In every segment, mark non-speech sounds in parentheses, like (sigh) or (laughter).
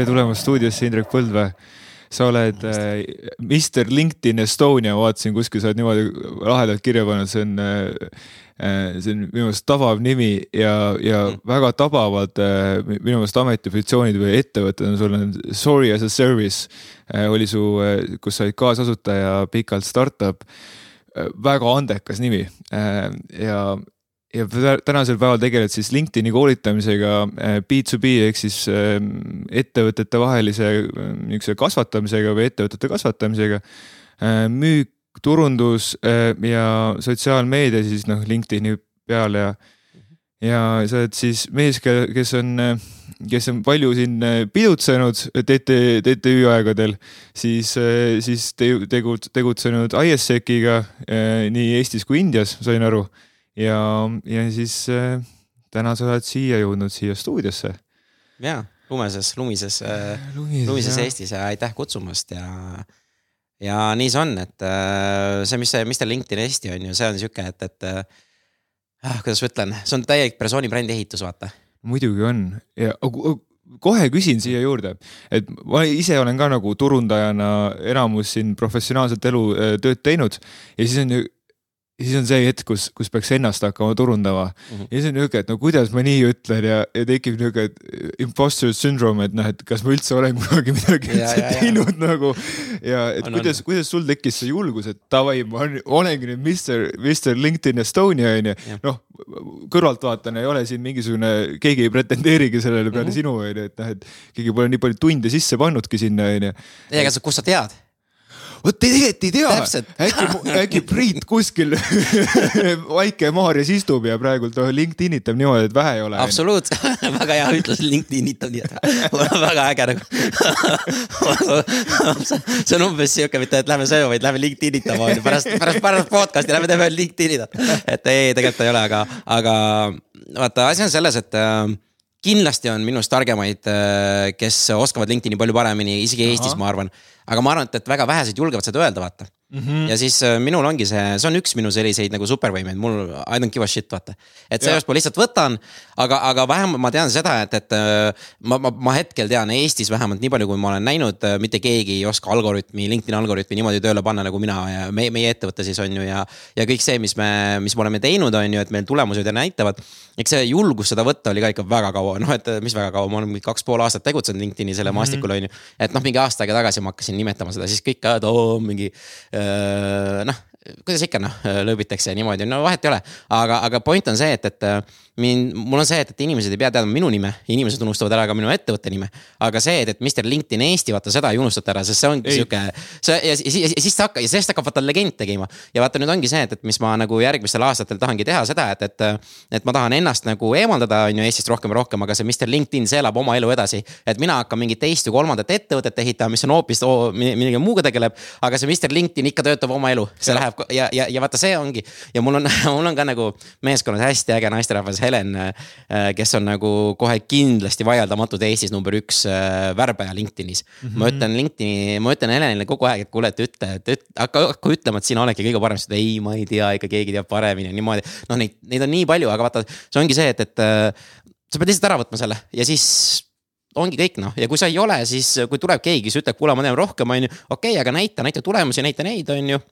tere tulemast stuudiosse, Indrek Põldvee. sa oled äh, Mr LinkedIn Estonia, vaatasin kuskil, sa oled niimoodi lahedalt kirja pannud, see on äh, äh,, see on minu meelest tabav nimi ja, ja mm. väga tabavad äh, minu meelest ametipositsioonid või ettevõtted on sul on Sorry as a service äh, oli su äh,, kus sa olid kaasasutaja pikalt startup äh,. väga andekas nimi äh, ja ja tänasel päeval tegeled siis LinkedIni koolitamisega B2B äh, ehk siis ähm, ettevõtete vahelise äh, niisuguse kasvatamisega või ettevõtete kasvatamisega. Müük, turundus ja sotsiaalmeedia siis noh, LinkedIni peal ja, ja sa oled siis mees, kes on, kes on palju siin pidutsenud TT, TTÜ aegadel, siis, siis tegutsenud ISEC-iga nii Eestis kui Indias, sain aru ja, ja siis äh, täna sa oled siia jõudnud, siia stuudiosse. ja, lumeses, lumises äh,, lumises, jah. Eestis ja aitäh kutsumast ja, ja nii see on, et äh, see, mis see, mis teil LinkedIn Eesti on ju, see on sihuke, et, et äh, ah, kuidas ma ütlen, see on täielik persooni brändi ehitus, vaata. muidugi on ja kohe küsin siia juurde, et ma ise olen ka nagu turundajana enamus siin professionaalset elu äh, tööd teinud ja siis on ju ja siis on see hetk, kus, kus peaks ennast hakkama turundama mm. -hmm. ja siis on nihuke, et no kuidas ma nii ütlen ja, ja tekib nihuke imposter syndrome, et noh, et kas ma üldse olen (laughs) kunagi midagi ja, ja, teinud ja. nagu. ja et on, kuidas, kuidas sul tekkis see julgus, et davai, ma olengi nüüd Mr, Mr LinkedIn Estonia on ju. noh, kõrvaltvaatajana ei ole siin mingisugune, keegi ei pretendeerigi sellele peale mm -hmm. sinu on ju, et noh, et keegi pole nii palju tunde sisse pannudki sinna on ju. ei, aga kust sa tead? Vot tegelikult ei tea, äkki, äkki Priit kuskil (laughs) Vaike-Maarjas istub ja praegult LinkedIn itab niimoodi, et vähe ei ole. absoluutselt (laughs) väga hea ütlus, LinkedIn itab nii, et väga äge nagu (laughs) see on umbes sihuke, mitte et lähme sööma, vaid lähme LinkedIn itama on ju, pärast, pärast, pärast podcast'i lähme teeme LinkedIn'i. et ei, tegelikult ei ole, aga, aga vaata, asi on selles, et äh, kindlasti on minust targemaid, äh, kes oskavad LinkedIn'i palju paremini, isegi Eestis, ma arvan aga ma arvan, et, väga vähesed julgevad seda öelda, vaata mm. -hmm. ja siis äh, minul ongi see, see on üks minu selliseid nagu supervõimeid, mul I don't give a shit, vaata. et seepärast ma lihtsalt võtan, aga, aga vähemalt ma tean seda, et, et äh, ma, ma, ma hetkel tean Eestis vähemalt nii palju, kui ma olen näinud, äh, mitte keegi ei oska algoritmi, LinkedIn'i algoritmi niimoodi tööle panna nagu mina ja meie, meie ettevõte siis on ju ja. ja kõik see, mis me, mis me oleme teinud, on ju, et meil tulemused ja näitavad. eks see julgus seda võtta oli ka ikka väga kaua, noh, et mis väga kaua, ma olen mingi kaks pool aastat tegutsenud LinkedIn'i selle mm -hmm. maastikul on ju. et noh, mingi aasta aega tagasi ma hakkasin nimetama seda, siis kõik, et oo mingi noh, kuidas ikka noh, lõõbitakse niimoodi, no vahet ei ole. aga, aga point on see, et, et mind, mul on see, et, et inimesed ei pea teadma minu nime, inimesed unustavad ära ka minu ettevõtte nime. aga see, et, et Mr LinkedIn Eesti, vaata seda ei unustata ära, sest see ongi sihuke, see ja, ja, ja, siis ta hakkab, ja sellest hakkab vaata legend tegema. ja vaata, nüüd ongi see, et, et mis ma nagu järgmistel aastatel tahangi teha seda, et, et, et ma tahan ennast nagu eemaldada, on ju, Eestist rohkem ja rohkem, aga see Mr LinkedIn, see elab oma elu edasi. et mina hakkan mingit teist või kolmandat ettevõtet ehitama, mis on hoopis oh, millegi muuga tegeleb. aga see Mr LinkedIn ikka töötab oma elu, see ja. läheb ja, ja, ja vaata, see ongi ja mul on (laughs) mul on ka nagu meeskonnas hästi äge naisterahvas Helen Äh, kes on nagu kohe kindlasti vaieldamatult Eestis number üks äh, värbaja LinkedInis mm. -hmm. ma ütlen LinkedIn'i, ma ütlen Helenile kogu aeg, et kuule, et ütle, et, et hakka, hakka ütlema, et sina oledki kõige parem, siis ta ei, ma ei tea, ikka keegi teab paremini ja niimoodi. noh, neid, neid on nii palju, aga vaata, see ongi see, et, et äh, sa pead lihtsalt ära võtma selle ja siis ongi kõik noh, ja kui sa ei ole, siis kui tuleb keegi, kes ütleb, kuule, ma tean rohkem, on ju, okei okay,, aga näita, näita tulemusi, näita neid, on ju.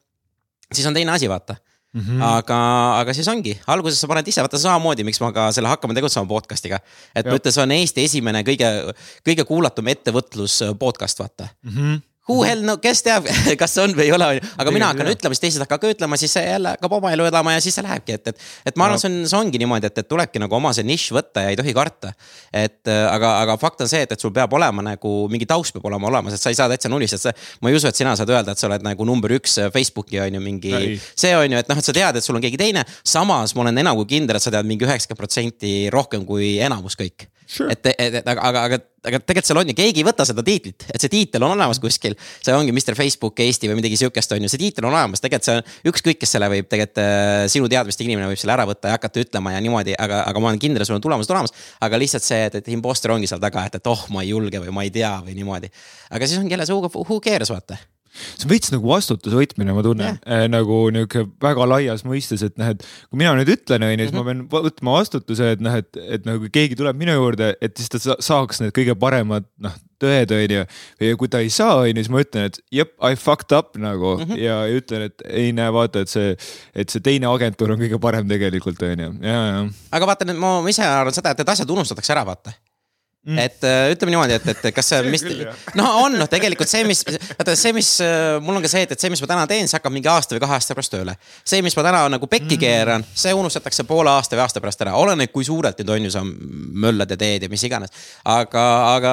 siis on teine asi, vaata Mm -hmm. aga, aga siis ongi, alguses sa paned ise, vaata samamoodi, miks ma ka selle Hakkame tegutsema podcast'iga. et ma ütlen, see on Eesti esimene kõige, kõige kuulatum ettevõtlus podcast, vaata mm. -hmm who hell no, kes teab, (laughs) kas on või ei ole, on ju. aga mina hakkan ütlema, siis teised hakkavad ka ütlema, siis jälle hakkab oma elu elama ja siis see lähebki, et, et. et ma arvan, see on, see ongi niimoodi, et, et tulebki nagu oma see nišš võtta ja ei tohi karta. et äh, aga, aga fakt on see, et, et sul peab olema nagu mingi taust peab olema olemas, et sa ei saa täitsa nullist, et sa. ma ei usu, et sina saad öelda, et sa oled nagu number üks Facebooki on ju mingi. see on ju, et noh, et sa tead, et sul on keegi teine. samas ma olen enam kui kindel, et sa tead mingi üheksakümmend protsenti rohkem kui enamus kõik sure.. et, et, aga, aga, aga, aga tegelikult seal on ju, keegi ei võta seda tiitlit, et see tiitel on olemas kuskil. see ongi Mr Facebook Eesti või midagi sihukest on ju, see tiitel on olemas, tegelikult see on ükskõik, kes selle võib tegelikult äh, sinu teadmistega inimene võib selle ära võtta ja hakata ütlema ja niimoodi, aga, aga ma olen kindel, sul on tulemused olemas. aga lihtsalt see, et, et imposter ongi seal taga, et, et oh, ma ei julge või ma ei tea või niimoodi. aga siis ongi jälle see who cares vaata see on veits nagu vastutuse võtmine, ma tunnen yeah. äh, nagu nihuke väga laias mõistes, et noh, et kui mina nüüd ütlen, onju, siis ma mhm. pean võtma vastutuse, et noh, et, et nagu kui keegi tuleb minu juurde, et siis ta saaks need kõige paremad noh, tõed, onju. ja kui ta ei saa, onju, siis ma ütlen, et jep, I fucked up nagu mm -hmm. ja, ütlen, et ei näe, vaata, et see, et see teine agentuur on kõige parem tegelikult, onju, ja, ja. aga vaata nüüd ma ise arvan seda, et need asjad unustatakse ära, vaata mm.. et äh, ütleme niimoodi, et, et kas see, (laughs) mis, no on noh, tegelikult see, mis, vaata see, mis äh, mul on ka see, et, et see, mis ma täna teen, see hakkab mingi aasta või kahe aasta pärast tööle. see, mis ma täna nagu pekki mm. keeran, see unustatakse poole aasta või aasta pärast ära, oleneb, kui suurelt nüüd on ju sa möllad ja teed ja mis iganes. aga, aga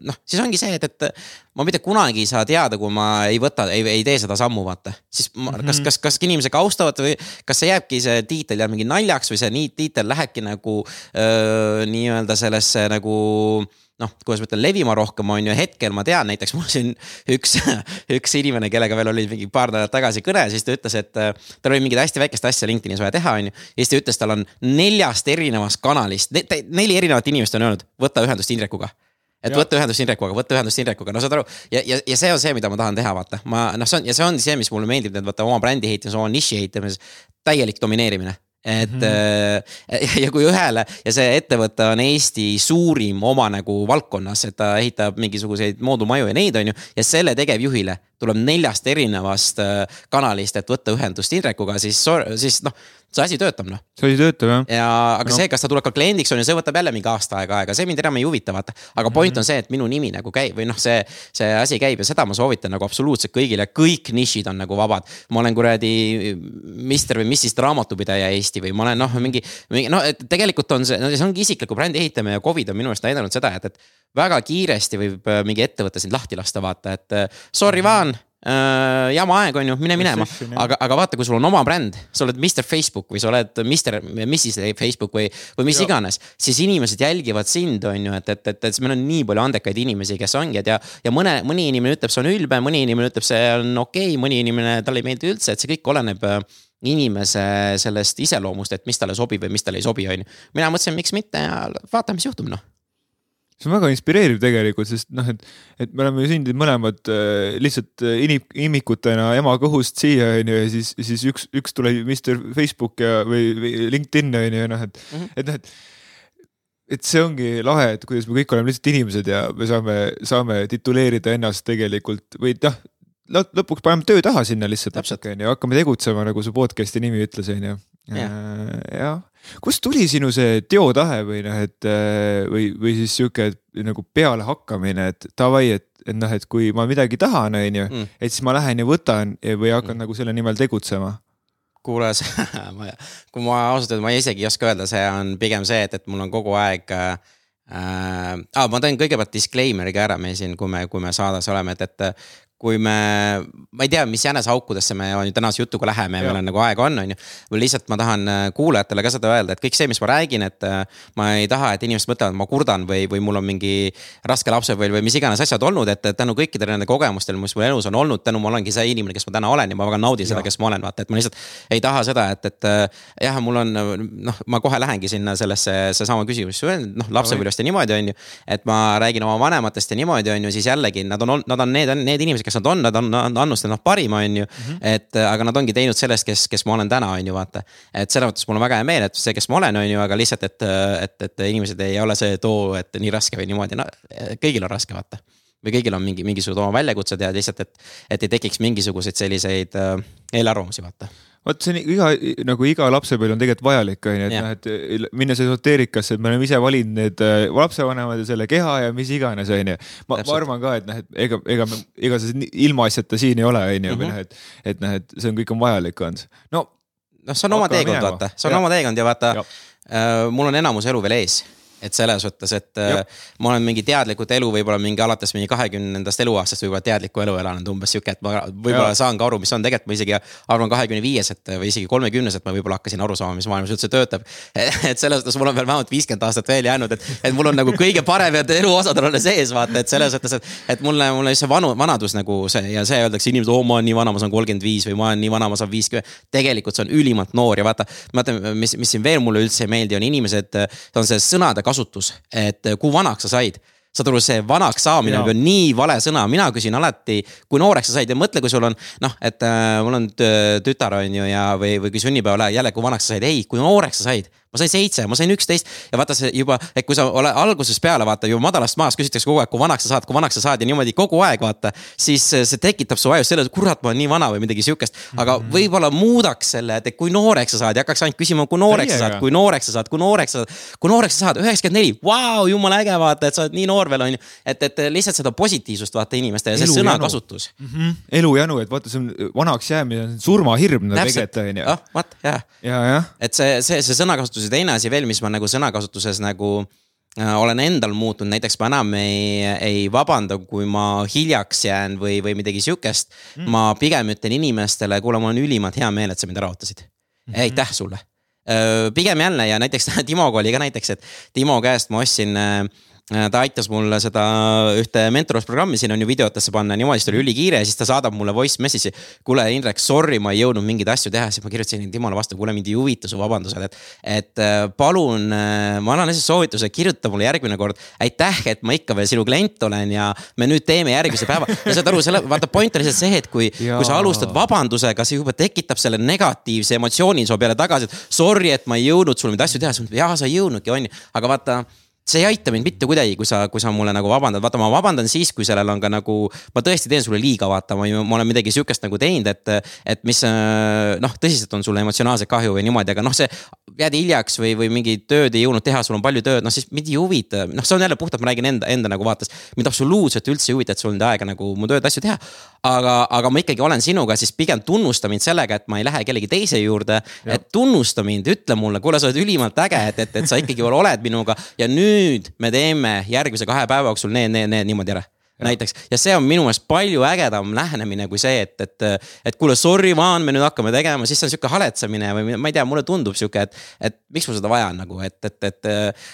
noh, siis ongi see, et, et ma mitte kunagi ei saa teada, kui ma ei võta, ei, ei tee seda sammu, vaata. siis ma, mm -hmm. kas, kas, kas inimesed austavad või kas see jääbki see tiitel jääb mingi naljaks või see nii tiitel lähebki nagu nii-öelda sellesse nagu noh, kuidas ma ütlen, levima rohkem on ju, hetkel ma tean, näiteks mul siin üks, üks inimene, kellega veel oli mingi paar nädalat tagasi kõne, siis ta ütles, et äh, tal oli mingit hästi väikest asja LinkedInis vaja teha, on ju. ja siis ta ütles, tal on neljast erinevast kanalist ne,, neli erinevat inimest on öelnud, võta ühendust Indrekuga et ja. võtta ühendust Indrekuga, võtta ühendust Indrekuga, no saad aru. ja, ja, ja see on see, mida ma tahan teha, vaata, ma noh, see on ja see on see, mis mulle meeldib, et vaata oma brändi ehitamises, oma niši ehitamises. täielik domineerimine et mm -hmm. (laughs) ja kui ühele ja see ettevõte on Eesti suurim oma nagu valdkonnas, et ta ehitab mingisuguseid moodulmaju ja neid, on ju. ja selle tegevjuhile tuleb neljast erinevast äh, kanalist, et võtta ühendust Indrekuga, siis, siis noh see asi töötab noh. see asi töötab jah. ja, aga no. see, kas ta tuleb ka kliendiks on ju, see võtab jälle mingi aasta aega aega, see mind enam ei huvita, vaata. aga point mm -hmm. on see, et minu nimi nagu käib või noh, see, see asi käib ja seda ma soovitan nagu absoluutselt kõigile, kõik nišid on nagu vabad. ma olen kuradi Mister või Mrs raamatupidaja Eesti või ma olen noh, mingi, mingi noh, et tegelikult on see, no see ongi isikliku brändi ehitamine ja Covid on minu meelest näidanud seda, et, et väga kiiresti võib äh, mingi ettevõte sind lahti lasta, vaata, et äh, sorry, Vaan Äh, jama aeg on ju, mine minema, aga, aga vaata, kui sul on oma bränd, sa oled Mr Facebook või sa oled Mr, Mrs Facebook või, või mis ja. iganes. siis inimesed jälgivad sind, on ju, et, et, et, et meil on nii palju andekaid inimesi, kes ongi, et ja, ja mõne, mõni inimene ütleb, see on ülbe, mõni inimene ütleb, see on okei okay,, mõni inimene, talle ei meeldi üldse, et see kõik oleneb äh, inimese sellest iseloomust, et mis talle sobib või mis talle ei sobi, on ju. mina mõtlesin, miks mitte ja vaatame, mis juhtub, noh see on väga inspireeriv tegelikult, sest noh, et, et me oleme sündinud mõlemad äh, lihtsalt äh, inim-, imikutena ema kõhust siia onju ja siis, siis üks, üks tuli Mr Facebook ja, või, LinkedIn onju ja noh, et mm, -hmm. et noh, et et see ongi lahe, et kuidas me kõik oleme lihtsalt inimesed ja me saame, saame tituleerida ennast tegelikult või noh, lõpuks paneme töö taha sinna lihtsalt natuke onju, hakkame tegutsema, nagu su podcast'i nimi ütles onju. Äh, jah, kust tuli sinu see teotahe või noh, et äh, või, või siis sihuke nagu pealehakkamine, et davai, et, et noh, et kui ma midagi tahan, on ju, mm. et siis ma lähen ja võtan või hakkan mm. nagu selle nimel tegutsema kuule, (laughs) kui ma ausalt öelda, ma isegi ei oska öelda, see on pigem see, et, et mul on kogu aeg äh,. Ah, ma teen kõigepealt disclaimer'i ka ära meil siin, kui me, kui me saadas oleme, et, et kui me, ma ei tea, mis jäneseaukudesse me tänase jutuga läheme ja meil on nagu aega on, on ju. või lihtsalt ma tahan äh, kuulajatele ka seda öelda, et kõik see, mis ma räägin, et äh, ma ei taha, et inimesed mõtlevad, ma kurdan või, või mul on mingi raske lapsepõlv või mis iganes asjad olnud, et tänu kõikidele nende kogemustele, mis mul elus on olnud, tänu ma olengi see inimene, kes ma täna olen ja ma väga naudin seda, kes ma olen, vaata, et ma lihtsalt ei taha seda, et, et äh, jah, mul on noh, ma kohe lähengi sinna sellesse, seesama küsimus, noh lapsepõlvest ja niimoodi, on ju. et ma räägin oma vanematest ja niimoodi, on ju, siis jällegi nad on, nad on need, need inimesed, kes nad on, nad on andnud seda noh parima, on ju. -hmm. et aga nad ongi teinud sellest, kes, kes ma olen täna, on ju vaata. et selles mõttes mul on väga hea meel, et see, kes ma olen, on ju, aga lihtsalt, et, et, et inimesed ei ole see, et oo, et nii raske või niimoodi, no kõigil on raske, vaata või kõigil on mingi, mingisugused oma väljakutsed ja lihtsalt, et, et ei tekiks mingisuguseid selliseid äh, eelarvamusi, vaata vot see on iga, nagu iga lapsepõlv on tegelikult vajalik, on ju, et noh, et minnes esoteerikasse, et me oleme ise valinud need äh, lapsevanemad ja selle keha ja mis iganes, on ju. ma, ma arvan ka, et noh, et ega, ega, ega see ilmaasjata siin ei ole, on ju, või noh, et, et noh, et see on, kõik on vajalik olnud. no. noh, see on oma teekond, vaata, see on ja. oma teekond ja vaata, äh, mul on enamus elu veel ees et selles mõttes, et äh, Jop. ma olen mingi teadlikult elu võib-olla mingi alates mingi kahekümnendast eluaastast võib-olla teadlikku elu elanud umbes sihuke, et ma võib-olla saan ka aru, mis on tegelikult, ma isegi arvan kahekümne viies, et või isegi kolmekümnes, et ma võib-olla hakkasin aru saama, mis maailmas üldse töötab. (laughs) et selles mõttes mul on veel vähemalt viiskümmend aastat veel jäänud, et, et mul on nagu kõige paremad eluosad on alles ees, vaata, et selles mõttes, et, et mulle, mulle see vanu, vanadus nagu see ja see öeldakse inimesed, oo, ma olen nii vana, ma saan kolmkümmend viis või ma olen nii vana, ma saan viiskümmend. tegelikult see on ülimalt noor ja vaata, vaata, mis, mis siin veel mulle üldse ei meeldi, on inimesed, on see sõnade kasutus, et et kui vanaks sa said? Saad aru, see vanaks saamine on nii vale sõna, mina küsin alati, kui nooreks sa said ja mõtle, kui sul on noh, et äh, mul on tütar on ju ja, või, või kui sünnipäeval jälle, kui vanaks sa said, ei, kui nooreks sa said ma sain seitse, ma sain üksteist ja vaata see juba, et kui sa oled algusest peale vaata juba madalast maast küsitakse kogu aeg, kui vanaks sa saad, kui vanaks sa saad ja niimoodi kogu aeg vaata. siis see tekitab su ajus selle, kurat, ma olen nii vana või midagi sihukest, aga mm -hmm. võib-olla muudaks selle, et kui nooreks sa saad ja hakkaks ainult küsima, kui nooreks sa saad, kui nooreks sa saad, kui nooreks sa saad. kui nooreks sa saad, üheksakümmend neli, vau, jumala äge vaata, et sa oled nii noor veel on ju. et, et lihtsalt seda positiivsust vaata inimeste ja see sõnakasutus mm. -hmm. elujänu, et vaata, see on vanaks jäämine surmahirm tegelikult on ju. ah, vaat jah ja,. Ja. et see, see, see sõnakasutus ja teine asi veel, mis ma nagu sõnakasutuses nagu äh, olen endal muutunud, näiteks ma enam ei, ei vabanda, kui ma hiljaks jään või, või midagi sihukest mm.. ma pigem ütlen inimestele, kuule, mul on ülimalt hea meel, et sa mind ära ootasid. Mm -hmm.. aitäh sulle. Äh, pigem jälle ja näiteks (laughs) Timoga oli ka näiteks, et Timo käest ma ostsin Äh, ta aitas mulle seda ühte mentorlusprogrammi, siin on ju videotesse panna niimoodi, siis ta oli ülikiire ja siis ta saadab mulle voice message'i. kuule, Indrek, sorry, ma ei jõudnud mingeid asju teha, siis ma kirjutasin Timole vastu, kuule mind ei huvita su vabandused, et. et äh, palun, äh, ma annan lihtsalt soovituse, kirjuta mulle järgmine kord. aitäh, et ma ikka veel sinu klient olen ja me nüüd teeme järgmise päeva. ja saad aru, selle, vaata point on lihtsalt see, et kui, kui sa alustad vabandusega, see juba tekitab selle negatiivse emotsiooni su peale tagasi, et sorry, et ma ei jõudnud sul neid asju teha, siis jaa, sa ei jõudnudki, on ju, aga vaata see ei aita mind mitte kuidagi, kui sa, kui sa mulle nagu vabandad, vaata, ma vabandan siis, kui sellel on ka nagu. ma tõesti teen sulle liiga, vaata, ma, ma olen midagi sihukest nagu teinud, et, et mis noh, tõsiselt on sulle emotsionaalset kahju või niimoodi, aga noh, see. jääd hiljaks või, või mingit tööd ei jõudnud teha, sul on palju tööd, noh siis mind ei huvita, noh, see on jälle puhtalt, ma räägin enda, enda nagu vaates. mind absoluutselt üldse ei huvita, et sul on aega nagu mu tööd, asju teha. aga, aga ma ikkagi olen sinuga, siis pigem tunnusta mind sellega, et ma ei lähe kellegi teise juurde. et tunnusta mind, ütle mulle, kuule, sa oled ülimalt äge, et, et, et sa ikkagi oled minuga ja nüüd me teeme järgmise kahe päeva jooksul need, need, need niimoodi ära näiteks ja see on minu meelest palju ägedam lähenemine kui see, et, et, et kuule, sorry, Vaan, me nüüd hakkame tegema, siis see on sihuke haletsemine või ma ei tea, mulle tundub sihuke, et. et miks mul seda vaja on nagu, et, et, et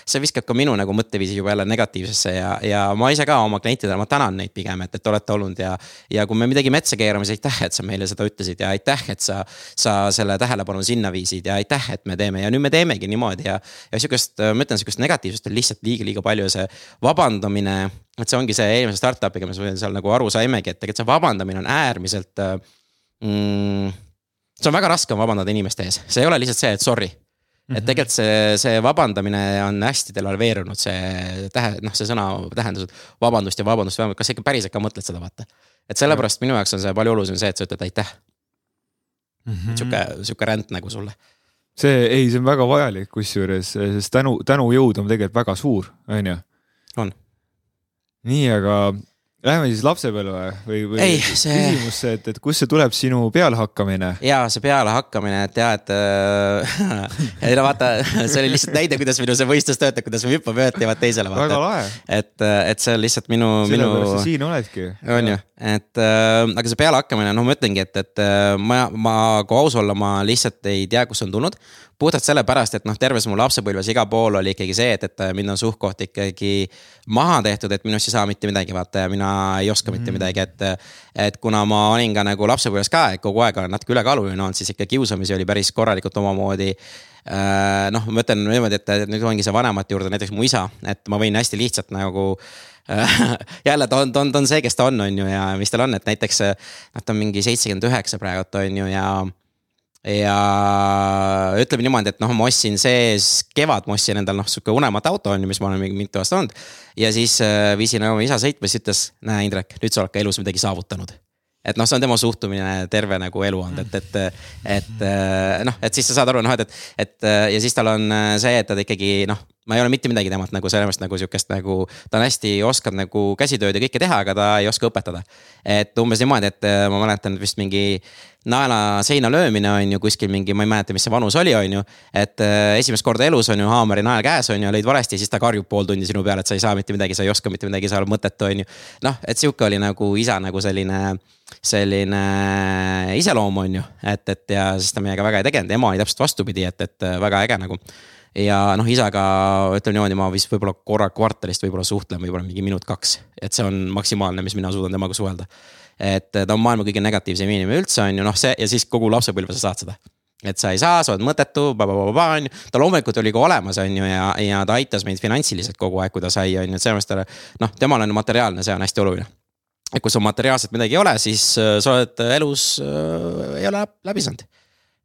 see viskab ka minu nagu mõtteviisi juba jälle negatiivsesse ja, ja ma ise ka oma klientidele, ma tänan neid pigem, et, et olete olnud ja. ja kui me midagi metsa keerame, siis aitäh, et sa meile seda ütlesid ja aitäh, et sa, sa selle tähelepanu sinna viisid ja aitäh, et me teeme ja nüüd me teemegi niimoodi ja. ja sihukest, ma ütlen, sihukest negatiivsust on lihtsalt liiga-liiga palju ja see vabandamine et see ongi see eelmise startup'iga, mis me seal nagu aru saimegi, et tegelikult see vabandamine on äärmiselt äh, mm,. see on väga raske vabandada inimeste ees, see ei ole lihtsalt see, et sorry et mhm. tegelikult see, see vabandamine on hästi devalveerunud, see tähe, noh, see sõna tähendus, et vabandust ja vabandust, kas sa ikka päriselt ka mõtled seda, vaata. et sellepärast minu jaoks on see palju olulisem see, et sa ütled aitäh mm -hmm.. sihuke, sihuke ränd nagu sulle see, ei, see on väga vajalik, kusjuures, sest tänu, tänujõud on tegelikult väga suur, on ju. on nii, aga Läheme siis lapsepõlve või, või ei, see... küsimusse, et, et kust see tuleb sinu pealehakkamine? ja see pealehakkamine, et ja, et äh, (laughs) ei no vaata, see oli lihtsalt näide, kuidas minu see võistlus töötab, kuidas me hüppame ühelt teevad teisele. väga lahe. et, et see on lihtsalt minu, minu. sellepärast sa siin oledki. on ju, et äh, aga see pealehakkamine, noh, ma ütlengi, et, et äh, ma, ma, kui aus olla, ma lihtsalt ei tea, kust see on tulnud puhtalt sellepärast, et noh, terves mu lapsepõlves igal pool oli ikkagi see, et, et mind on suht-koht ikkagi maha tehtud, et minust ei saa mitte midagi, vaata ja mina ei oska mitte mm. midagi, et. et kuna ma olin ka nagu lapsepõlves ka, kogu aeg olen natuke ülekaaluline olnud, siis ikka kiusamisi oli päris korralikult omamoodi äh, noh, ma ütlen niimoodi, et nüüd ongi see vanemate juurde, näiteks mu isa, et ma võin hästi lihtsalt nagu (laughs) jälle ta on, ta on, ta on see, kes ta on, on ju, ja mis tal on, et näiteks noh, ta on mingi seitsekümmend üheksa praegult on ju ja ja ütleme niimoodi, et noh, ma ostsin sees kevad, ma ostsin endale noh, sihuke unemat auto on ju, mis ma olen mitu aastat olnud. ja siis äh, viisin oma isa sõitma, siis ütles, näe Indrek, nüüd sa oled ka elus midagi saavutanud et noh, see on tema suhtumine terve nagu elu olnud, et, et, et äh, noh, et siis sa saad aru, noh, et, et, et ja siis tal on äh, see, et ta ikkagi noh ma ei ole mitte midagi temalt nagu mõttes nagu sihukest nagu, ta on hästi, oskab nagu käsitööd ja kõike teha, aga ta ei oska õpetada. et umbes niimoodi, et äh, ma mäletan vist mingi naela seina löömine on ju kuskil mingi, ma ei mäleta, mis see vanus oli, on ju. et äh, esimest korda elus on ju haamer ja nael käes on ju, lõid valesti, siis ta karjub pool tundi sinu peale, et sa ei saa mitte midagi, sa ei oska mitte midagi, sa oled mõttetu, on ju. noh, et sihuke oli nagu isa nagu selline, selline iseloom on ju, et, et ja siis ta meiega väga ei tegelenud, ema oli täpselt vastupidi, et, et väga äge nagu ja noh, isaga ütleme niimoodi, ma vist võib-olla korra kvartalist võib-olla suhtlen võib-olla mingi minut-kaks, et see on maksimaalne, mis mina suudan temaga suhelda. et ta on maailma kõige negatiivsem inimene üldse on ju noh, see ja siis kogu lapsepõlve sa saad seda et sa ei saa, sa oled mõttetu, on ju. ta loomulikult oli ka olemas, on ju, ja, ja ta aitas meid finantsiliselt kogu aeg, kui ta sai, on ju, et selles mõttes ta noh, temal on materiaalne, see on hästi oluline. et kui sul materiaalselt midagi ei ole, siis äh, sa oled elus äh,, ei ole läbi saanud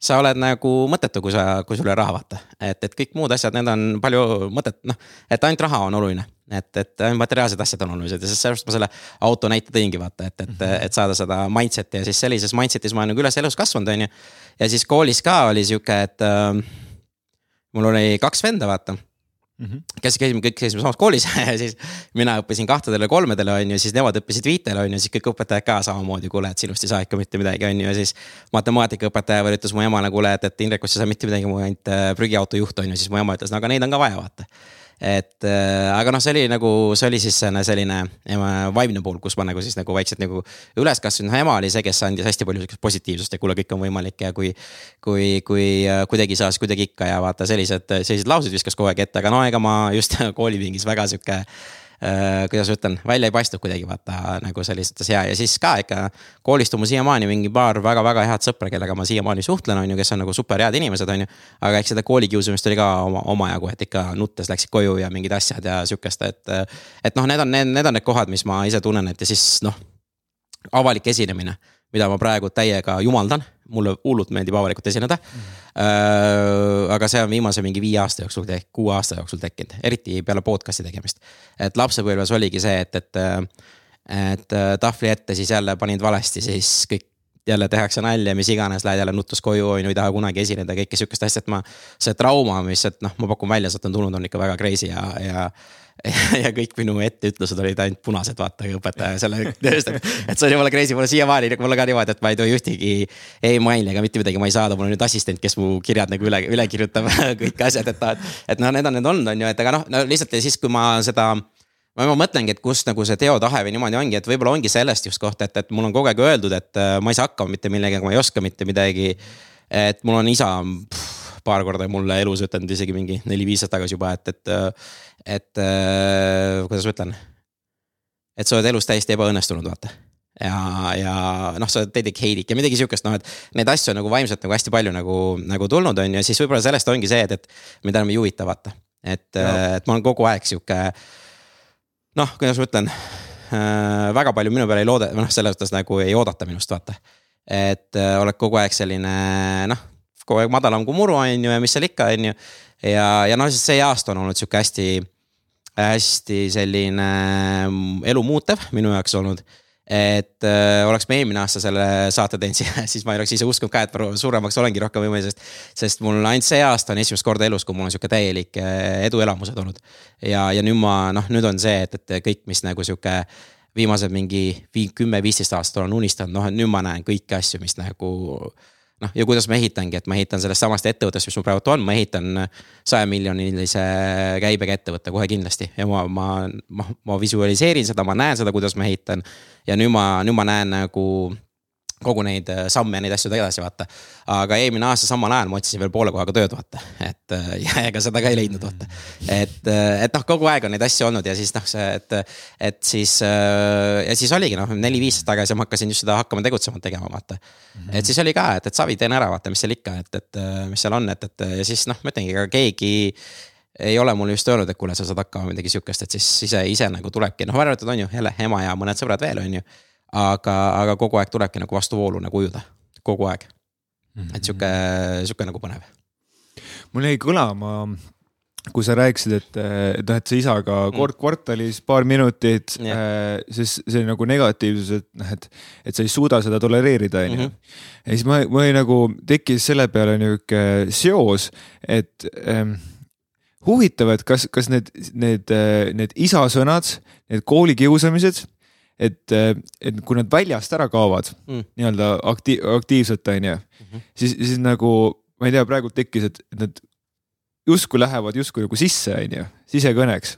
sa oled nagu mõttetu, kui sa, kui sul ei ole raha, vaata. et, et kõik muud asjad, need on palju mõtet, noh, et ainult raha on oluline. et, et materiaalsed asjad on olulised ja sellepärast ma selle auto näite tõingi, vaata, et, et -hmm. et saada seda mindset'i ja siis sellises mindset'is ma olen nagu üles elus kasvanud, on ju. ja siis koolis ka oli sihuke, et äh, mul oli kaks venda, vaata Mm -hmm. kes käisime, kõik käisime samas koolis (laughs) siis mina õppisin kahtedele, kolmedele on ju, siis nemad õppisid viitele on ju, siis kõik õpetajad ka samamoodi, kuule, et sinust ei saa ikka mitte midagi, on ju, ja siis. matemaatikaõpetaja veel ütles mu emale, kuule, et, et Indrek, kus sa ei saa mitte midagi, mu ainult äh, prügiauto juht on ju, siis mu ema ütles, no aga neid on ka vaja, vaata et äh, aga noh, see oli nagu, see oli siis selline, vaimne pool, kus ma nagu siis nagu vaikselt nagu üles kasvasin, noh ema oli see, kes andis hästi palju sihukest positiivsust ja kuule, kõik on võimalik ja kui. kui, kui äh, kuidagi saas, kuidagi ikka ja vaata sellised, sellised laused viskas kogu aeg ette, aga no ega ma just (laughs) koolipingis väga sihuke kuidas ütlen, välja ei paistnud kuidagi vaata nagu sellistes ja, ja siis ka ikka. koolist on mul siiamaani mingi paar väga-väga head sõpra, kellega ma siiamaani suhtlen, on ju, kes on nagu super head inimesed, on ju. aga eks seda koolikiusamist oli ka oma, omajagu, et ikka nuttes läksid koju ja mingid asjad ja sihukest, et. et noh, need on need, need on need kohad, mis ma ise tunnen, et ja siis noh, avalik esinemine mida ma praegu täiega jumaldan, mulle hullult meeldib avalikult esineda mm.. Äh, aga see on viimase mingi viie aasta jooksul, kuue aasta jooksul tekkinud, eriti peale podcast'i tegemist. et lapsepõlves oligi see, et, et, et tahvli ette siis jälle panid valesti, siis kõik jälle tehakse nalja, mis iganes, lähed jälle nutus koju, on ju, ei taha kunagi esineda, kõike sihukest asja, et ma. see trauma, mis, et noh, ma pakun välja, sealt on tulnud, on ikka väga crazy ja, ja (laughs) ja kõik minu etteütlused olid ainult punased, vaata õpetaja selle tööst, et. et see on jumala crazy, mul on siiamaani nagu mulle ka niimoodi, et ma ei tohi ühtegi emaili ega mitte midagi ma ei saada, mul on nüüd assistent, kes mu kirjad nagu üle, üle kirjutab (laughs) kõik asjad, et noh, et noh, need on need olnud, on ju, et aga noh, no lihtsalt ja siis, kui ma seda ma, ma mõtlengi, et kust nagu see teotahe või niimoodi ongi, et võib-olla ongi sellest just koht, et, et mul on kogu aeg öeldud, et äh, ma ei saa hakkama mitte millegagi, ma ei oska mitte midagi. et mul on isa paar korda mulle elus ütelnud isegi mingi neli-viis aastat tagasi juba, et, et äh, et äh, kuidas ma ütlen. et sa oled elus täiesti ebaõnnestunud, vaata ja, ja noh, sa oled dedicated ja midagi sihukest, noh, et neid asju on nagu vaimselt nagu hästi palju nagu, nagu tulnud, on ju, ja siis võib-olla sellest ongi see, et, et mind enam ei huvita, vaata. et, et ma olen kogu aeg sihuke, noh, kuidas ma ütlen äh,, väga palju minu peale ei looda, noh, selles mõttes nagu ei oodata minust, vaata. et äh, oled kogu aeg selline noh, kogu aeg madalam kui muru, on ju, ja mis seal ikka, on ju. ja, ja noh, see aasta on olnud sihuke hästi hästi selline mm, elu muutev minu jaoks olnud et äh, oleks me eelmine aasta selle saate teinud, (laughs) siis ma ei oleks ise uskunud ka, et ma suuremaks olengi rohkem võimeline, sest. sest mul ainult see aasta on esimest korda elus, kui mul on sihuke täielik äh, eduelamused olnud. ja, ja nüüd ma noh, nüüd on see, et, et kõik, mis nagu sihuke viimased mingi kümme-viisteist aastat olen unistanud, noh, nüüd ma näen kõiki asju, mis nagu noh, ja kuidas ma ehitangi, et ma ehitan sellest samast ettevõttest, mis mul praegu on, ma ehitan saja miljonilise käibega ettevõtte kohe kindlasti ja ma, ma, ma, ma visualiseerin seda, ma näen seda, kuidas ma ehitan. ja nüüd ma, nüüd ma näen nagu kogu neid äh, samme ja neid asju edasi vaata. aga eelmine aasta samal ajal ma otsisin veel poole kohaga tööd vaata, et äh, (laughs) ja ega seda ka ei leidnud vaata. et, äh, et noh, kogu aeg on neid asju olnud ja siis noh, see, et, et siis ja siis oligi noh, neli-viis aastat tagasi ma hakkasin just seda hakkama tegutsema tegema vaata. -hmm. et siis oli ka, et, et savi teen ära, vaata, mis seal ikka, et, et mis seal on, et, et ja siis noh, ma ütlengi, ega keegi ei ole mulle just öelnud, et kuule, sa saad hakkama midagi sihukest, et siis ise, ise nagu tulebki, noh välja arvatud on ju jälle ema ja mõned sõbrad veel, on ju aga, aga kogu aeg tulebki nagu vastuvoolu nagu ujuda, kogu aeg et sihuke, sihuke nagu põnev. mul jäi kõlama, kui sa rääkisid, et, et noh, et sa isaga mm. kord kvartalis paar minutit yeah., siis see nagu negatiivsus, et noh, et, et sa ei suuda seda tolereerida, onju. Mhm. ja siis ma, mul nagu tekkis selle peale nihuke seos, et ähm, huvitav, et kas, kas need, need, need isa sõnad, need koolikiusamised et, et kui nad väljast ära kaovad mm. nii-öelda akti-, aktiivselt, on ju, mhm. siis, siis nagu ma ei tea, praegu tekkis, et nad justkui lähevad justkui nagu sisse, on ju, sisekõneks.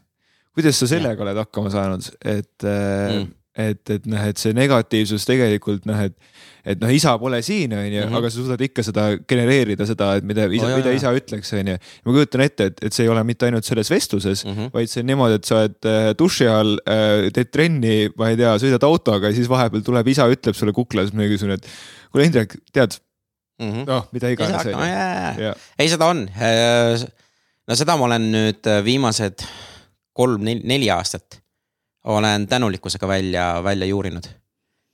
kuidas sa sellega ja. oled hakkama saanud, et mm., et, et noh, et see negatiivsus tegelikult noh, et et noh, isa pole siin, on ju, mhm. aga sa suudad ikka seda genereerida, seda, et mida isa oh,, mida isa ütleks, on ju. ma kujutan ette, et, et see ei ole mitte ainult selles vestluses mm, -hmm. vaid see on niimoodi, et sa oled äh, duši all äh,, teed trenni, ma ei tea, sõidad autoga ja siis vahepeal tuleb isa, ütleb sulle kuklas mingisugune, et kuule, Indrek, tead mm -hmm. noh, mida iganes. ei, seda on. no seda ma olen nüüd viimased kolm-neli aastat olen tänulikkusega välja, välja juurinud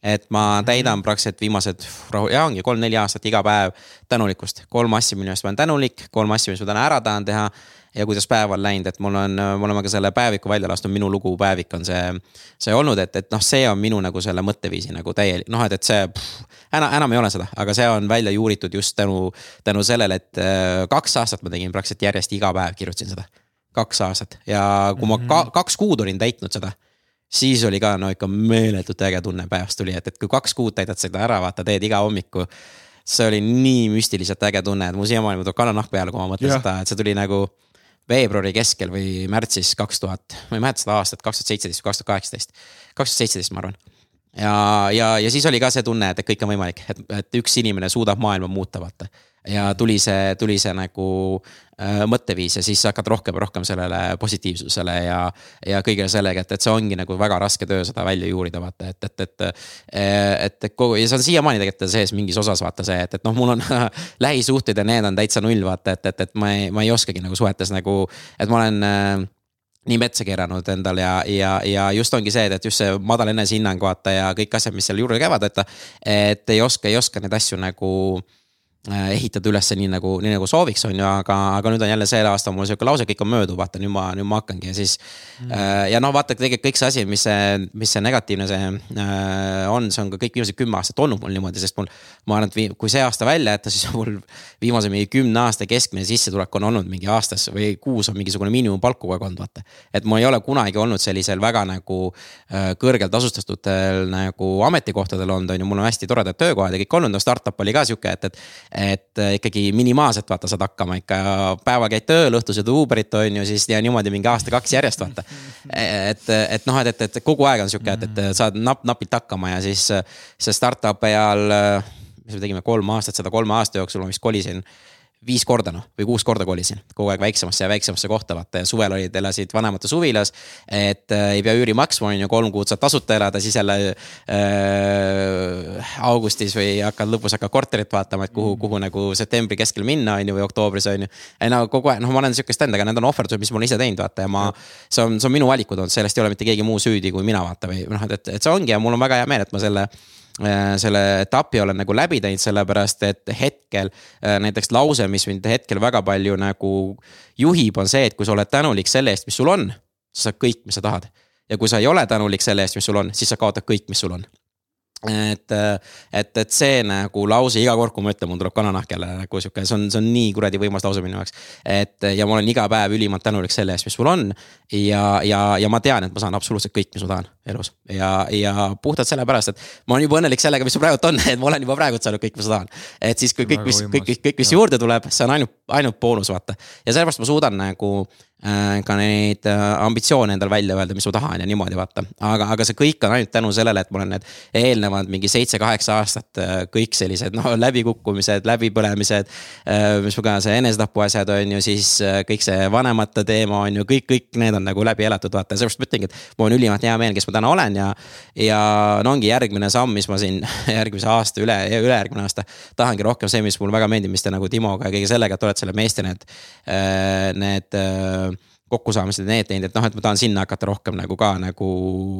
et ma mhm. täidan praktiliselt viimased, ja ongi kolm-neli aastat iga päev tänulikkust. kolm asja, mille eest ma olen tänulik, kolm asja, mis ma täna ära tahan teha. ja kuidas päev on läinud, et mul on, me oleme ka selle päeviku välja lasknud, minu lugu päevik on see, see olnud, et, et noh, see on minu nagu selle mõtteviisi nagu täielik, noh, et, et see. enam, enam ei ole seda, aga see on välja juuritud just tänu, tänu sellele, et äh, kaks aastat ma tegin praktiliselt järjest iga päev kirjutasin seda. kaks aastat ja kui ma ka, mhm. kaks kuud olin täitnud seda siis oli ka no ikka meeletult äge tunne päevast tuli, et, et kui kaks kuud täidad seda ära, vaata, teed iga hommiku. see oli nii müstiliselt äge tunne, et mul siiamaani tuleb kananahk peale, kui ma mõtlen seda, et see tuli nagu veebruari keskel või märtsis kaks tuhat, ma ei mäleta seda aastat, kaks tuhat seitseteist või kaks tuhat kaheksateist. kaks tuhat seitseteist, ma arvan. ja, ja, ja siis oli ka see tunne, et, et kõik on võimalik, et, et üks inimene suudab maailma muuta, vaata ja tuli see, tuli see nagu äh, mõtteviis ja siis hakkad rohkem, rohkem sellele positiivsusele ja. ja kõigele sellega, et, et see ongi nagu väga raske töö seda välja juurida, vaata, et, et, et. et, et kogu ja see on siiamaani tegelikult sees mingis osas vaata see, et, et noh, mul on (laughs) lähisuhted ja need on täitsa null, vaata, et, et, et ma ei, ma ei oskagi nagu suhetes nagu, et ma olen äh, nii metsa keeranud endal ja, ja, ja just ongi see, et just see madal enesehinnang vaata ja kõik asjad, mis seal juurde käivad, et. et ei oska, ei oska neid asju nagu Äh, ehitada üles nii nagu, nii nagu sooviks, on ju, aga, aga nüüd on jälle see aasta mul sihuke lause, kõik on mööduv, vaata nüüd ma, nüüd ma hakkangi ja siis mm.. ja noh, vaata tegelikult kõik see asi, mis see, mis see negatiivne see äh, on, see on ka kõik viimased kümme aastat olnud mul niimoodi, sest mul. ma arvan, et kui see aasta välja jätta, siis mul viimase mingi kümne aasta keskmine sissetulek on olnud mingi aastas või kuus on mingisugune miinimumpalk kogu aeg olnud, vaata. et mul ei ole kunagi olnud sellisel väga nagu äh, kõrgelt tasustatud nagu ametikohtadel olnud, on ju, mul on hästi toredad töökohad ja kõik olnud, no startup oli ka sihuke, et, et et äh, ikkagi minimaalselt vaata saad hakkama ikka, päeval käid tööl, õhtul sõid Uberit on ju, siis ja niimoodi mingi aasta-kaks järjest vaata. et, et noh, et, et, et kogu aeg on sihuke, et, et saad napp, napilt hakkama ja siis see startup'i ajal. mis me tegime kolm aastat, seda kolme aasta jooksul ma vist kolisin viis korda noh, või kuus korda kolisin kogu aeg väiksemasse ja väiksemasse kohta, vaata ja suvel olid, elasid vanemate suvilas. et äh, ei pea üüri maksma, on ju, kolm kuud saad tasuta elada, siis jälle äh, augustis või hakkad lõpus hakkad korterit vaatama, et kuhu, kuhu nagu septembri keskel minna, on ju, või oktoobris on ju. ei no kogu aeg, noh, ma olen sihukest teinud, aga need on ohverdused, mis ma olen ise teinud, vaata ja ma. see on, see on minu valikud olnud, sellest ei ole mitte keegi muu süüdi kui mina, vaata või noh, et, et see ongi ja mul on väga hea meel, et ma selle selle etapi olen nagu läbi teinud, sellepärast et hetkel äh, näiteks lause, mis mind hetkel väga palju nagu juhib, on see, et kui sa oled tänulik selle eest, mis sul on, sa saad kõik, mis sa tahad. ja kui sa ei ole tänulik selle eest, mis sul on, siis sa kaotad kõik, mis sul on et, et, et see nagu lause iga kord, kui ma ütlen, mul tuleb kananahk jälle nagu sihuke, see on, see on nii kuradi võimas lause minu jaoks. et ja ma olen iga päev ülimalt tänulik selle eest, mis mul on. ja, ja, ja ma tean, et ma saan absoluutselt kõik, mis ma tahan elus ja, ja puhtalt sellepärast, et ma olen juba õnnelik sellega, mis mul praegu on, (laughs) et ma olen juba praegu saanud kõik, mis ma tahan. et siis, kui kõik, mis, kõik, kõik, mis juurde tuleb, see on ainult, ainult boonus, vaata. ja sellepärast ma suudan nagu Äh, ka neid äh, ambitsioone endal välja öelda, mis ma tahan ja niimoodi vaata. aga, aga see kõik on ainult tänu sellele, et mul on need eelnevad mingi seitse-kaheksa aastat äh, kõik sellised noh, läbikukkumised, läbipõlemised. mis ma ka, see enesetapu asjad on ju, siis kõik see vanemate teema on ju, kõik, kõik need on nagu läbi elatud, vaata, sellepärast ma ütlengi, et mul on ülimalt hea meel, kes ma täna olen ja. ja no ongi järgmine samm, mis ma siin (laughs) järgmise aasta, üle, ülejärgmine aasta. tahangi rohkem see, mis mulle väga meeldib, mis te nagu Timoga ja kõige sellega, et olete selle meeste need, need kokkusaamised ja need teinud, et noh, et ma tahan sinna hakata rohkem nagu ka nagu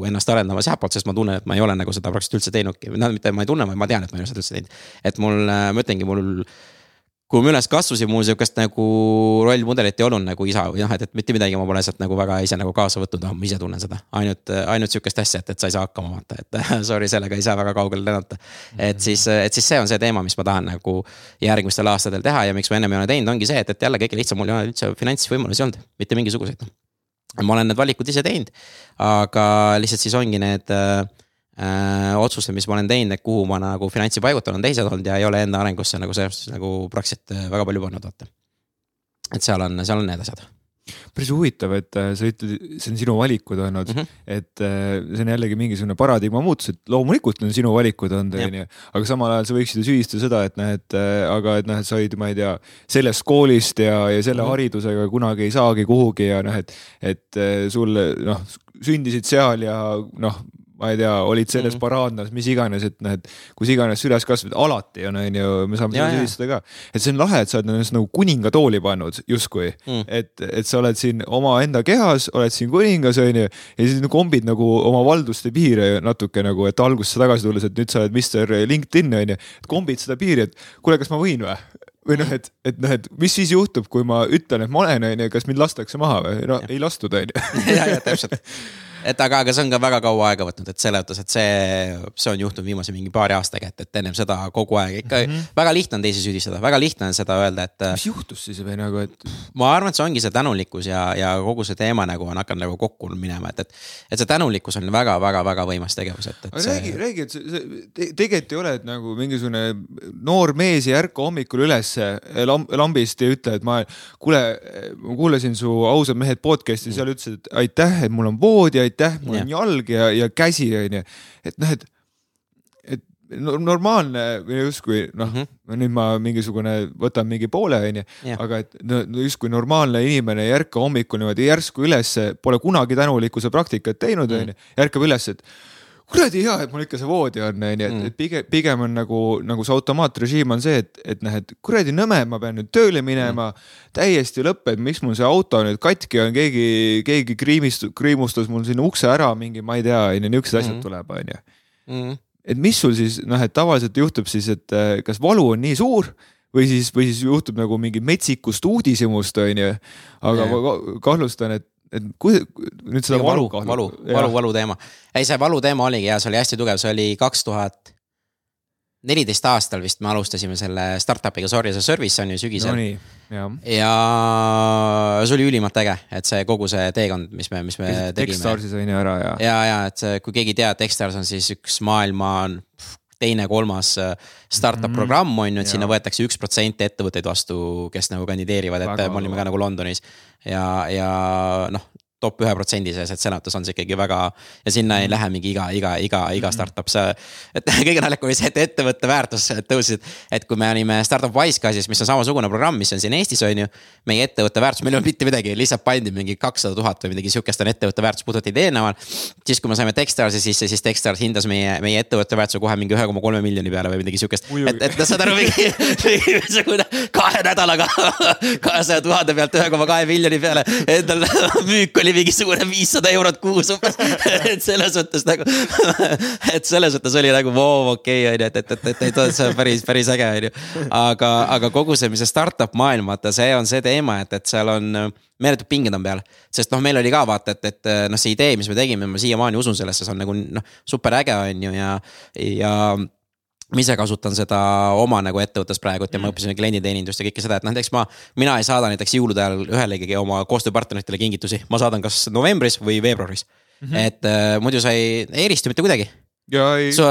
ennast arendama sealtpoolt, sest ma tunnen, et ma ei ole nagu seda praktiliselt üldse teinudki, noh mitte ma ei tunne, vaid ma tean, et ma ei ole seda üldse teinud. et mul, ma ütlengi, mul kui ma üles kasvasin, mul sihukest nagu rollmudelit ei olnud nagu isa või noh, et, et mitte midagi ma pole sealt nagu väga ise nagu kaasa võtnud, noh ma ise tunnen seda. ainult, ainult sihukest asja, et, et sa ei saa hakkama vaata, et (laughs) sorry, sellega ei saa väga kaugele lennata. et siis, et siis see on see teema, mis ma tahan nagu järgmistel aastatel teha ja miks ma ennem ei ole teinud, ongi see, et, et jälle kõige lihtsam, mul ei ole üldse finantsvõimalusi olnud, mitte mingisuguseid. ma olen need valikud ise teinud, aga lihtsalt siis ongi need äh, äh, otsused, mis ma olen teinud, et kuhu ma nagu finantsi paigutan, on teised olnud ja ei ole enda arengusse nagu selles suhtes nagu praktiliselt äh, väga palju pannud, vaata. et seal on, seal on need asjad päris huvitav, et äh, sa ütled, see on sinu valikud olnud mm, -hmm. et see on jällegi mingisugune paradigma muutus, et loomulikult on sinu valikud olnud, onju. aga samal ajal sa võiksid ju süüdistada seda, et noh, et aga et noh, et sa olid, ma ei tea, sellest koolist ja, ja selle mm -hmm. haridusega kunagi ei saagi kuhugi ja noh, et, et sul noh, sündisid seal ja noh ma ei tea, olid selles mm -hmm. paraadnas, mis iganes, et noh, et kus iganes üles kasvad, alati on, on ju, me saame seda süüdistada ka. et see on lahe, et sa oled ennast nagu kuningatooli pannud justkui mm., et, et sa oled siin omaenda kehas, oled siin kuningas, on ju, ja siis kombid nagu oma valduste piire natuke nagu, et algusesse tagasi tulles, et nüüd sa oled Mr LinkedIn on ju, et kombid seda piiri, et kuule, kas ma võin või? või noh, et, et noh, et mis siis juhtub, kui ma ütlen, et ma olen, on ju, kas mind lastakse maha või? no ja. ei lastud, on ju. (laughs) ja, ja täpselt (laughs) et aga, aga see on ka väga kaua aega võtnud, et selles mõttes, et see, see on juhtunud viimase mingi paari aastaga, et, et ennem seda kogu aeg ikka mm -hmm. väga lihtne on teisi süüdistada, väga lihtne on seda öelda, et. mis juhtus siis või nagu, et? ma arvan, et see ongi see tänulikkus ja, ja kogu see teema nagu on hakanud nagu kokku minema, et, et. et see tänulikkus on väga-väga-väga võimas tegevus, et, et. Räägi, räägi, et see, see tegelikult ei ole, et nagu mingisugune noor mees ei ärka hommikul ülesse lamb, lambist ja ütle, et ma, kuule, ma kuulasin su Ausad mehed podcast'i, seal ütlesid, et aitäh, et mul on voodi, aitäh, mul on jalg ja, ja käsi onju, et noh, et, normaalne justkui noh mm, -hmm. nüüd ma mingisugune võtan mingi poole onju, aga et no, justkui normaalne inimene ei ärka hommikul niimoodi järsku ülesse, pole kunagi tänulikkuse praktikat teinud onju. Mm -hmm., ärkab üles, et kuradi hea, et mul ikka see voodi on, onju, et, mm. et pigem, pigem on nagu, nagu see automaatrežiim on see, et, et noh, et kuradi nõme, ma pean nüüd tööle minema mm.. täiesti lõpp, et miks mul see auto nüüd katki on, keegi, keegi kriimist-, kriimustas mul sinna ukse ära mingi, ma ei tea, onju, niuksed asjad mm. tuleb, onju. Mm. et mis sul siis noh, et tavaliselt juhtub siis, et äh, kas valu on nii suur või siis, või siis juhtub nagu mingi metsikust uudishimust, onju. aga yeah. ma kahtlustan, et et kui nüüd seda valu, valu, valu, valu, valu teema. ei, see valu teema oligi ja see oli hästi tugev, see oli kaks tuhat neliteist aastal vist me alustasime selle startup'iga Sorry as a service on ju sügisel no. ja. ja see oli ülimalt äge, et see kogu see teekond, mis me, mis me Kesid tegime. Techstarsis on ju ära ja. ja, ja et see, kui keegi ei tea, Techstars on siis üks maailma teine, kolmas äh, startup mm programm on ju, et ja. sinna võetakse üks protsent ettevõtteid vastu, kes nagu kandideerivad, et Väga me olime ka nagu Londonis. ja, ja noh, top ühe protsendi sees, et senatus on see ikkagi väga ja sinna ei lähe mingi iga, iga, iga, iga mhm. startup, see. et (laughs) kõige naljakam oli see, et ettevõtte väärtus tõusid, et kui me olime startup Wisecasis, mis on samasugune programm, mis on siin Eestis, on ju. meie ettevõtte väärtus, meil ei olnud mitte midagi, lihtsalt pandi mingi kakssada tuhat või midagi sihukest on ettevõtte väärtus puudutati eelnevalt. siis, kui me saime Techstarsi sisse, siis Techstars hindas meie, meie ettevõtte väärtuse kohe mingi ühe koma kolme miljoni peale või midagi sihukest. et, et noh, saad aru, mingi, (laughs) mingisugune kahe nädalaga (laughs) kahesaja tuhande pealt ühe koma kahe miljoni peale, endal müük oli oli mingisugune viissada eurot kuus umbes. et selles mõttes nagu, et selles mõttes oli nagu voo okei okay, on ju, et, et, et, et, et, et see on päris, päris äge on ju. aga, aga kogu see, mis see startup maailm, vaata, see on see teema, et, et seal on meeletud pinged on peal. sest noh, meil oli ka vaata, et, et noh, see idee, mis me tegime, ma siiamaani usun sellesse, see on nagu noh, super äge on ju ja, ja ma ise kasutan seda oma nagu ettevõttes praegu, et ja ma mm. õppisin klienditeenindust ja kõike seda, et noh, näiteks ma, mina ei saada näiteks jõulude ajal ühelegi oma koostööpartneritele kingitusi, ma saadan kas novembris või veebruaris mm. -hmm. et äh, muidu sa ei eristu mitte kuidagi sa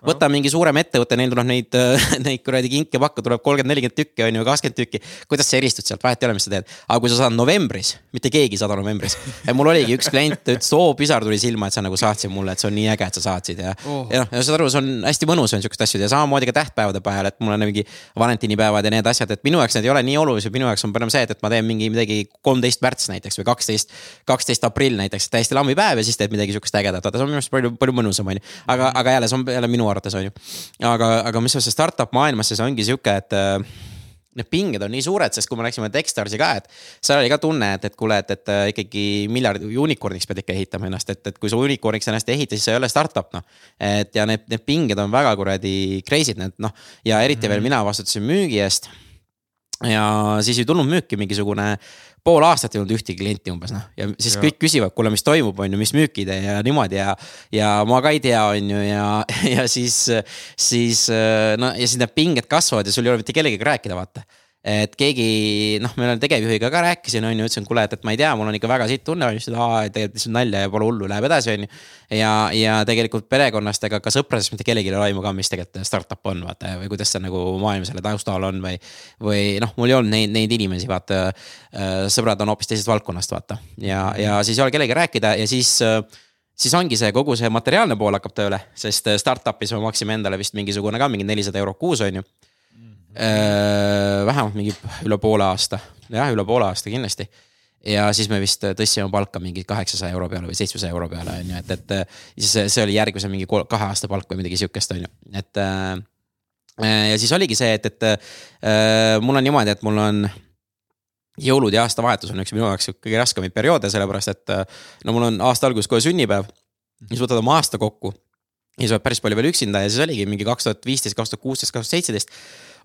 võta mingi suurem ettevõte, neil tuleb neid, (laughs) neid kuradi kinke pakka tuleb kolmkümmend, nelikümmend tükki on ju, kakskümmend tükki. kuidas sa eristud sealt, vahet ei ole, mis sa teed, aga kui sa saad novembris, mitte keegi ei saada novembris. mul oligi üks klient, ta ütles, oo pisar tuli silma, et sa nagu saatsid mulle, et see on nii äge, et sa saatsid ja oh.. ja noh, saad aru, see on hästi mõnus on siukest asju ja samamoodi ka tähtpäevade peal, et mul on mingi valentinipäevad ja need asjad, et minu jaoks need ei ole nii olulised, minu jaoks on parem see, et, et ma teen mingi midagi kolmteist märts näiteks või kaksteist, kaksteist aprill näiteks, täiesti lammipäev ja siis teed midagi siukest ägedat, vaata see on minu arust palju, palju mõnusam on ju. Aga, aga jälle, see on jälle minu arvates on ju. aga, aga mis on see startup maailmas, siis ongi sihuke, et äh, need pinged on nii suured, sest kui me läksime Techstarsi ka, et seal oli ka tunne, et, et kuule, et, et äh, ikkagi miljardi, unicorn'iks pead ikka ehitama ennast, et, et kui sa unicorn'iks ennast ei ehita, siis sa ei ole startup noh. et ja need, need pinged on väga kuradi crazy'd, need noh ja eriti mm -hmm. veel mina vastutasin müügi eest. ja siis ei tulnud müüki mingisugune pool aastat ei olnud ühtegi klienti umbes noh ja siis ja. kõik küsivad, kuule, mis toimub, on ju, mis müüki te ja niimoodi ja. ja ma ka ei tea, on ju ja, (laughs) ja siis, siis no ja siis need pinged kasvavad ja sul ei ole mitte kellegagi rääkida, vaata et keegi noh, meil tegevjuhiga ka rääkisin, on ju, ütlesin, kuule, et, et ma ei tea, mul on ikka väga siit tunne, on ju, siis aa, et tegelikult lihtsalt nalja ja pole hullu, läheb edasi, on ju. ja, ja tegelikult perekonnast ega ka sõpradest mitte kellelgi ei ole aimu ka, mis tegelikult startup on, vaata või kuidas see nagu maailm selle taustal on või. või noh, mul ei olnud neid, neid inimesi, vaata. Sõbrad on hoopis teisest valdkonnast, vaata ja, ja siis ei ole kellegagi rääkida ja siis siis ongi see kogu see materiaalne pool hakkab tööle, sest startup'is me maksime endale vist mingisugune ka mingi nelisada eurot kuus, on ju Äh, vähemalt mingi üle poole aasta, jah, üle poole aasta kindlasti. ja siis me vist tõstsime palka mingi kaheksasaja euro peale või seitsmesaja euro peale on ju, et, et siis see, oli järgmise mingi kahe aasta palk või midagi sihukest, on ju, et äh,. ja siis oligi see, et, et äh, mul on niimoodi, et mul on jõulud ja aastavahetus on üks minu jaoks kõige raskemaid perioode, sellepärast et no mul on aasta alguses kohe sünnipäev. siis võtad oma aasta kokku. ja siis oled päris palju veel üksinda ja siis oligi mingi kaks tuhat viisteist, kaks tuhat kuusteist, kaks tuhat seitseteist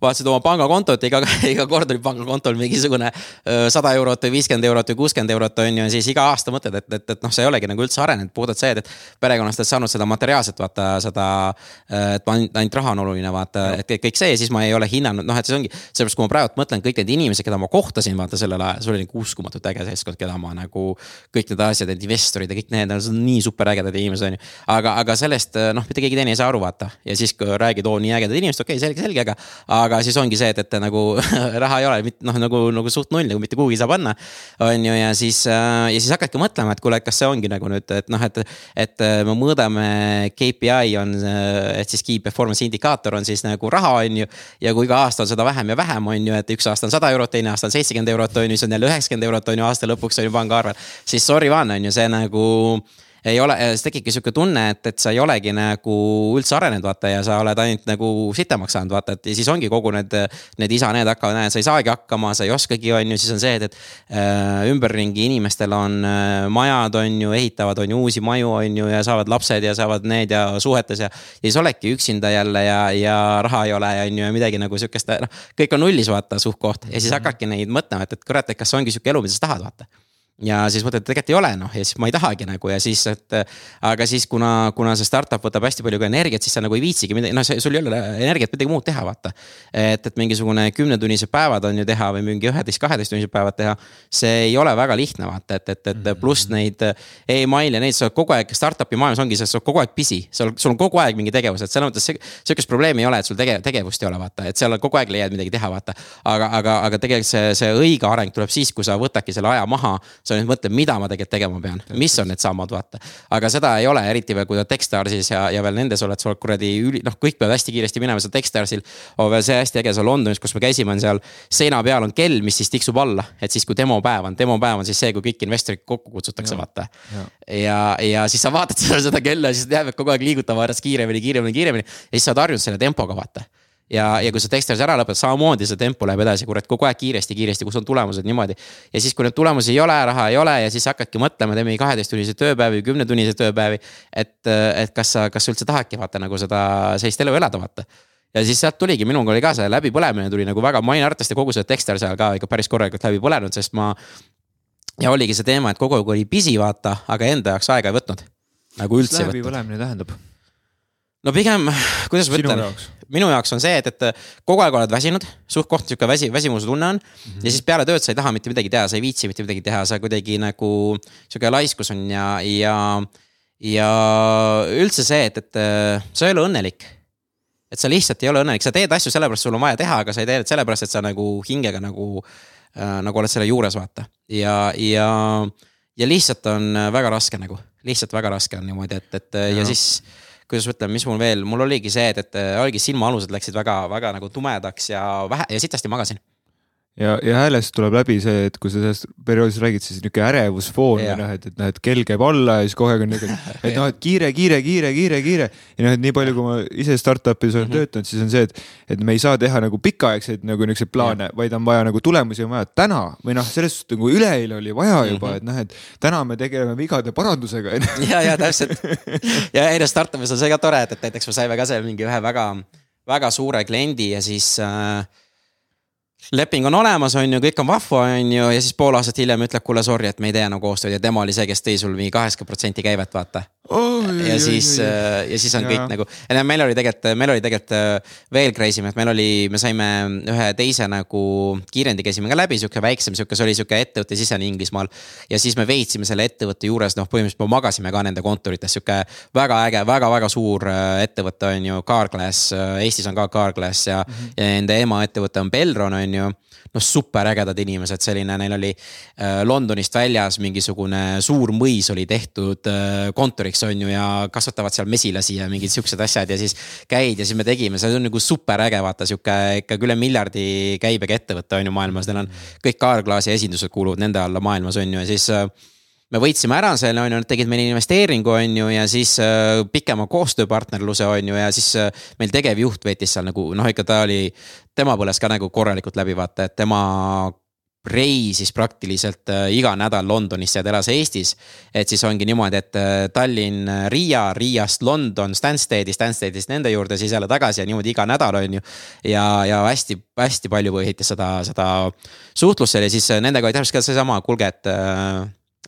vaatasid oma pangakontot iga, (laughs) iga kord oli pangakontol mingisugune sada eurot või viiskümmend eurot või kuuskümmend eurot on ju, ja siis iga aasta mõtled, et, et, et noh, sa ei olegi nagu üldse arenenud, puhtalt see, et perekonnast oled saanud seda materiaalset, vaata seda. et ainult, raha on oluline, vaata, et kõik see ja siis ma ei ole hinnanud, noh, et see ongi. sellepärast, kui ma praegu mõtlen kõik need inimesed, keda ma kohtasin, vaata sellel ajal, see oli nagu uskumatult äge seltskond, keda ma nagu. kõik need asjad, need investorid ja kõik need, need on nii super ägedad inimesed, on ju. aga, aga sellest noh, mitte keegi teine ei saa aru, vaata ja siis kui räägid, oo nii ägedad inimesed, okei okay,, selge, selge, aga. Aga siis ongi see, et, et nagu (laughs) raha ei ole, noh nagu, nagu suht null nagu mitte kuhugi ei saa panna. on ju, ja siis äh, ja siis hakkadki mõtlema, et kuule, kas see ongi nagu nüüd, et noh, et, et äh, me mõõdame KPI on, äh, et siis key performance indikaator on siis nagu raha, on ju. ja kui iga aasta on seda vähem ja vähem, on ju, et üks aasta on sada eurot, teine aasta on seitsekümmend eurot, on ju, siis on jälle üheksakümmend eurot, on ju, aasta lõpuks on ju pangaarvel. siis sorry vaan, on ju, see nagu ei ole, siis tekibki sihuke tunne, et, et sa ei olegi nagu üldse arenenud, vaata ja sa oled ainult nagu sitemaks saanud, vaata, et ja siis ongi kogu need. Need isa, need hakkavad, näed, sa ei saagi hakkama, sa ei oskagi, on ju, siis on see, et, et äh, ümberringi inimestel on äh, majad, on ju, ehitavad, on ju uusi maju, on ju, ja saavad lapsed ja saavad need ja suhetes ja. ja siis oledki üksinda jälle ja, ja raha ei ole, on ju, ja midagi nagu sihukest, noh, kõik on nullis, vaata suht-koht ja siis mhm. hakkadki neid mõtlema, et, et kurat, et kas ongi sihuke elu, mida sa tahad, vaata ja siis mõtled, et tegelikult ei ole noh, ja siis ma ei tahagi nagu ja siis, et. aga siis, kuna, kuna see startup võtab hästi palju ka energiat, siis sa nagu ei viitsigi midagi, noh, sul ei ole energiat midagi muud teha, vaata. et, et mingisugune kümnetunnised päevad on ju teha või mingi üheteist, kaheteisttunnised päevad teha. see ei ole väga lihtne, vaata, et, et, et mhm. pluss neid email'e, neid sa oled kogu aeg, startup'i maailmas ongi sa oled kogu aeg busy. sul, sul on kogu aeg mingi tegevus, et selles mõttes sihukest probleemi ei ole, et sul tege-, tegevust ei ole, vaata, et seal kogu aeg leiad midagi teha, vaata. aga, aga, aga tegelikult see, see õige areng tuleb siis, kui sa võtadki selle aja maha sa nüüd mõtled, mida ma tegelikult tegema pean, mis on need sammud, vaata. aga seda ei ole, eriti veel, kui sa Techstarsis ja, ja veel nendes oled, sa oled kuradi üli, noh, kõik peavad hästi kiiresti minema, seal Techstarsil. on veel see hästi äge seal Londonis, kus me käisime, on seal seina peal on kell, mis siis tiksub alla, et siis kui demopäev on, demopäev on siis see, kui kõik investorid kokku kutsutakse, vaata. ja, ja siis sa vaatad seda, (laughs) seda kella, siis jääb kogu aeg liigutama järjest kiiremini, kiiremini, kiiremini. ja siis sa oled harjunud selle tempoga, vaata ja, ja kui sa Dexteris ära lõpetad, samamoodi see tempo läheb edasi, kurat, kogu aeg kiiresti, kiiresti, kus on tulemused niimoodi. ja siis, kui neid tulemusi ei ole, raha ei ole ja siis hakkadki mõtlema, teeme kaheteisttunniseid tööpäevi, kümnetunniseid tööpäevi. et, et kas sa, kas sa üldse tahadki vaata nagu seda sellist elu elada, vaata ja siis sealt tuligi, minuga oli ka see läbipõlemine tuli nagu väga, ma olin arvatavasti kogu see Dexter seal ka ikka päris korralikult läbi põlenud, sest ma. ja oligi see teema, et kogu aeg oli pisi, vaata, aga enda jaoks aega ei võtnud. nagu üldse läbipõlemine tähendab? No pigem, kuidas ma ütlen, minu jaoks on see, et, et kogu aeg oled väsinud, suht-koht sihuke väsi, väsimuse tunne on mm. -hmm. ja siis peale tööd sa ei taha mitte midagi teha, sa ei viitsi mitte midagi teha, sa kuidagi nagu sihuke laiskus on ja, ja. ja üldse see, et, et sa ei ole õnnelik. et sa lihtsalt ei ole õnnelik, sa teed asju sellepärast, sul on vaja teha, aga sa ei tee neid sellepärast, et sa nagu hingega nagu äh,, nagu oled selle juures, vaata. ja, ja, ja lihtsalt on väga raske nagu, lihtsalt väga raske on niimoodi, et, et ja, ja siis kuidas ma ütlen, mis mul veel, mul oligi see, et, et oligi silmaalused läksid väga-väga nagu tumedaks ja vähe ja sitasti magasin ja, ja häälest tuleb läbi see, et kui sa sellest perioodist räägid, siis niisugune ärevusfoon või noh, et, et noh, et kell käib alla ja siis aeg on niisugune, (laughs) et noh, et kiire, kiire, kiire, kiire, kiire. ja noh, et nii palju, kui ma ise startup'is olen mm -hmm. töötanud, siis on see, et, et me ei saa teha nagu pikaaegseid nagu niisuguseid plaane, vaid on vaja nagu tulemusi on vaja täna või noh, selles suhtes nagu üleeile oli vaja juba mm, -hmm. et noh, et täna me tegeleme vigade parandusega (laughs) ja, ja täpselt (laughs) ja ei no startup'is on see ka tore, et, et näiteks me saime ka seal mingi ühe väga, väga suure kliendi ja siis äh, leping on olemas, on ju, kõik on vahva, on ju, ja siis pool aastat hiljem ütleb, kuule sorry, et me ei tee enam koostööd ja tema oli see, kes tõi sul mingi kaheksakümmend protsenti käivet, vaata oh,. ja jah, siis, äh, ja siis on ja. kõik nagu, meil oli tegelikult, meil oli tegelikult äh, veel crazy im, et meil oli, me saime ühe teise nagu kiirendi käisime ka läbi, sihuke väiksem, sihuke, see oli sihuke ettevõtte sisene Inglismaal. ja siis me veetsime selle ettevõtte juures, noh, põhimõtteliselt me magasime ka nende kontorites, sihuke väga äge väga,, väga-väga suur äh, ettevõte on ju, Carglass, Eestis on ka Carglass ja mm, -hmm. ja nende emaettevõte on Belron on on ju. noh, superägedad inimesed, selline, neil oli äh, Londonist väljas mingisugune suur mõis oli tehtud äh, kontoriks, on ju, ja kasvatavad seal mesilasi ja mingid siuksed asjad ja siis. käid ja siis me tegime, see on nagu superäge, vaata sihuke ikkagi üle miljardi käibega ettevõte on ju maailmas, neil on kõik Kaarklaasi esindused kuuluvad nende alla maailmas on ju ja siis äh, me võitsime ära selle, on ju, nad tegid meile investeeringu, on ju, ja siis äh, pikema koostööpartnerluse, on ju, ja siis äh, meil tegevjuht veetis seal nagu noh, ikka ta oli, tema põles ka nagu korralikult läbi, vaata, et tema reisis praktiliselt äh, iga nädal Londonisse ja ta elas Eestis. et siis ongi niimoodi, et äh, Tallinn, äh, Riia, Riiast London, Stanstedi, Stanstedist nende juurde, siis jälle tagasi ja niimoodi iga nädal on ju. ja, ja hästi, hästi palju põhitas seda, seda suhtlust seal ja siis nendega oli täpselt ka seesama, kuulge, et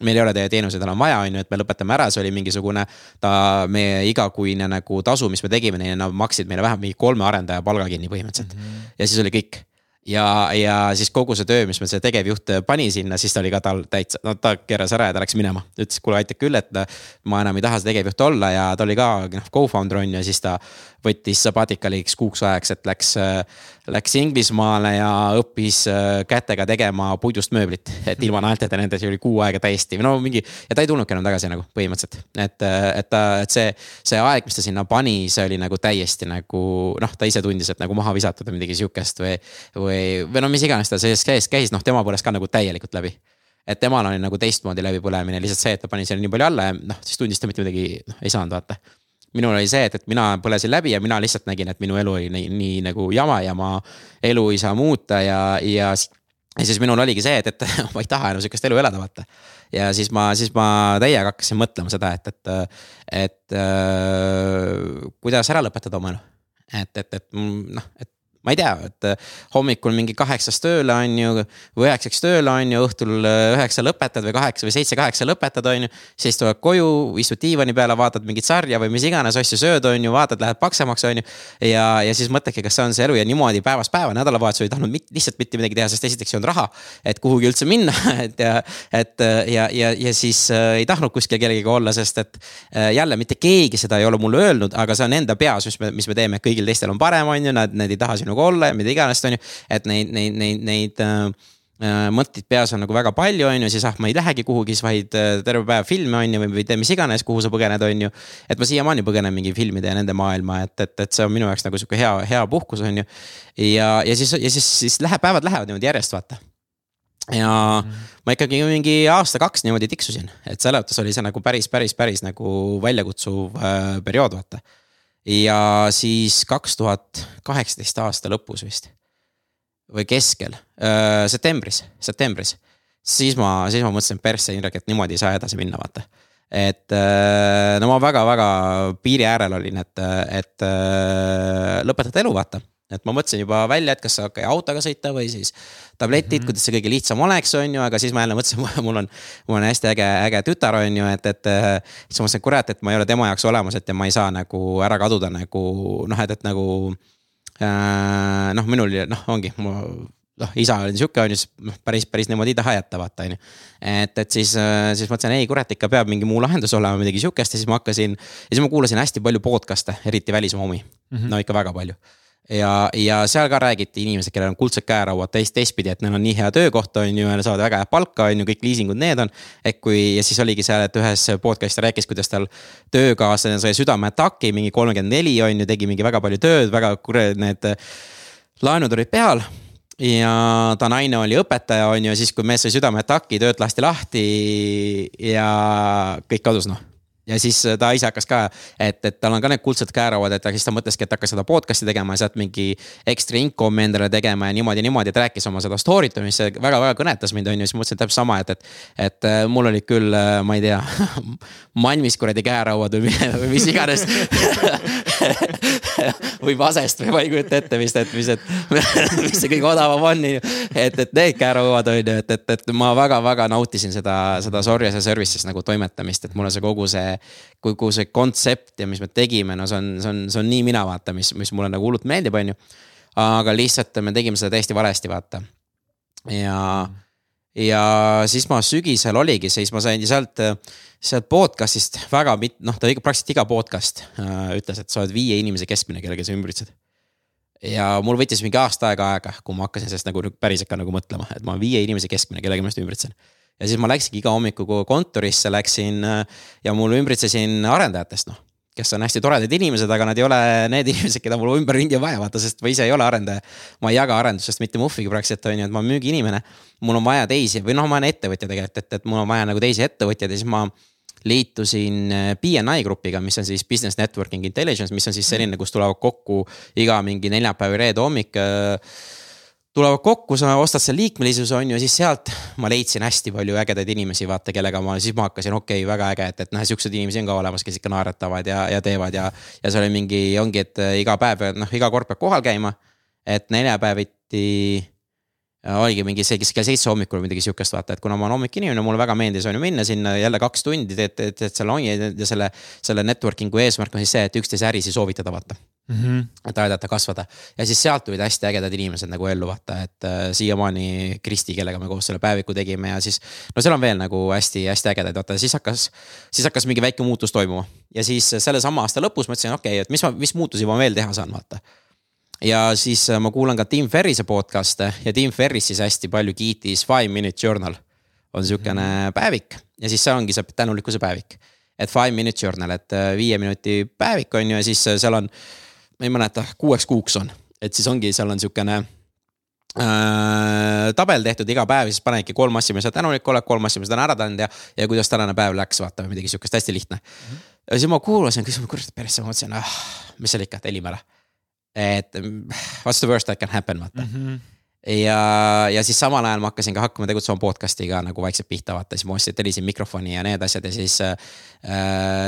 meil ei ole teie teenuseid enam vaja, on ju, et me lõpetame ära, see oli mingisugune. ta, meie igakuine nagu tasu, mis me tegime neile, nad maksid meile vähemalt mingi kolme arendaja palga kinni põhimõtteliselt mm. -hmm. ja siis oli kõik ja, ja siis kogu see töö, mis meil see tegevjuht pani sinna, siis ta oli ka tal täitsa, no ta keeras ära ja ta läks minema. ütles, kuule aitab küll, et ma enam ei taha see tegevjuht olla ja ta oli ka noh co-founder on ju, siis ta võttis sabatikaliks kuuks ajaks, et läks, läks Inglismaale ja õppis äh, kätega tegema puidust mööblit. et ilma naelteta nendes oli kuu aega täiesti no mingi ja ta ei tulnudki enam tagasi nagu põhimõtteliselt. et, et ta, et see, see aeg, mis ta sinna pani, see oli nagu täiesti nagu noh, ta ise tundis, et nagu maha visatud või midagi sihukest või. või, või no mis iganes ta sees käis, käis, noh, tema põles ka nagu täielikult läbi et temal oli nagu teistmoodi läbipõlemine, lihtsalt see, et ta pani selle nii palju alla ja noh, siis tundis ta mitte midagi, noh ei saanud vaata minul oli see, et, et mina põlesin läbi ja mina lihtsalt nägin, et minu elu oli nii, nii nagu jama ja ma elu ei saa muuta ja, ja. ja siis minul oligi see, et, et (laughs) ma ei taha enam sihukest elu elada, vaata. ja siis ma, siis ma täiega hakkasin mõtlema seda, et, et, et äh, kuidas ära lõpetada oma elu. et, et, et noh, et ma ei tea, et äh, hommikul mingi kaheksast tööle on ju või üheksaks tööle on ju, õhtul äh, üheksa lõpetad või kaheksa või seitse-kaheksa lõpetad, on ju. siis tuled koju, istud diivani peale, vaatad mingit sarja või mis iganes asju sööd, on ju, vaatad, lähed paksemaks, on ju. ja, ja siis mõtledki, kas see on see elu ja niimoodi päevast päeva, nädalavahetusel ei tahtnud mit, lihtsalt mitte midagi teha, sest esiteks ei olnud raha. et kuhugi üldse minna, (laughs) et ja, et ja, ja, ja siis äh, ei tahtnud kuskil kellegagi olla, sest et äh, jälle mitte keegi seda ei ole mulle öelnud, aga see on enda peas, mis me, mis me teeme, kõigil teistel on parem, on ju, nad, nad ei taha sinuga sinuga olla ja mida iganes, on ju. et neid, neid, neid, neid äh, äh, mõtteid peas on nagu väga palju, on ju, siis ah, ma ei lähegi kuhugi, siis vaid äh, terve päev filme on ju, või, või tee mis iganes, kuhu sa põgened, on ju. et ma siiamaani põgenen mingi filmide ja nende maailma, et, et, et see on minu jaoks nagu sihuke hea, hea puhkus, on ju. ja, ja siis, ja siis, siis läheb, päevad lähevad niimoodi järjest, vaata ja mm. ma ikkagi mingi aasta-kaks niimoodi tiksusin, et selles mõttes oli see nagu päris, päris, päris nagu väljakutsuv äh, periood, vaata ja siis kaks tuhat kaheksateist aasta lõpus vist või keskel äh,, septembris, septembris. siis ma, siis ma mõtlesin persse, Indrek, et niimoodi ei saa edasi minna, vaata. et no ma väga-väga piiri äärel olin, et, et lõpetada elu, vaata et ma mõtlesin juba välja, et kas okay, autoga sõita või siis tabletid mm, -hmm. kuidas see kõige lihtsam oleks, on ju, aga siis ma jälle mõtlesin, (laughs) mul on, mul on hästi äge, äge tütar, on ju, et, et. siis ma mõtlesin, kurat, et ma ei ole tema jaoks olemas, et ja ma ei saa nagu ära kaduda nagu noh, et, et nagu äh,. noh, minul noh, ongi mu noh, isa oli sihuke on ju, siis noh, päris, päris niimoodi ei taha jätta, vaata on ju. et, et siis, siis mõtlesin, ei kurat, ikka peab mingi muu lahendus olema, midagi sihukest ja siis ma hakkasin. ja siis ma kuulasin hästi palju podcast'e, eriti välismaa omi mm, -hmm. no ikka väga palju ja, ja seal ka räägiti inimesed, kellel on kuldsed käerauad teist, teistpidi, et neil on nii hea töökoht, on ju, ja nad saavad väga head palka, on ju, kõik liisingud, need on. et kui ja siis oligi seal, et ühes podcast'is ta rääkis, kuidas tal töökaaslane sai südameataki, mingi kolmkümmend neli on ju, tegi mingi väga palju tööd, väga kurat, need laenud olid peal ja ta naine oli õpetaja, on ju, siis kui mees sai südameataki, töölt lasti lahti ja kõik kadus noh ja siis äh, ta ise hakkas ka, et, et tal on ka need kuldsed käerauad, et siis ta mõtleski, et hakkas seda podcast'i tegema ja sealt mingi ekstra income'i endale tegema ja niimoodi, niimoodi, et rääkis oma seda story't, mis väga-väga kõnetas mind, on ju, siis mõtlesin täpselt sama, et, et. et äh, mul olid küll, äh, ma ei tea (laughs) Malmis kuradi käerauad või, või mis iganes (laughs) või vasest või ma ei kujuta ette vist, et mis, et (laughs) mis see kõige odavam on, et, et need käerauad on ju, et, et, et ma väga-väga nautisin seda, seda Sorjas ja Service'is nagu toimetamist, et mulle see kogu see kogu see kontsept ja mis me tegime, no see on, see on, see on nii mina vaata, mis, mis mulle nagu hullult meeldib, on ju. aga lihtsalt me tegime seda täiesti valesti, vaata. ja mm., ja siis ma sügisel oligi, siis ma sain sealt, sealt podcast'ist väga mit-, noh, ta praktiliselt iga podcast äh, ütles, et sa oled viie inimese keskmine, kellega sa ümbritsed ja mul võttis mingi aasta aega aega, kui ma hakkasin sellest nagu päris ikka nagu mõtlema, et ma viie inimese keskmine, kellega ma ennast ümbritsen. Ja siis ma läksingi iga hommiku kontorisse läksin ja mul ümbritsesin arendajatest, noh kes on hästi toredad inimesed, aga nad ei ole need (laughs) inimesed, keda mul ümberringi on vaja, vaata, sest ma ise ei ole arendaja. ma ei jaga arendusest mitte muhvigi praktiliselt on ju, et ma olen müügiinimene. mul on vaja teisi või noh, ma olen ettevõtja tegelikult, et, et mul on vaja nagu teisi ettevõtjaid ja siis ma liitusin äh, BNI grupiga, mis on siis Business Networking Intelligence, mis on siis selline, kus tulevad kokku iga mingi neljapäev või reede hommik äh, tulevad kokku, sa ostad seal liikmelisuse on ju, siis sealt ma leidsin hästi palju ägedaid inimesi, vaata, kellega ma, siis ma hakkasin, okei okay,, väga äge, et, et noh, siukseid inimesi on ka olemas, kes ikka naeratavad ja, ja teevad ja. ja seal oli mingi, ongi, et äh, iga päev, noh, iga kord peab kohal käima. et neljapäeviti oligi mingi see, kes kell seitse hommikul või midagi sihukest, vaata, et kuna ma olen hommikuinimene, mulle väga meeldis on ju minna sinna jälle kaks tundi, teed, teed, teed selle ongi ja selle, selle networking'u eesmärk on siis see, et üksteise ärisi soovitada, vaata mm. -hmm. et aidata kasvada ja siis sealt tulid hästi ägedad inimesed nagu ellu, vaata, et äh, siiamaani Kristi, kellega me koos selle päeviku tegime ja siis. no seal on veel nagu hästi-hästi ägedaid, vaata siis hakkas, siis hakkas mingi väike muutus toimuma ja siis sellesama aasta lõpus mõtlesin, okei okay,, et mis ma, mis muutusi ma veel teha saan, vaata ja siis äh, ma kuulan ka Tim Ferrise podcast'e ja Tim Ferris siis hästi palju kiitis Five Minute Journal. on sihukene mhm. päevik ja siis see ongi see tänulikkuse päevik. et Five Minute Journal, et äh, viie minuti päevik on ju ja siis äh, seal on, ma ei mäleta, kuueks kuuks on, et siis ongi, seal on sihukene äh, tabel tehtud iga päev, siis panedki kolm asja, mis sa tänulik oled, kolm asja, mis oled ära teinud ja, ja kuidas tänane päev läks, vaata või midagi sihukest hästi lihtne mm. -hmm. ja siis ma kuulasin, küsin, kurat persse, ma mõtlesin, ah, mis seal ikka, tellime ära et what's the worst that can happen, vaata mm. -hmm ja, ja siis samal ajal ma hakkasin ka hakkama tegutsema podcast'iga nagu vaikselt pihta vaata, siis ma ostsin, tellisin mikrofoni ja need asjad ja siis äh,.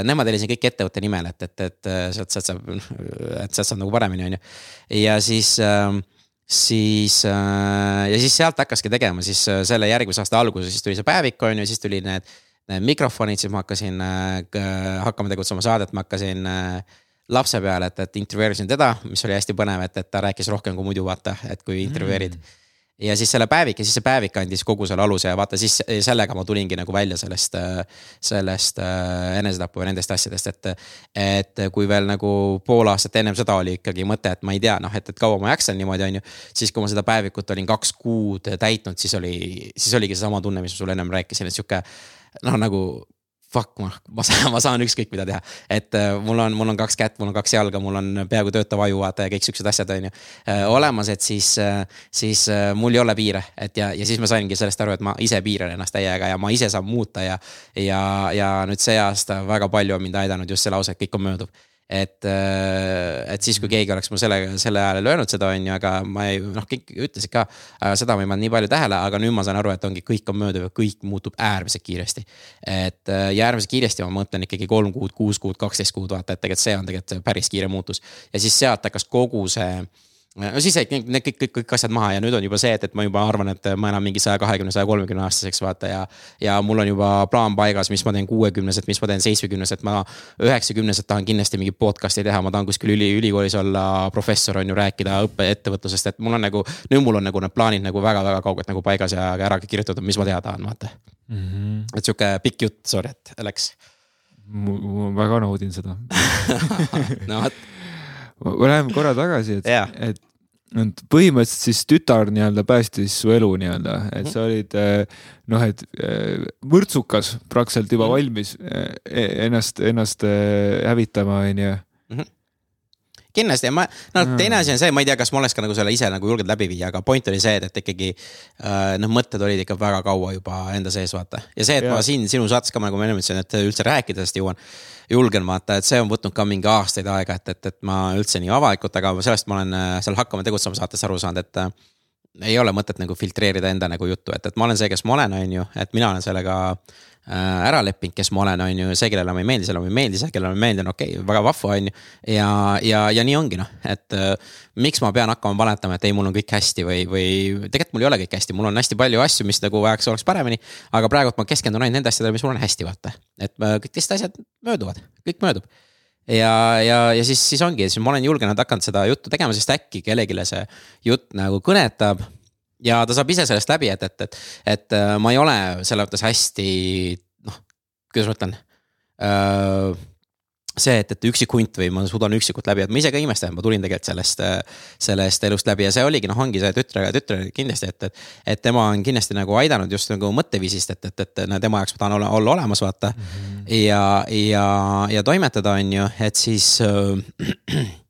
Nemad tellisin kõik ettevõtte nimel, et, et, et sealt, sealt saab, (laughs) et sealt saab nagu paremini, on ju. ja siis äh, siis äh, ja siis sealt hakkaski tegema siis äh, selle järgmise aasta alguses, siis tuli see päevik on ju, siis tuli need, need mikrofonid, siis ma hakkasin äh, hakkama tegutsema saadet, ma hakkasin äh, lapse peale, et, et intervjueerisin teda, mis oli hästi põnev, et, et ta rääkis rohkem kui muidu vaata, et kui intervjueerid mm. ja siis selle päevik ja siis see päevik andis kogu selle aluse ja vaata siis sellega ma tulingi nagu välja sellest, sellest äh, enesetapu ja nendest asjadest, et. et kui veel nagu pool aastat ennem seda oli ikkagi mõte, et ma ei tea, noh, et, et kaua ma jaksan niimoodi, on ju. siis, kui ma seda päevikut olin kaks kuud täitnud, siis oli, siis oligi seesama tunne, mis ma sulle ennem rääkisin, et sihuke noh, nagu fuck, ma, ma saan, ma saan ükskõik mida teha. et äh, mul on, mul on kaks kätt, mul on kaks jalga, mul on peaaegu töötav aju, vaata ja kõik siuksed asjad, on ju. Äh, olemas, et siis, äh, siis mul ei ole piire, et ja, ja siis ma saingi sellest aru, et ma ise piiran ennast täiega ja ma ise saan muuta ja. ja, ja nüüd see aasta väga palju on mind aidanud just see lause, et kõik on mööduv et, äh, et siis, kui keegi oleks mu selle, selle ajal öelnud seda, on ju, aga ma ei, noh, kõik ütlesid ka. seda ma ei pannud nii palju tähele, aga nüüd ma saan aru, et ongi, kõik on mööduv ja kõik muutub äärmiselt kiiresti. et äh, ja äärmiselt kiiresti ma mõtlen ikkagi kolm kuud, kuus kuud, kaksteist kuud, vaata, et tegelikult see on tegelikult päris kiire muutus. ja siis sealt hakkas kogu see no siis jäid need kõik, kõik, kõik asjad maha ja nüüd on juba see, et, et ma juba arvan, et ma enam mingi saja kahekümne, saja kolmekümne aastaseks vaata ja. ja mul on juba plaan paigas, mis ma teen kuuekümneselt, mis ma teen seitsmekümneselt, ma üheksakümneselt tahan kindlasti mingit podcast'i teha, ma tahan kuskil üli, ülikoolis olla professor on ju, rääkida õppe, ettevõtlusest, et mul on nagu. nüüd mul on nagu need plaanid nagu väga-väga kaugelt nagu paigas ja ära kirjutatud, mis ma teha tahan, vaata mm. -hmm. et sihuke pikk jutt, sorry, et läks. ma väga naudin seda (laughs) no vot Läheme korra tagasi, et yeah., et et põhimõtteliselt siis tütar nii-öelda päästis su elu nii-öelda, et sa olid eh, noh, et mõrtsukas praktiliselt juba mhm. valmis eh, ennast, ennast hävitama, onju mhm. Kindlasti ja ma, no teine asi on see, ma ei tea, kas ma oleks ka nagu selle ise nagu julgenud läbi viia, aga point oli see, et, et ikkagi noh, mõtted olid ikka väga kaua juba enda sees, vaata. ja see, et ja. ma siin sinu saates ka nagu ma enne ütlesin, et üldse rääkida sellest jõuan julgen vaata, et see on võtnud ka mingi aastaid aega, et, et, et ma üldse nii avalikult, aga sellest ma olen äh, seal Hakkame tegutsema saates aru saanud, et äh, ei ole mõtet nagu filtreerida enda nagu juttu, et, et ma olen see, kes ma olen, on ju, et mina olen sellega Äh, ära leppinud, kes ma olen, on ju, see, kellele ma ei meeldi, sellele ma ei meeldi, see, kellele ma meeldin, okei okay,, väga vahva, on ju. ja, ja, ja nii ongi noh, et äh, miks ma pean hakkama valetama, et ei, mul on kõik hästi või, või tegelikult mul ei ole kõik hästi, mul on hästi palju asju, mis nagu vajaks, oleks paremini. aga praegult ma keskendun ainult nende asjadele, mis mul on hästi, vaata. et äh, kõik teised asjad mööduvad, kõik möödub ja, ja, ja siis, siis ongi, siis ma olen julgenud hakanud seda juttu tegema, sest äkki kellelegi see jutt nagu kõnetab ja ta saab ise sellest läbi, et, et, et, et äh, ma ei ole selles mõttes hästi noh, kuidas ma ütlen äh, see, et, et üksik hunt või ma suudan üksikult läbi, et ma ise ka imestan, ma tulin tegelikult sellest, sellest elust läbi ja see oligi noh, ongi see tütre, tütre kindlasti, et, et. et tema on kindlasti nagu aidanud just nagu mõtteviisist, et, et, et no tema jaoks ma tahan olla, olla olemas, vaata mm. -hmm. ja, ja, ja toimetada, on ju, et siis äh, Äh,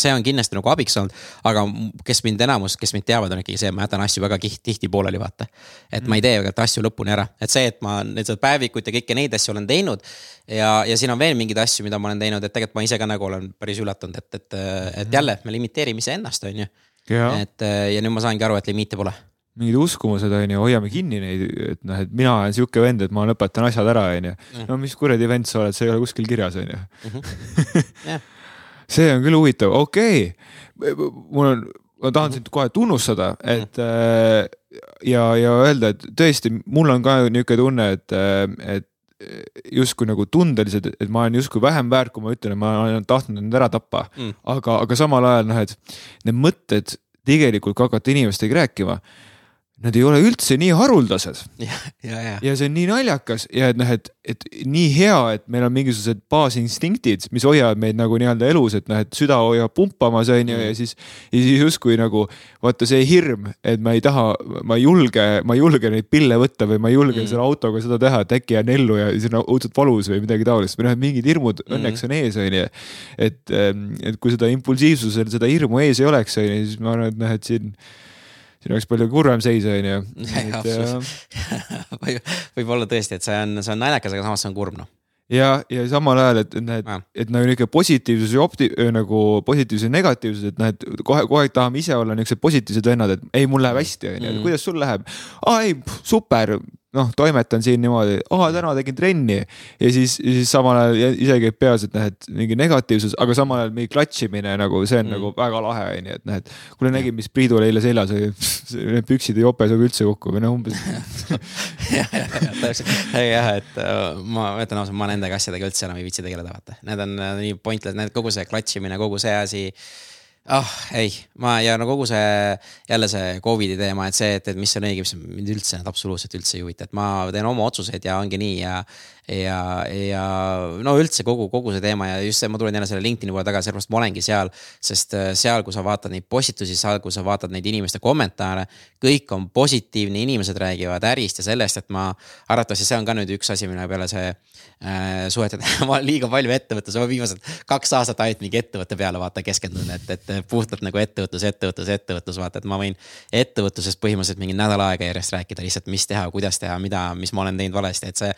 see on kindlasti nagu abiks olnud, aga kes mind enamus, kes mind teavad, on ikkagi see, et ma jätan asju väga tihti pooleli, vaata. et ma ei tee tegelikult asju lõpuni ära, et see, et ma nüüd seda päevikut ja kõiki neid asju olen teinud. ja, ja siin on veel mingeid asju, mida ma olen teinud, et tegelikult ma ise ka nagu olen päris üllatunud, et, et, et jälle me limiteerime iseennast, on ju. et ja nüüd ma saangi aru, et limiite pole mingid uskumused on ju, hoiame kinni neid, et noh, et mina olen sihuke vend, et ma lõpetan asjad ära, on ju. no mis kuradi vend sa oled, see ei ole kuskil kirjas, on ju. Mhm. (laughs) see on küll huvitav, okei. Okay., mul on, ma tahan sind kohe tunnustada, et äh, ja, ja öelda, et tõesti, mul on ka niisugune tunne, et, äh, et justkui nagu tundeliselt, et ma olen justkui vähem väärt, kui ma ütlen, et ma olen tahtnud end ära tappa. Mm.. aga, aga samal ajal noh, et need mõtted tegelikult ka hakata inimestega rääkima nad ei ole üldse nii haruldased. ja, ja, ja. ja see on nii naljakas ja et noh, et, et nii hea, et meil on mingisugused baasinstiktid, mis hoiavad meid nagu nii-öelda elus, et noh, et süda hoiab pumpamas on ju mm. ja siis. ja siis justkui nagu vaata see hirm, et ma ei taha, ma ei julge, ma ei julge neid pille võtta või ma ei julge mm. selle autoga seda teha, et äkki jään ellu ja siis on õudselt valus või midagi taolist või noh, et mingid hirmud mm. õnneks on ees, on ju. et, ähm, et kui seda impulsiivsusel seda hirmu ees ei oleks, on ju, siis ma arvan, et noh, et siin siin oleks palju kurvem seis, on ju. (laughs) (laughs) võib, võib-olla tõesti, et see on, see on naljakas, aga samas see on kurb, noh. Ja, ja samal ajal, et need, et nagu niisugune positiivsus ja opti-, nagu positiivsus ja negatiivsus, et noh, et kohe, aeg tahame ise olla niisugused positiivsed vennad, et ei, mul läheb hästi, on ju, mm. kuidas sul läheb? aa ei, super, noh, toimetan siin niimoodi, aa täna tegin trenni. Ja siis, siis samal ajal ise käib peas, et noh, et mingi negatiivsus, aga samal ajal mingi klatšimine nagu see on mm. nagu väga lahe on ju, et noh, et kuule nägin, mis Priidul eile seljas oli, need püksid ei jope sinuga üldse kokku või noh, umbes. (laughs) Jah, täpselt, jah, et uh, ma ütlen ausalt, ma nendega asjadega üldse enam ei viitsi tegeleda, vaata, need on uh, nii pointless, need kogu see klatšimine, kogu see asi ah oh, ei, ma ja no kogu see jälle see Covidi teema, et see, et, et mis on õige, mis mind üldse absoluutselt üldse ei huvita, et ma teen oma otsuseid ja ongi nii ja. Ja, ja no üldse kogu, kogu see teema ja just see, ma tulen jälle selle LinkedIn'i poole tagasi, sellepärast ma olengi seal. sest äh, seal, kui sa vaatad neid postitusi, seal, kui sa vaatad neid inimeste kommentaare, kõik on positiivne, inimesed räägivad ärist ja sellest, et ma arvatavasti see on ka nüüd üks asi, mille peale see äh, suhete (laughs) ma olen liiga palju ettevõttes, ma viimased kaks aastat ainult mingi ettevõtte peale vaata keskendun, et, et puhtalt nagu ettevõtlus, ettevõtlus, ettevõtlus, vaata, et ma võin ettevõtlusest põhimõtteliselt mingi nädal aega järjest rääkida lihtsalt, mis teha, kuidas teha, mida, mis ma olen teinud valesti, et see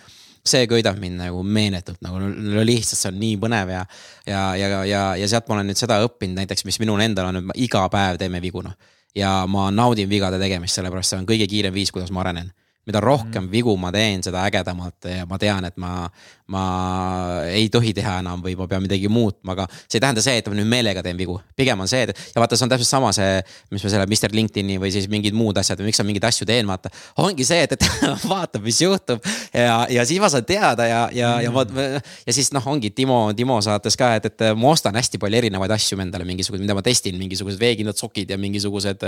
see köidab mind nagu meeletult nagu no lihtsalt see on nii põnev ja, ja, ja, ja, ja sealt ma olen nüüd seda õppinud näiteks, mis minul endal on, et iga päev teeme vigu noh. ja ma naudin vigade tegemist, sellepärast see on kõige kiirem viis, kuidas ma arenen mida rohkem mm. vigu ma teen, seda ägedamalt ja ma tean, et ma, ma ei tohi teha enam või ma pean midagi muutma, aga see ei tähenda see, et ma nüüd meelega teen vigu. pigem on see, et ja vaata, see on täpselt sama see, mis me selle Mr LinkedIn'i või siis mingid muud asjad või miks ma mingeid asju teen, vaata. ongi see, et, et (laughs) vaatab, mis juhtub ja, ja siis ma saan teada ja, ja ja ma ja siis noh, ongi Timo, Timo saates ka, et, et ma ostan hästi palju erinevaid asju endale mingisugused, mida ma testin, mingisugused veekindlad sokid ja mingisugused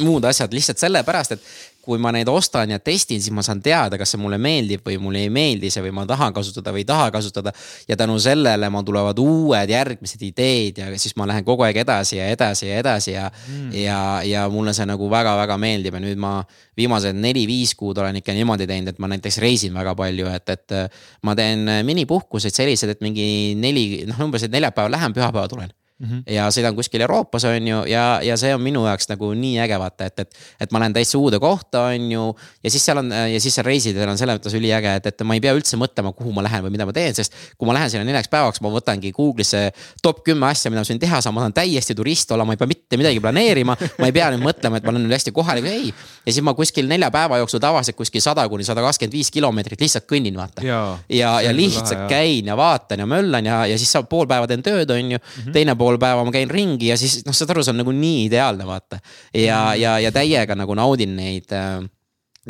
muud asjad lihtsalt sellepärast, et kui ma neid ostan ja testin, siis ma saan teada, kas see mulle meeldib või mulle ei meeldi see või ma tahan kasutada või ei taha kasutada. ja tänu sellele mul tulevad uued järgmised ideed ja siis ma lähen kogu aeg edasi ja edasi ja edasi ja mm.. ja, ja mulle see nagu väga-väga meeldib ja nüüd ma viimased neli-viis kuud olen ikka niimoodi teinud, et ma näiteks reisin väga palju, et, et ma teen minipuhkuseid sellised, et mingi neli, noh umbes, et neljapäeval lähen, pühapäeval tulen Mm -hmm. ja sõidan kuskil Euroopas, on ju, ja, ja see on minu jaoks nagu nii äge vaata, et, et. et ma lähen täitsa uude kohta, on ju. ja siis seal on ja siis seal reisidel on selles mõttes üliäge, et, et ma ei pea üldse mõtlema, kuhu ma lähen või mida ma teen, sest. kui ma lähen sinna neljaks päevaks, ma võtangi Google'isse top kümme asja, mida ma võin teha saan, ma saan täiesti turist olla, ma ei pea mitte midagi planeerima. ma ei pea nüüd mõtlema, et ma olen nüüd hästi kohalik, ei. ja siis ma kuskil nelja päeva jooksul tavaliselt kuskil sada kuni sada kakskümmend viis kilomeetrit lihtsalt kõnnin, vaata. ja, ja, ja lihtsalt lahe, käin ja vaatan ja möllan ja, ja siis pool päeva teen tööd, on ju mm. -hmm. teine pool päeva ma käin ringi ja siis noh, saad aru, see on nagu nii ideaalne, vaata. ja ja, ja täiega nagu naudin neid äh,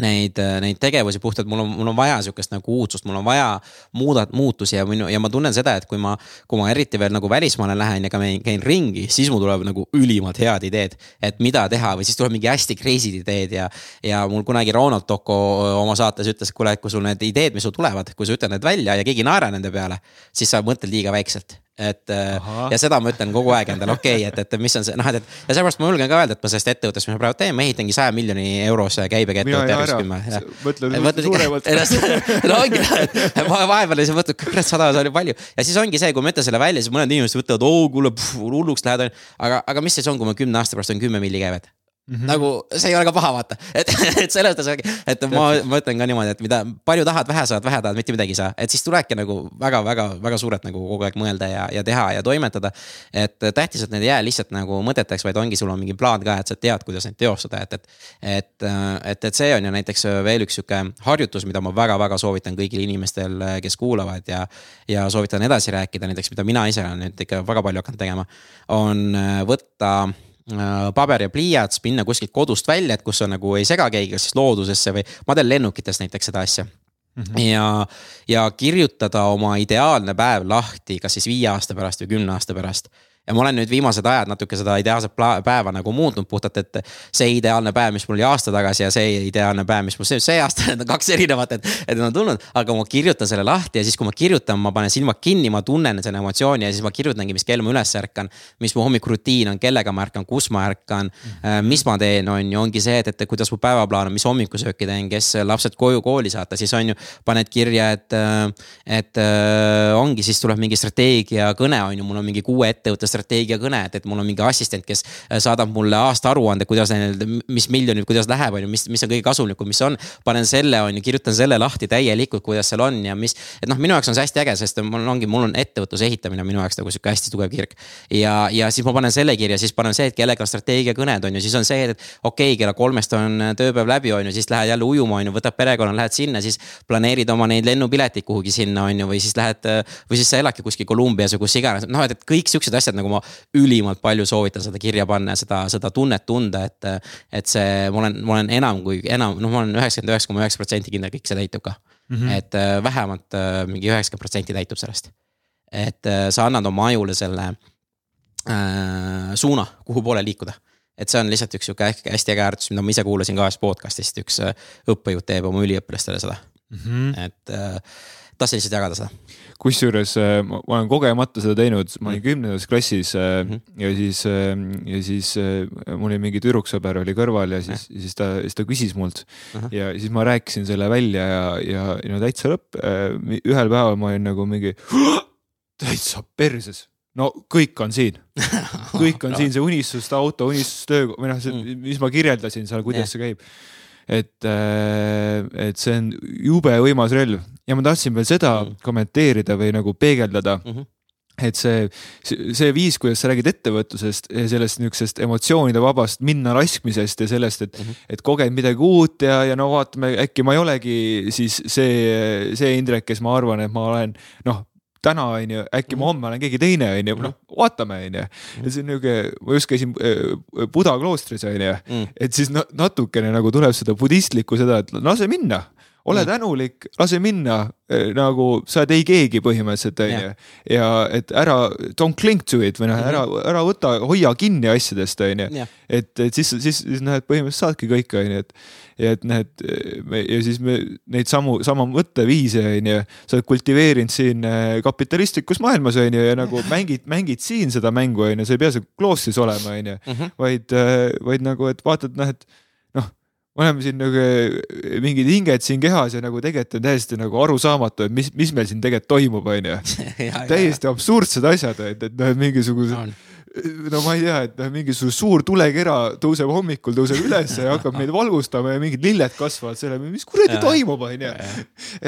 neid, neid tegevusi puhtalt, mul on, mul on vaja sihukest nagu uudsust, mul on vaja muudat-, muutusi ja minu ja ma tunnen seda, et kui ma, kui ma eriti veel nagu välismaale lähen ja ka käin ringi, siis mul tuleb nagu ülimalt head ideed. et mida teha või siis tuleb mingi hästi crazy'd ideed ja, ja mul kunagi Ronald Tocco oma saates ütles, et kuule, et kui sul need ideed, mis sul tulevad, kui sa ütled need välja ja keegi ei naera nende peale, siis sa mõtled liiga väikselt et äh, Aha. ja seda ma ütlen kogu aeg endale, okei okay,, et, et mis on see noh, et, et ja seepärast ma julgen ka öelda, et ma sellest ettevõttest, mis ma praegu teen, ma ehitangi saja miljoni eurose käibega ettevõtte järjest kümme. mõtle suuremalt. (laughs) no ongi, et vahepeal siis mõtled, kurat, sada on palju ja siis ongi see, kui ma ütlen selle välja, siis mõned inimesed võtavad, oo kuule, hulluks lähed, aga, aga mis siis on, kui ma kümne aasta pärast on kümme milli käivet Mm -hmm. nagu see ei ole ka paha, vaata, et, (laughs) et selles mõttes, et ma, ma ütlen ka niimoodi, et mida palju tahad, vähe saad, vähe tahad, mitte midagi ei saa, et siis tulebki nagu väga-väga-väga suurelt nagu kogu aeg mõelda ja, ja teha ja toimetada. et tähtis, et need ei jää lihtsalt nagu mõteteks, vaid ongi, sul on mingi plaan ka, et sa tead, kuidas neid teostada, et, et. et, et, et see on ju näiteks veel üks sihuke harjutus, mida ma väga-väga soovitan kõigil inimestel, kes kuulavad ja. ja soovitan edasi rääkida, näiteks mida mina ise olen nüüd ikka väga palju hakanud tegema, on võtta paber ja pliiats, minna kuskilt kodust välja, et kus sa nagu ei sega keegi, kas siis loodusesse või, ma teen lennukitest näiteks seda asja Mm -hmm. ja, ja kirjutada oma ideaalne päev lahti, kas siis viie aasta pärast või kümne aasta pärast ja ma olen nüüd viimased ajad natuke seda ideaalset päeva nagu muutnud puhtalt, et see ideaalne päev, mis mul oli aasta tagasi ja see ideaalne päev, mis mul see, see aasta, need (laughs) on kaks erinevat, et, et need on tulnud. aga ma kirjutan selle lahti ja siis, kui ma kirjutan, ma panen silmad kinni, ma tunnen selle emotsiooni ja siis ma kirjutangi, mis kell ma üles ärkan. mis mu hommikurutiin on, kellega ma ärkan, kus ma ärkan mm, -hmm. mis ma teen, on ju, ongi see, et, et kuidas mu päevaplaan on, mis hommikusööki teen, kes lapsed koju kooli saata, siis on ju. paned kirja, et, et ongi, siis tuleb mingi strateegiakõne on ju, mul on mingi kuue ettevõtte strateegiakõne, et, mul on mingi assistent, kes äh, saadab mulle aastaaruande, kuidas neil, mis miljonid, kuidas läheb, on ju, mis, mis on kõige kasumlikum, mis on. panen selle, on ju, kirjutan selle lahti täielikult, kuidas seal on ja mis, et noh, minu jaoks on see hästi äge, sest mul ongi, mul on ettevõtluse ehitamine minu jaoks nagu sihuke hästi tugev kirg. ja, ja siis ma panen selle kirja, siis panen see, et kellega on strateegiakõned, on ju, siis on see, et okei okay,, kella kolmest on tööpäev läbi, on ju, siis lähed jälle ujuma, on ju, võtad perekonna, lähed sinna, siis planeerid oma neid lennupileteid kuhugi sinna, on ju, või siis lähed. või siis sa eladki kuskil Kolumbias või kus iganes, noh, et, et kõik siuksed asjad nagu ma ülimalt palju soovitan seda kirja panna ja seda, seda tunnet tunda, et. et see, ma olen, ma olen enam kui enam, noh, ma olen üheksakümmend üheksa koma üheksa protsenti kindel, kõik see täitub ka mm. -hmm. et äh, vähemalt äh, mingi üheksakümmend protsenti täitub sellest. et äh, sa annad oma ajule selle äh, suuna, kuhu poole liikuda et see on lihtsalt üks sihuke hästi äge harjutus, mida ma ise kuulasin ka ühest podcast'ist, üks õppejõud teeb oma üliõpilastele seda mm. -hmm. et tahtsin lihtsalt jagada seda kusjuures äh, ma olen kogemata seda teinud, ma olin mhm. kümnendas klassis mm -hmm. ja siis, äh, ja siis mul oli mingi tüdruksõber oli kõrval ja siis, siis ta, siis ta küsis mult mm -hmm. ja siis ma rääkisin selle välja ja, ja no täitsa lõpp. ühel päeval ma olin nagu mingi täitsa perses no kõik on siin, (laughs) kõik on siin, see unistuste auto, unistustöö või noh, mm. mis ma kirjeldasin seal, kuidas yeah. see käib et, äh, et see on jube võimas relv ja ma tahtsin veel seda mm. kommenteerida või nagu peegeldada mm. -hmm et see, see viis, kuidas sa räägid ettevõtlusest ja sellest niisugusest emotsioonide vabast minna laskmisest ja sellest, et mm, -hmm. et koged midagi uut ja, ja no vaatame, äkki ma ei olegi siis see, see Indrek, kes ma arvan, et ma olen noh täna on ju, äkki ma mhm. homme olen keegi teine, on ju, noh mhm. vaatame, on ju. ja see on nihuke, ma just käisin äh, Buda kloostris, on ju, et siis natukene nagu tuleb seda budistlikku seda, et lase minna ole mm. tänulik, lase minna eh, nagu sa oled ei keegi põhimõtteliselt onju. ja et ära don't cling to it või noh, ära, mhm. ära võta, hoia kinni asjadest onju. et, et siis, siis, siis noh, et põhimõtteliselt saadki kõike onju, et. ja et noh, et me ja siis me neid samu, sama mõtteviise onju, sa oled kultiveerinud siin eh, kapitalistlikus maailmas onju ja nagu (laughs) mängid, mängid siin seda mängu onju, sa ei pea seal kloostris olema onju, mhm. vaid, eh, vaid nagu, et vaatad noh, et me oleme siin nagu eh, mingid hinged siin kehas ja nagu tegelikult on täiesti nagu arusaamatu, et mis, mis meil siin tegelikult toimub, onju. (laughs) täiesti absurdsed asjad, et, et noh, mingisugused no no ma ei tea, et noh, mingisugune suur tulekera tõuseb hommikul, tõuseb ülesse ja hakkab meid valgustama ja mingid lilled kasvavad selle, mis kuradi toimub, onju.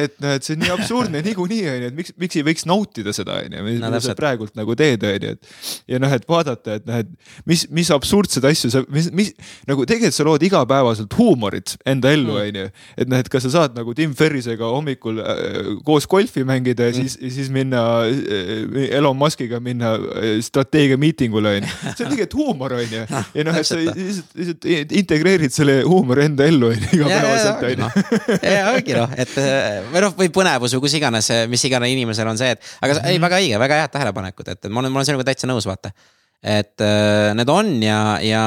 et noh, et see on nii absurdne niikuinii onju, et miks, miks ei võiks nautida seda onju, mida no, sa praegult nagu teed, onju, et. ja noh, et vaadata, et noh, et mis, mis absurdseid asju sa, mis, mis nagu tegelikult sa lood igapäevaselt huumorit enda ellu mm. onju mm.. et noh, et kas sa saad nagu Tim Ferrisega hommikul äh, koos golfi mängida ja mm. siis, siis minna äh, Elon Musk'iga minna äh, strateegia miitingu mulle onju. see on tegelikult huumor onju. ja noh, et sa lihtsalt, lihtsalt integreerid selle huumori enda ellu onju igapäevaselt onju. ja ongi noh, et eh, või noh, või põnevus või kus iganes, mis iganes inimesel on see, et aga Mhm. ei, väga õige, väga head tähelepanekud, et ma olen, ma olen sinuga täitsa nõus, vaata et äh, need on ja, ja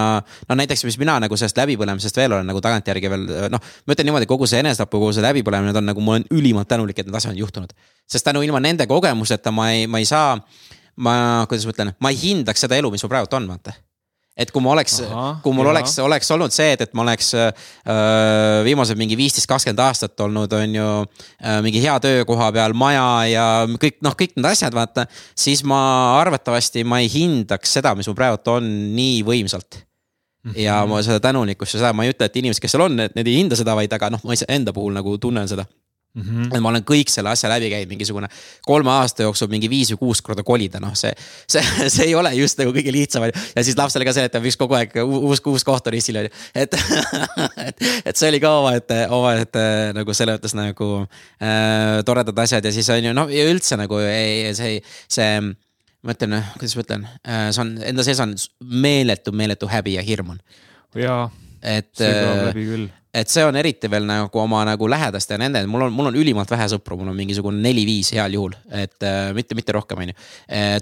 no näiteks, mis mina nagu sellest läbipõlemisest veel olen nagu tagantjärgi veel noh, ma ütlen niimoodi, kogu see enesetapu, kogu see läbipõlemine on nagu, ma olen ülimalt tänulik, et need asjad on juhtunud. sest tänu ilma nende kogemuseta ma ei, ma ei saa, ma, kuidas ma ütlen, ma ei hindaks seda elu, mis mul praegult on, vaata et kui ma oleks, kui mul jaa. oleks, oleks olnud see, et, et ma oleks äh, viimased mingi viisteist, kakskümmend aastat olnud, on ju äh,. mingi hea töökoha peal, maja ja kõik noh, kõik need asjad, vaata. siis ma arvatavasti ma ei hindaks seda, mis mul praegult on nii võimsalt. ja ma seda tänulikkust ja seda ma ei ütle, et inimesed, kes seal on, et need ei hinda seda, vaid aga noh, ma ise enda puhul nagu tunnen seda Mhm. et ma olen kõik selle asja läbi käinud mingisugune kolme aasta jooksul mingi viis või kuus korda kolida, noh, see, see, (laughs) see ei ole just nagu kõige lihtsam. Ja siis lapsele ka seletab, miks kogu aeg uus, uus koht on ristil on ju, et, (laughs) et, et see oli ka omaette, omaette nagu selles mõttes nagu äh, toredad asjad. Ja siis on ju noh, ja üldse nagu ei, see, see ma ütlen, kuidas ma ütlen, see on enda sees on meeletu, meeletu häbi ja hirm on, jaa, et äh, et see on eriti veel nagu oma nagu lähedaste ja nende, mul on, mul on ülimalt vähe sõpru, mul on mingisugune neli-viis heal juhul, et äh, mitte, mitte rohkem, on ju.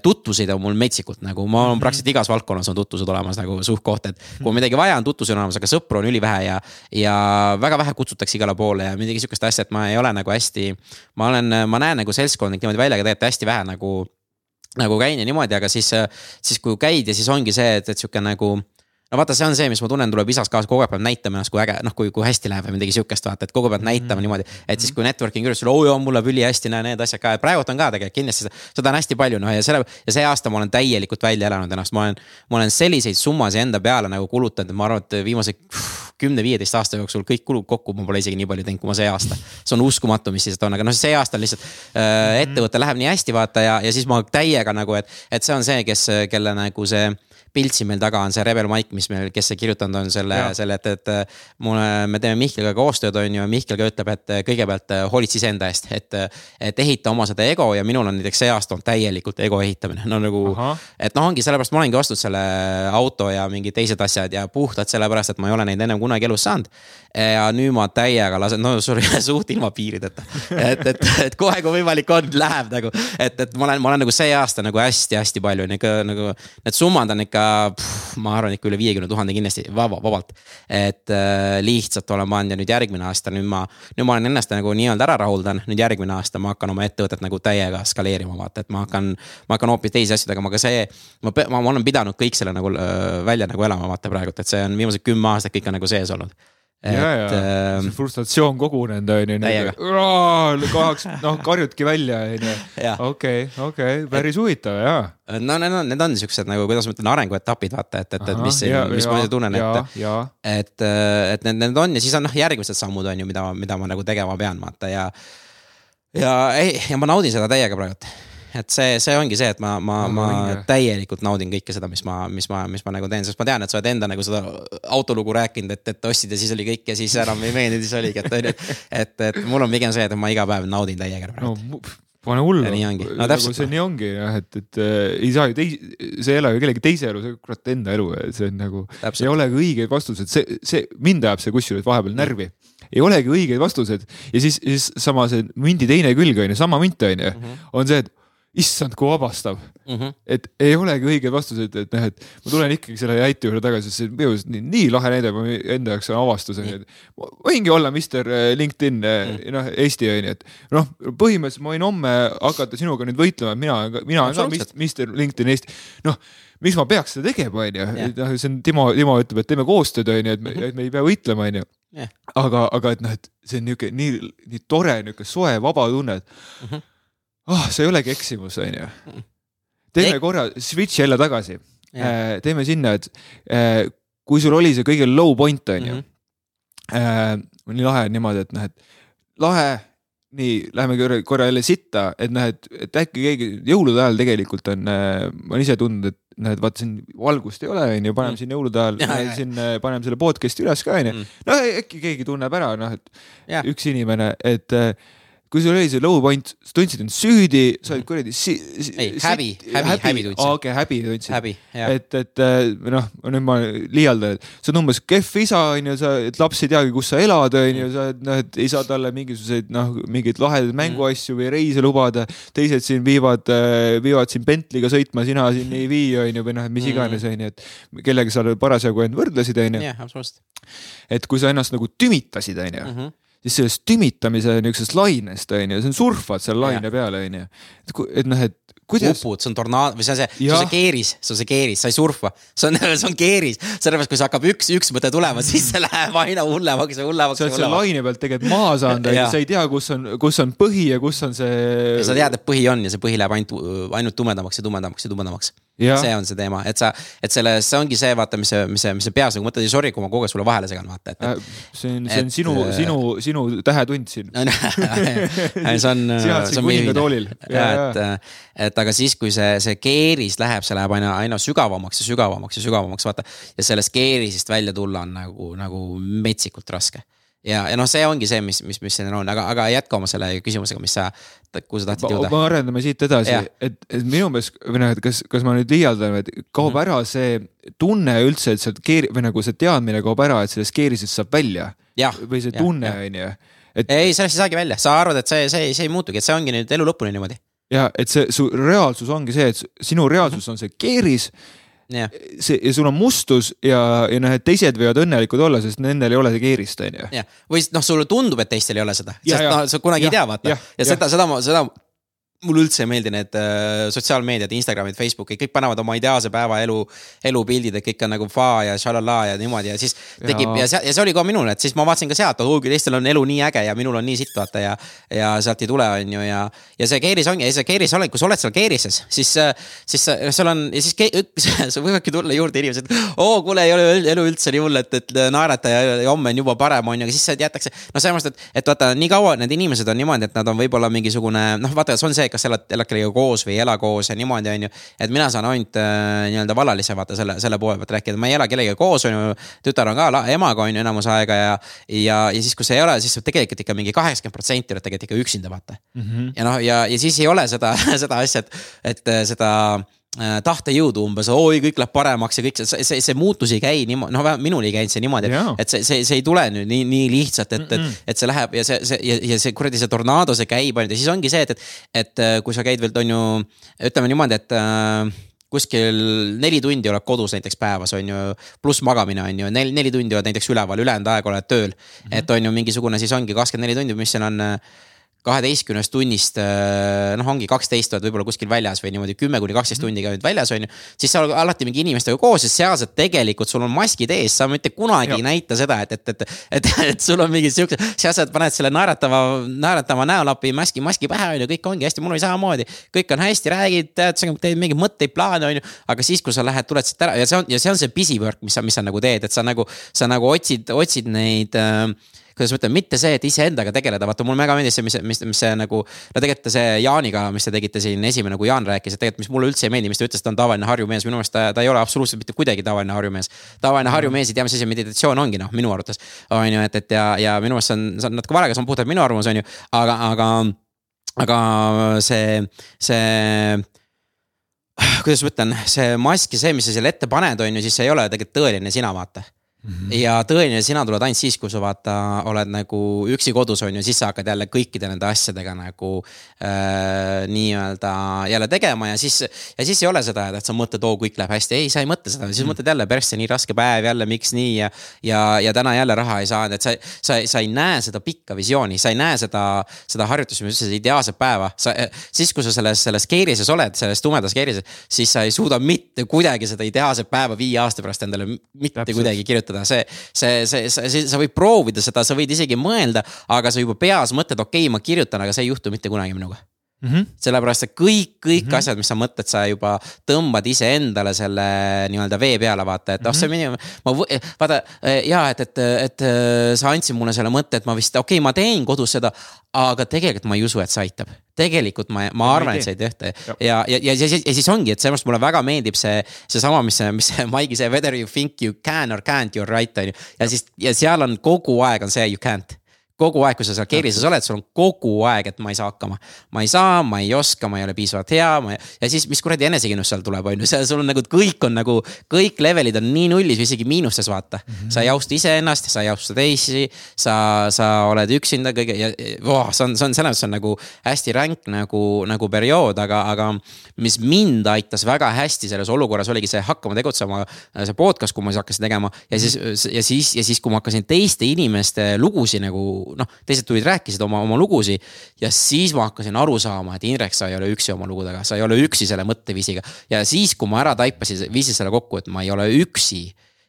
tutvusid on mul metsikult nagu, ma olen praktiliselt igas valdkonnas on tutvused olemas nagu suht-koht, et kui on midagi vaja, on tutvusi on olemas, aga sõpru on ülivähe ja. ja väga vähe kutsutakse igale poole ja midagi sihukest asja, et ma ei ole nagu hästi, ma olen, ma näen nagu seltskondlik niimoodi välja, aga tegelikult hästi vähe nagu nagu käin ja niimoodi, aga siis, siis kui käid ja siis ongi see, et, et sihuke nagu no vaata, see on see, mis ma tunnen, tuleb isas kaasa, kogu aeg peab näitama ennast, kui äge, noh, kui, kui hästi läheb või midagi sihukest, vaata, et kogu aeg peab näitama niimoodi. et siis, kui networking juures, oo joo, mul läheb ülihästi, näe need asjad ka, et praegult on ka tegelikult kindlasti seda, seda on hästi palju, noh ja selle. ja see aasta ma olen täielikult välja elanud ennast, ma olen, ma olen selliseid summasid enda peale nagu kulutanud, et ma arvan, et viimase kümne-viieteist aasta jooksul kõik kulud kokku, ma pole isegi nii palju teinud, kui ma see aasta. see on uskumatu, mis siis on, aga noh, see aasta on lihtsalt äh, ettevõte läheb nii hästi, vaata ja, ja siis ma täiega nagu, et, et see on see, kes, kelle nagu see pilt siin meil taga on see Rebel Mike, mis meil, kes see kirjutanud on selle, selle, et, et mulle, me teeme Mihkliga koostööd, on ju, ja Mihkel ka ütleb, et kõigepealt hoolitse iseenda eest, et. et ehita oma seda ego ja minul on näiteks see aasta on täielikult ego ehitamine, no nagu. et noh, ongi sellepärast ma olengi ostnud selle auto ja mingid teised asjad ja puhtalt sellepärast, et ma ei ole neid ennem kunagi elus saanud. ja nüüd ma täiega lasen, no sorry, suht ilma piirideta. et, et, et kohe, kui võimalik on, läheb nagu, et, et ma olen, ma olen nagu see aasta nagu hästi-hästi palju ikka nagu, need summad on ikka pff, ma arvan ikka üle viiekümne tuhande kindlasti vaba, vabalt. et äh, lihtsalt olen pannud ja nüüd järgmine aasta, nüüd ma, nüüd ma olen ennast nagu nii-öelda ära rahuldan, nüüd järgmine aasta ma hakkan oma ettevõtet nagu täiega skaleerima, vaata, et ma hakkan. ma hakkan hoopis teisi asju tegema, aga see, ma, ma, ma olen pidanud kõik selle nagu äh, välja nagu elama, vaata praegult, et see on viimased kümme aastat kõik on nagu sees olnud ja, ja äh, see frustratsioon kogunenud on ju. Kohaks, noh karjudki välja on ju. Okei, okei, päris huvitav ja. no need on, need on siuksed nagu, kuidas ma ütlen, arenguetapid vaata, et, et, et mis, mis ma ise tunnen, et. et, et need, need on ja siis on noh, järgmised sammud on ju, mida, mida ma nagu tegema pean, vaata ja. ja ei, ja ma naudin seda täiega praegu et see, see ongi see, et ma, ma, ma täielikult naudin kõike seda, mis ma, mis ma, mis ma nagu teen, sest ma tean, et sa oled enda nagu seda autolugu rääkinud, et, et ostsid ja siis oli kõik ja siis enam ei meeldinud, siis oligi, et on ju. et, et mul on pigem see, et ma iga päev naudin täiega praegu no, pane hullu. nii ongi, no nagu täpselt. see nii ongi jah, et, et äh, ei saa ju teisi, sa ei ela ju kellegi teise elu, on kurat enda elu, see on nagu. ei olegi õigeid vastuseid, see, see, mind ajab see kusjuures vahepeal närvi ei olegi õigeid vastused ja siis, siis sama see mündi teine külg on ju, sama münt on ju, on see, et issand, kui vabastav mm. -hmm. et ei olegi õigeid vastuseid, et noh, et ma tulen ikkagi selle jäitu juurde tagasi, sest see on minu arust nii, nii lahe näide, ma enda jaoks on avastus on ju, et. võingi olla Mr LinkedIn mm -hmm. noh, Eesti on ju, et noh, põhimõtteliselt ma võin homme hakata sinuga nüüd võitlema, et mina, mina olen ka Mr LinkedIn Eesti, noh miks ma peaks seda tegema, on ju, noh, see on Timo, Timo ütleb, et teeme koostööd, on ju, et me, et me ei pea võitlema, on ju. aga, aga et noh, et see on niisugune nii, nii tore, niisugune soe, vaba tunne, et mm. -hmm oh, see ei olegi eksimus, on ju. teeme korra switch jälle tagasi. teeme sinna, et kui sul oli see kõige low point, on ju. nii lahe on niimoodi, et noh, et lahe, nii, läheme korra, korra jälle sitta, et noh, et, et äkki keegi jõulude ajal tegelikult on, ma olen ise tundnud, et noh, et vaata siin valgust ei ole, on ju, paneme mm. siin jõulude ajal, siin paneme selle podcast'i üles ka, on ju. no äkki keegi tunneb ära, noh, et ja. üks inimene, et kui sul oli see low point, sa tundsid end süüdi, sa olid kuradi si-. Mhm. Ei, häbi, häbi, häbi tundsin. okei, häbi tundsid. et, et äh, noh, nüüd ma liialdan, et sa oled umbes kehv isa on ju, sa, et laps ei teagi, kus sa elad, on Mhm. ju, sa oled noh, et ei saa talle mingisuguseid noh, mingeid lahedaid Mhm. mänguasju või reise lubada. teised siin viivad, viivad sind Bentley'ga sõitma, sina siin ei vii, on ju, või noh, et mis Mhm. iganes, on ju, et kellega sa parasjagu end võrdlesid, on ju. jah, absoluutselt. et kui sa ennast nagu tümitasid, on siis sellest tümitamise niisugusest lainest on ju, see on surfad seal laine peal on ju. et, et noh, et upud, see on tornaad või see on see, see on see keeris, see on see keeris, sa ei surfa, see on, (laughs) see on keeris. sellepärast, kui see hakkab üks, üks mõte tulema, (laughs) siis see läheb aina hullemaks ja hullemaks sa oled hullemaks. laine pealt tegelikult maha saanud, (laughs) Jah. sa ei tea, kus on, kus on põhi ja kus on see. sa tead, et põhi on ja see põhi läheb ainult, ainult tumedamaks ja tumedamaks ja tumedamaks. See on see teema, et sa, et selles, see ongi see, vaata, mis see, mis see, mis see peas nagu mõtled ja sorry, kui ma kogu aeg sulle vahele segan, vaata, et. Äh, see on, see on et, sinu, äh, sinu, sinu tähetund siin. see on, Sina oled see siin ühine kuningatoolil.. Ja, et, et aga siis, kui see, see keeris läheb, see läheb aina, aina sügavamaks ja sügavamaks ja sügavamaks, vaata. ja sellest keerisest välja tulla on nagu, nagu metsikult raske ja, ja noh, see ongi see, mis, mis, mis siin on, aga, aga jätka oma selle küsimusega, mis sa, kuhu sa tahtsid jõuda. me arendame siit edasi et, et minu meelest või noh, et kas, kas ma nüüd liialdan, et kaob Mhm. ära see tunne üldse, et sealt keeri- või nagu see teadmine kaob ära, et sellest keerisest saab välja või see tunne on ju, et ei, sellest ei saagi välja, sa arvad, et see, see, see ei muutugi, et see ongi nüüd elu lõpuni niimoodi. Ja et see su reaalsus ongi see, et sinu reaalsus on see keeris jah, see ja sul on mustus ja, ja noh, et teised võivad õnnelikud olla, sest nendel ei ole see keerist, on ju. jah, või noh, sulle tundub, et teistel ei ole seda, Ja, sest ja. noh, sa kunagi Ja, ei tea, vaata. jah, ja jah. seda, seda seda mulle üldse ei meeldi need äh, sotsiaalmeediad, Instagramid, Facebookid, kõik panevad oma ideaalse päeva elu, elupildid, et kõik on nagu fa ja šalala ja niimoodi ja siis tekib Jaa. ja see, ja see oli ka minul, et siis ma vaatasin ka sealt, et oo, küll teistel on elu nii äge ja minul on nii sitt, vaata ja. ja sealt ei tule, on ju, ja, ja see keeris ongi, see keeris oled, kui sa oled seal keerises, siis, siis sa- seal on ja siis (laughs) sa võivadki tulla juurde inimesed, oo, kuule, ei ole elu üldse nii hull, et, et naerata ja, ja homme on juba parem, on ju, aga siis jätakse. no sellepärast, et, et vaata, nii kaua need inimesed on niimoodi, et nad on võib-olla mingisugune noh, vaata, see on see, kas sa elad, elad kellegagi koos või ei ela koos ja niimoodi, on ju. et mina saan ainult äh, nii-öelda vallalise vaata selle, selle poole pealt rääkida, ma ei ela kellegagi koos, on ju. tütar on ka emaga on ju enamus aega ja, ja, ja siis, kui sa ei ole, siis tegelikult ikka mingi kaheksakümmend protsenti oled tegelikult ikka üksinda, vaata mm. -hmm. ja noh, ja, ja siis ei ole seda, (laughs) seda asja, et, et äh, seda tahtejõudu umbes, oi, kõik läheb paremaks ja kõik see, see, see muutus ei käi niimoodi, noh, vähemalt minul ei käinud see niimoodi Jaa., et see, see, see ei tule nüüd nii, nii lihtsalt, et, et, et see läheb ja see, see ja, ja see kuradi see tornaado, see käib ainult ja siis ongi see, et, et, et äh, kui sa käid veel, on ju, ütleme niimoodi, et äh, kuskil neli tundi oled kodus näiteks päevas on ju, pluss magamine on ju, neli, neli tundi oled näiteks üleval, ülejäänud aeg oled tööl mm. -hmm. et on ju mingisugune siis ongi kakskümmend neli tundi, mis seal on äh, kaheteistkümnest tunnist, noh, ongi kaksteist oled võib-olla kuskil väljas või niimoodi kümme kuni kaksteist tundi käid väljas, on ju. siis sa oled alati mingi inimestega koos ja sealsed tegelikult sul on maskid ees, sa mitte kunagi ei näita seda, et, et, et, et, et sul on mingi siukse, sealsed paned selle naeratava, naeratava näolapi maski, maski pähe on ju, kõik ongi hästi, mul oli samamoodi. kõik on hästi, räägid, tead, sa teed mingeid mõtteid, plaane on ju, aga siis, kui sa lähed, tuled siit ära ja see on, ja see on see busy-work, mis sa, mis sa nagu teed, et sa nagu, sa nagu otsid, otsid neid äh, kuidas ma ütlen, mitte see, et iseendaga tegeleda, vaata mulle väga meeldis see, mis, mis, mis see nagu. no tegelikult see Jaaniga, mis te tegite siin esimene, kui Jaan rääkis, et tegelikult, mis mulle üldse ei meeldi, mis ta ütles, ta on tavaline Harju mees, minu meelest ta, ta ei ole absoluutselt mitte kuidagi tavaline Harju mees. tavaline Harju mees ei tea, mis asi meditatsioon ongi, noh, minu arvates on ju, et, et ja, ja minu meelest see on, see on natuke vale, aga see on puhtalt minu arvamus, on ju, aga, aga, aga see, see kuidas ma ütlen, see mask ja see, mis sa selle ette paned, on ju, siis see ei ole tegelikult tõeline sina, vaata mm. -hmm. ja tõeline sina tuled ainult siis, kui sa vaata, oled nagu üksi kodus on ju, siis sa hakkad jälle kõikide nende asjadega nagu äh, nii-öelda jälle tegema ja siis. ja siis ei ole seda, et sa mõtled, oo kõik läheb hästi, ei, sa ei mõtle seda, siis mõtled jälle persse, nii raske päev jälle, miks nii ja. ja, ja täna jälle raha ei saanud, et sa, sa, sa ei näe seda pikka visiooni, sa ei näe seda, seda harjutust, mis ütles, ideaalset päeva. sa, siis kui sa selles, selles keerises oled, selles tumedas keerises, siis sa ei suuda mitte kuidagi seda ideaalset päeva viie aasta pärast endale mitte Täpselt. kuidagi kirjutada, see, see, see, see, see, sa võid proovida seda, sa võid isegi mõelda, aga sa juba peas mõtled, okei okay,, ma kirjutan, aga see ei juhtu mitte kunagi minuga mm. -hmm. sellepärast, et kõik, kõik mm Mhm. -hmm. asjad, mis sa mõtled, sa juba tõmbad iseendale selle nii-öelda vee peale, vaata, et oh, Mhm. see minu, ma vaata ja et, et, et sa andsid mulle selle mõtte, et ma vist, okei okay,, ma teen kodus seda, aga tegelikult ma ei usu, et see aitab. tegelikult ma, ma ei arvan, et see ei tehta Jah. ja, ja, ja, ja, ja siis ongi, et sellepärast mulle väga meeldib see, seesama, mis mis see (laughs) Maigi see whether you think you can or can't, you are right on ju. ja siis, ja seal on kogu aeg on see you can't kogu aeg, kui sa seal keerises oled, sul on kogu aeg, et ma ei saa hakkama. ma ei saa, ma ei oska, ma ei ole piisavalt hea, ma ei... ja siis, mis kuradi enesekindlus seal tuleb, on ju, seal sul on nagu kõik on nagu, kõik levelid on nii nullis või isegi miinustes, vaata mm. -hmm. sa ei austa iseennast, sa ei austa teisi, sa, sa oled üksinda kõige ja oh, see on, see on selles mõttes on nagu hästi ränk nagu, nagu periood, aga, aga. mis mind aitas väga hästi selles olukorras oligi see hakkama tegutsema, see podcast, kui ma siis hakkasin tegema ja siis, ja siis, ja siis, kui ma hakkasin teiste inimeste lugusid nagu noh, teised tulid, rääkisid oma, oma lugusid. ja siis ma hakkasin aru saama, et Indrek, sa ei ole üksi oma lugudega, sa ei ole üksi selle mõtteviisiga. ja siis, kui ma ära taipasin, viisin selle kokku, et ma ei ole üksi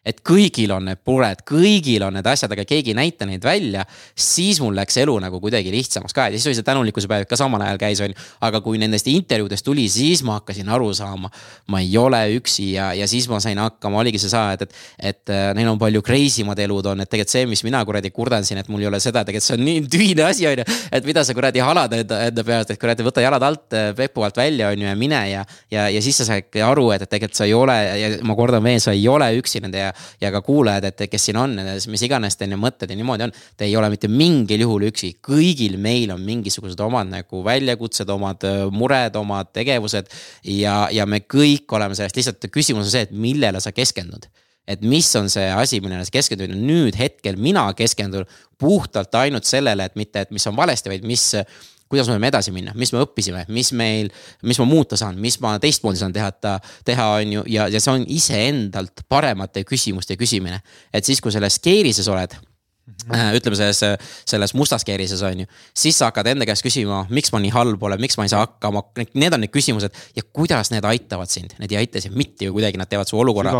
et kõigil on need mured, kõigil on need asjad, aga keegi ei näita neid välja. siis mul läks elu nagu kuidagi lihtsamaks ka ja siis oli see tänulikkuse päev ka samal ajal käis, on ju. aga kui nendest intervjuudest tuli, siis ma hakkasin aru saama, ma ei ole üksi ja, ja siis ma sain hakkama, oligi see saa, et, et. et äh, neil on palju crazy mad elud on, et tegelikult see, mis mina kuradi kurdan siin, et mul ei ole seda, tegelikult see on nii tühine asi, on ju. et mida sa kuradi halad enda, enda peast, et kuradi võta jalad alt, äh, pepu alt välja, on ju, ja mine ja. ja, ja siis sa saad aru, et, et tegelikult sa ei ole ja ma kordan veel, sa ei ole üksi nende ja, ja ka kuulajad, et kes siin on, mis iganes teil need mõtted ja niimoodi on. Te ei ole mitte mingil juhul üksi, kõigil meil on mingisugused omad nagu väljakutsed, omad äh, mured, omad tegevused. ja, ja me kõik oleme sellest, lihtsalt küsimus on see, et millele sa keskendud et mis on see asi, millele sa keskendud ja nüüd hetkel mina keskendun puhtalt ainult sellele, et mitte, et mis on valesti, vaid mis kuidas me võime edasi minna, mis me õppisime, mis meil, mis ma muuta saan, mis ma teistmoodi saan teha, teha, on ju, ja, ja see on iseendalt paremate küsimuste küsimine. et siis, kui selles keerises oled ütleme selles, selles mustas keerises on ju. siis sa hakkad enda käest küsima, miks ma nii halb olen, miks ma ei saa hakkama, need on need küsimused. Ja kuidas need aitavad sind, need ei aita sind mitte ju kuidagi, nad teevad su olukorra.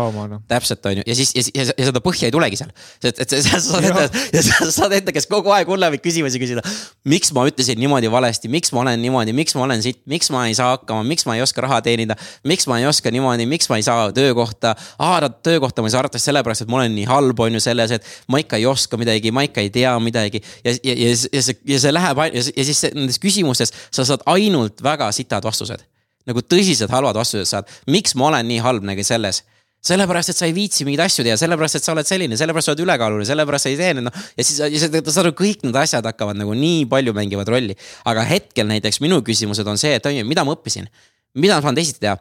Täpselt on ju. Ja siis ja, ja, ja seda põhja ei tulegi seal. et, et sa saad enda, ja sa saad enda käest kogu aeg hullemaid küsimusi küsida. miks ma ütlesin niimoodi valesti, miks ma olen niimoodi, miks ma olen siit, miks ma ei saa hakkama, miks ma ei oska raha teenida. miks ma ei oska niimoodi, miks ma ei saa töökohta, aa töökohta ma ei saa arvatavasti sellepärast, et ma olen nii halb, on ju selles, et ma ikka ei oska midagi midagi, ma ikka ei tea midagi. ja, ja, ja, ja see, ja see läheb ja, ja siis nendes küsimustes sa saad ainult väga sitad vastused. nagu tõsiselt halvad vastused saad, miks ma olen nii halb nagu selles sellepärast, et sa ei viitsi mingeid asju teha, sellepärast, et sa oled selline, sellepärast sa oled ülekaaluline, sellepärast sa ei tee noh. ja siis, ja sa saad aru, kõik need asjad hakkavad nagu nii palju mängivad rolli. aga hetkel näiteks minu küsimused on see, et on ju, mida ma õppisin. mida ma saan teisiti teha?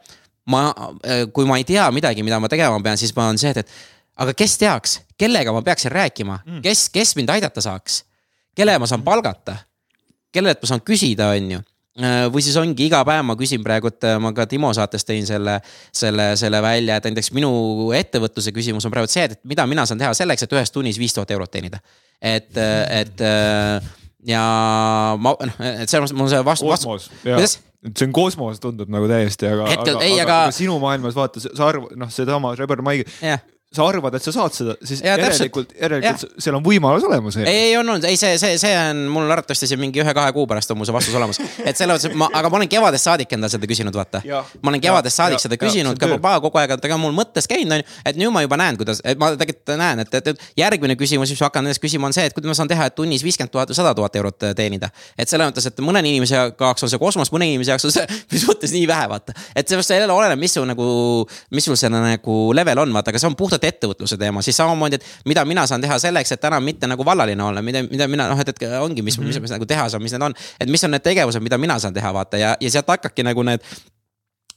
ma, kui ma ei tea midagi, mida ma tegema pean, siis ma on see, et, et aga kes teaks, kellega ma peaksin rääkima, mm. kes, kes mind aidata saaks? kelle ma saan palgata? kellelt ma saan küsida, on ju äh, või siis ongi iga päev ma küsin praegu, et äh, ma ka Timo saates tõin selle, selle, selle välja, et näiteks minu ettevõtluse küsimus on praegu see, et mida mina saan teha selleks, et ühes tunnis viis tuhat eurot teenida. et, äh, et ja ma, noh, et selles mõttes mul see vastu, vastu. kuidas? see on kosmos, tundub nagu täiesti, aga, aga, aga, aga sinu maailmas vaata, sa arvad, noh, sedama Rebel Maigi yeah sa arvad, et sa saad seda, siis ja, järelikult, järelikult ja. seal on võimalus olemas. ei, ei on olnud, ei see, see, see on mul arvatavasti siin mingi ühe-kahe kuu pärast on mul see vastus olemas. et selles mõttes, ma, aga ma olen kevadest saadik endale seda küsinud, vaata. ma olen kevadest saadik ja, seda küsinud, ka papa kogu aeg, ta on mul mõttes käinud, on ju. et nüüd ma juba näen, kuidas, et ma tegelikult näen, et, et, et järgmine küsimus, mis ma hakkan nendest küsima, on see, et kuidas ma saan teha, et tunnis viiskümmend tuhat või sada tuhat eurot äh, teenida. et selles mõttes, et mõne inimese jaoks on see kosmos, mõne inimese jaoks on see, (laughs) mis mõttes nii vähe, vaata. et sellest jälle oleneb, mis su nagu, mis sul see nagu level on, vaata, aga see on puhtalt ettevõtluse teema siis samamoodi, et mida mina saan teha selleks, et enam mitte nagu vallaline olla, mida, mida mina noh, et, et ongi, mis mm, -hmm. mis, mis nagu teha saan, mis need on. et mis on need tegevused, mida mina saan teha, vaata ja, ja sealt hakkabki nagu need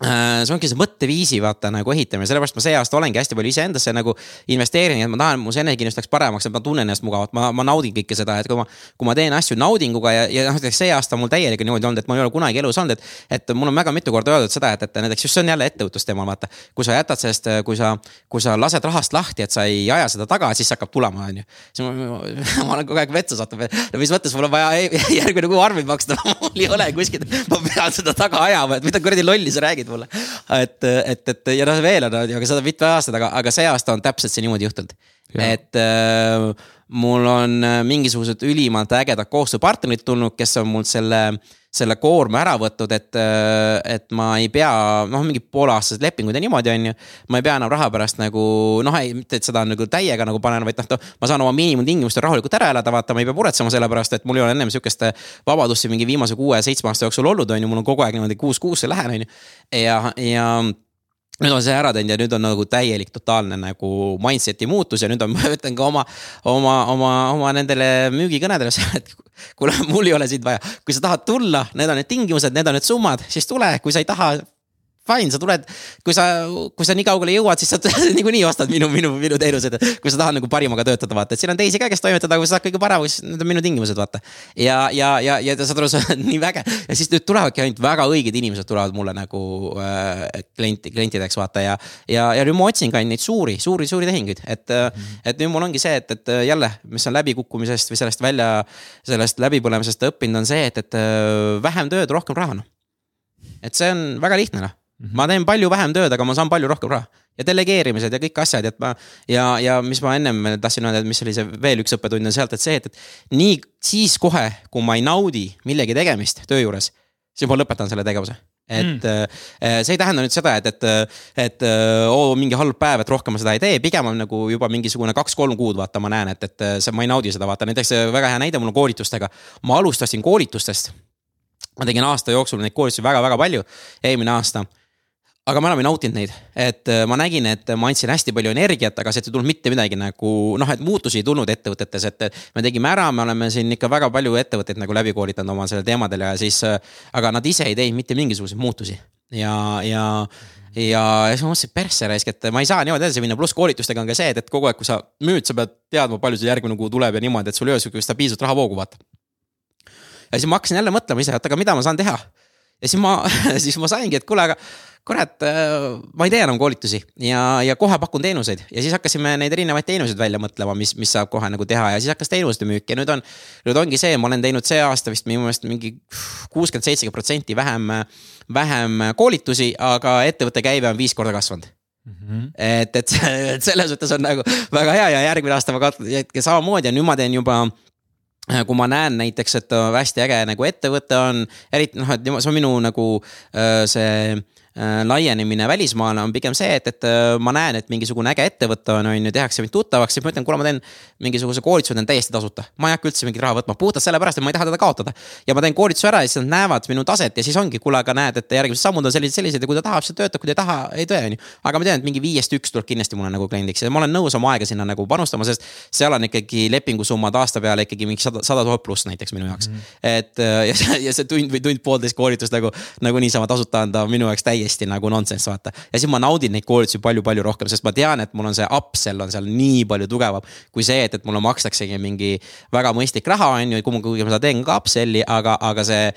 see ongi see mõtteviisi vaata nagu ehitamine, sellepärast ma see aasta olengi hästi palju iseendasse nagu investeerin, et ma tahan, mu see energiakindlus läheks paremaks, et ma tunnen ennast mugavalt, ma, ma naudin kõike seda, et kui ma. kui ma teen asju naudinguga ja, ja noh, näiteks see aasta mul täielikult niimoodi olnud, et mul ei ole kunagi elus olnud, et. et mul on väga mitu korda öeldud seda, et, et näiteks just see on jälle ettevõtlusteema, vaata. kui sa jätad sellest, kui sa, kui sa lased rahast lahti, et sa ei aja seda taga, siis hakkab tulema, on ju. siis ma, ma, ma olen kogu aeg metsa sattunud, no mis mõttes mul on vaja (laughs) järgmine kuu arveid maksta (laughs) mul ei ole kuskilt, ma pean seda taga ajama, et mida kuradi lolli sa räägid mulle. et, et, et ja noh, veel on, aga seda mitme aasta taga, aga see aasta on täpselt see niimoodi juhtunud. et äh, mul on äh, mingisugused ülimalt ägedad koostööpartnerid tulnud, kes on mul selle äh, selle koorma ära võtnud, et, äh, et ma ei pea, noh, mingi pooleaastased lepingud ja niimoodi, on ju. ma ei pea enam raha pärast nagu noh, ei, mitte et seda nagu täiega nagu panen, vaid noh, ma saan oma miinimumtingimustel rahulikult ära elada, vaata, ma ei pea muretsema selle pärast, et mul ei ole ennem sihukest vabadust siin mingi viimase kuue-seitsme aasta jooksul olnud, on ju, mul on kogu aeg niimoodi kuus kuusse lähen, on ju. ja, ja nüüd on see ära teinud ja nüüd on nagu täielik totaalne nagu mindset'i muutus ja nüüd on, (laughs) ma ütlen ka oma, oma, oma, oma nendele müügikõnedele, et kuule, mul ei ole sind vaja. kui sa tahad tulla, need on need tingimused, need on need summad, siis tule, kui sa ei taha, fine, sa tuled, kui sa, kui sa nii kaugele jõuad, siis sa (laughs) niikuinii ostad minu, minu, minu teenused. kui sa tahad nagu parimaga töötada, vaata, et siin on teisi ka, kes toimetada, kui sa saad kõige parema, siis need on minu tingimused, vaata. ja, ja, ja, ja saad aru, (laughs) see on nii väge ja siis nüüd tulevadki ainult väga õiged inimesed tulevad mulle nagu äh, klienti, klientideks vaata ja. ja, ja nüüd ma otsingi ainult neid suuri, suuri, suuri tehinguid, et mm, -hmm. et nüüd mul ongi see, et, et jälle, mis on läbikukkumisest või sellest välja, sellest läbipõlemisest õppinud, on see, et, et äh, vähem tööd, rohkem raha noh. et see on väga lihtne noh. Ma teen palju vähem tööd, aga ma saan palju rohkem raha ja delegeerimised ja kõik asjad, et ma ja, ja mis ma ennem tahtsin öelda, et mis oli see veel üks õppetund on sealt, et see, et, et nii siis kohe, kui ma ei naudi millegi tegemist töö juures, siis ma lõpetan selle tegevuse et mm. see ei tähenda nüüd seda, et, et, et oo, mingi halb päev, et rohkem ma seda ei tee, pigem on nagu juba mingisugune kaks-kolm kuud, vaata, ma näen, et, et see, ma ei naudi seda, vaata näiteks väga hea näide mul on koolitustega. ma alustasin koolitustest. ma tegin aasta jooksul neid koolitusi väga-väga palju, eelmine aasta aga enam ei nautinud neid, et äh, ma nägin, et ma andsin hästi palju energiat, aga sealt ei tulnud mitte midagi nagu noh, et muutusi ei tulnud ettevõtetes, et me tegime ära, me oleme siin ikka väga palju ettevõtteid nagu läbi koolitanud oma sellel teemadel ja siis. Äh, aga nad ise ei teinud mitte mingisuguseid muutusi ja, ja ja siis ma mõtlesin, et persse raisk, et ma ei saa niimoodi edasi minna, pluss koolitustega on ka see, et, et kogu aeg, kui sa müüd, sa pead teadma, palju sul järgmine kuu tuleb ja niimoodi, et sul ei ole sihukest stabiilset rahavoogu, vaata. ja siis ma hakkasin jälle mõtlema ise, et aga mida ma saan teha. Ja siis ma (laughs) siis ma saingi, et kuule, aga kurat, äh, ma ei tee enam koolitusi ja, ja kohe pakun teenuseid. Ja siis hakkasime neid erinevaid teenuseid välja mõtlema, mis, mis saab kohe nagu teha. Ja siis hakkas teenuste müük. Ja nüüd on. nüüd ongi see, ma olen teinud see aasta vist minu meelest mingi kuuskümmend, seitsekümmend protsenti vähem, vähem koolitusi, aga ettevõtte käive on viis korda kasvanud. Mm -hmm. et, et, et (laughs) selles mõttes on nagu väga hea. Ja järgmine aasta ma katsun samamoodi. Ja nüüd ma teen juba kui ma näen näiteks, et hästi äge nagu ettevõte on, eriti noh, et see on minu nagu see Äh, laienemine välismaale on pigem see, et, et äh, ma näen, et mingisugune äge ettevõte on, on ju, tehakse mind tuttavaks, siis ma ütlen, kuule, ma teen mingisuguse koolituse, teen täiesti tasuta. ma ei hakka üldse mingit raha võtma, puhtalt sellepärast, et ma ei taha teda kaotada. ja ma teen koolituse ära ja siis nad näevad minu taset ja siis ongi, kuule, aga näed, et järgmised sammud on sellised, sellised ja kui ta tahab, siis ta töötab, kui ta ei taha, ei tee, on ju. aga ma tean, et mingi viiest üks tuleb kindlasti mulle nagu kliendiks ja ma olen nõus oma aega sinna nagu panustama, sest seal on ikkagi lepingusummad aasta peale ikkagi mingi sada, sada tuhat pluss näiteks minu jaoks mm. -hmm. et äh, ja see, ja see tund või tund-poolteist koolitust nagu, nagu niisama tasuta anda minu jaoks täiesti nagu nonsense vaata. ja siis ma naudin neid koolitusi palju-palju rohkem, sest ma tean, et mul on see upsell on seal nii palju tugevam. kui see, et, et mulle makstaksegi mingi väga mõistlik raha, on ju, kuigi ma seda teen ka upsell'i, aga, aga see.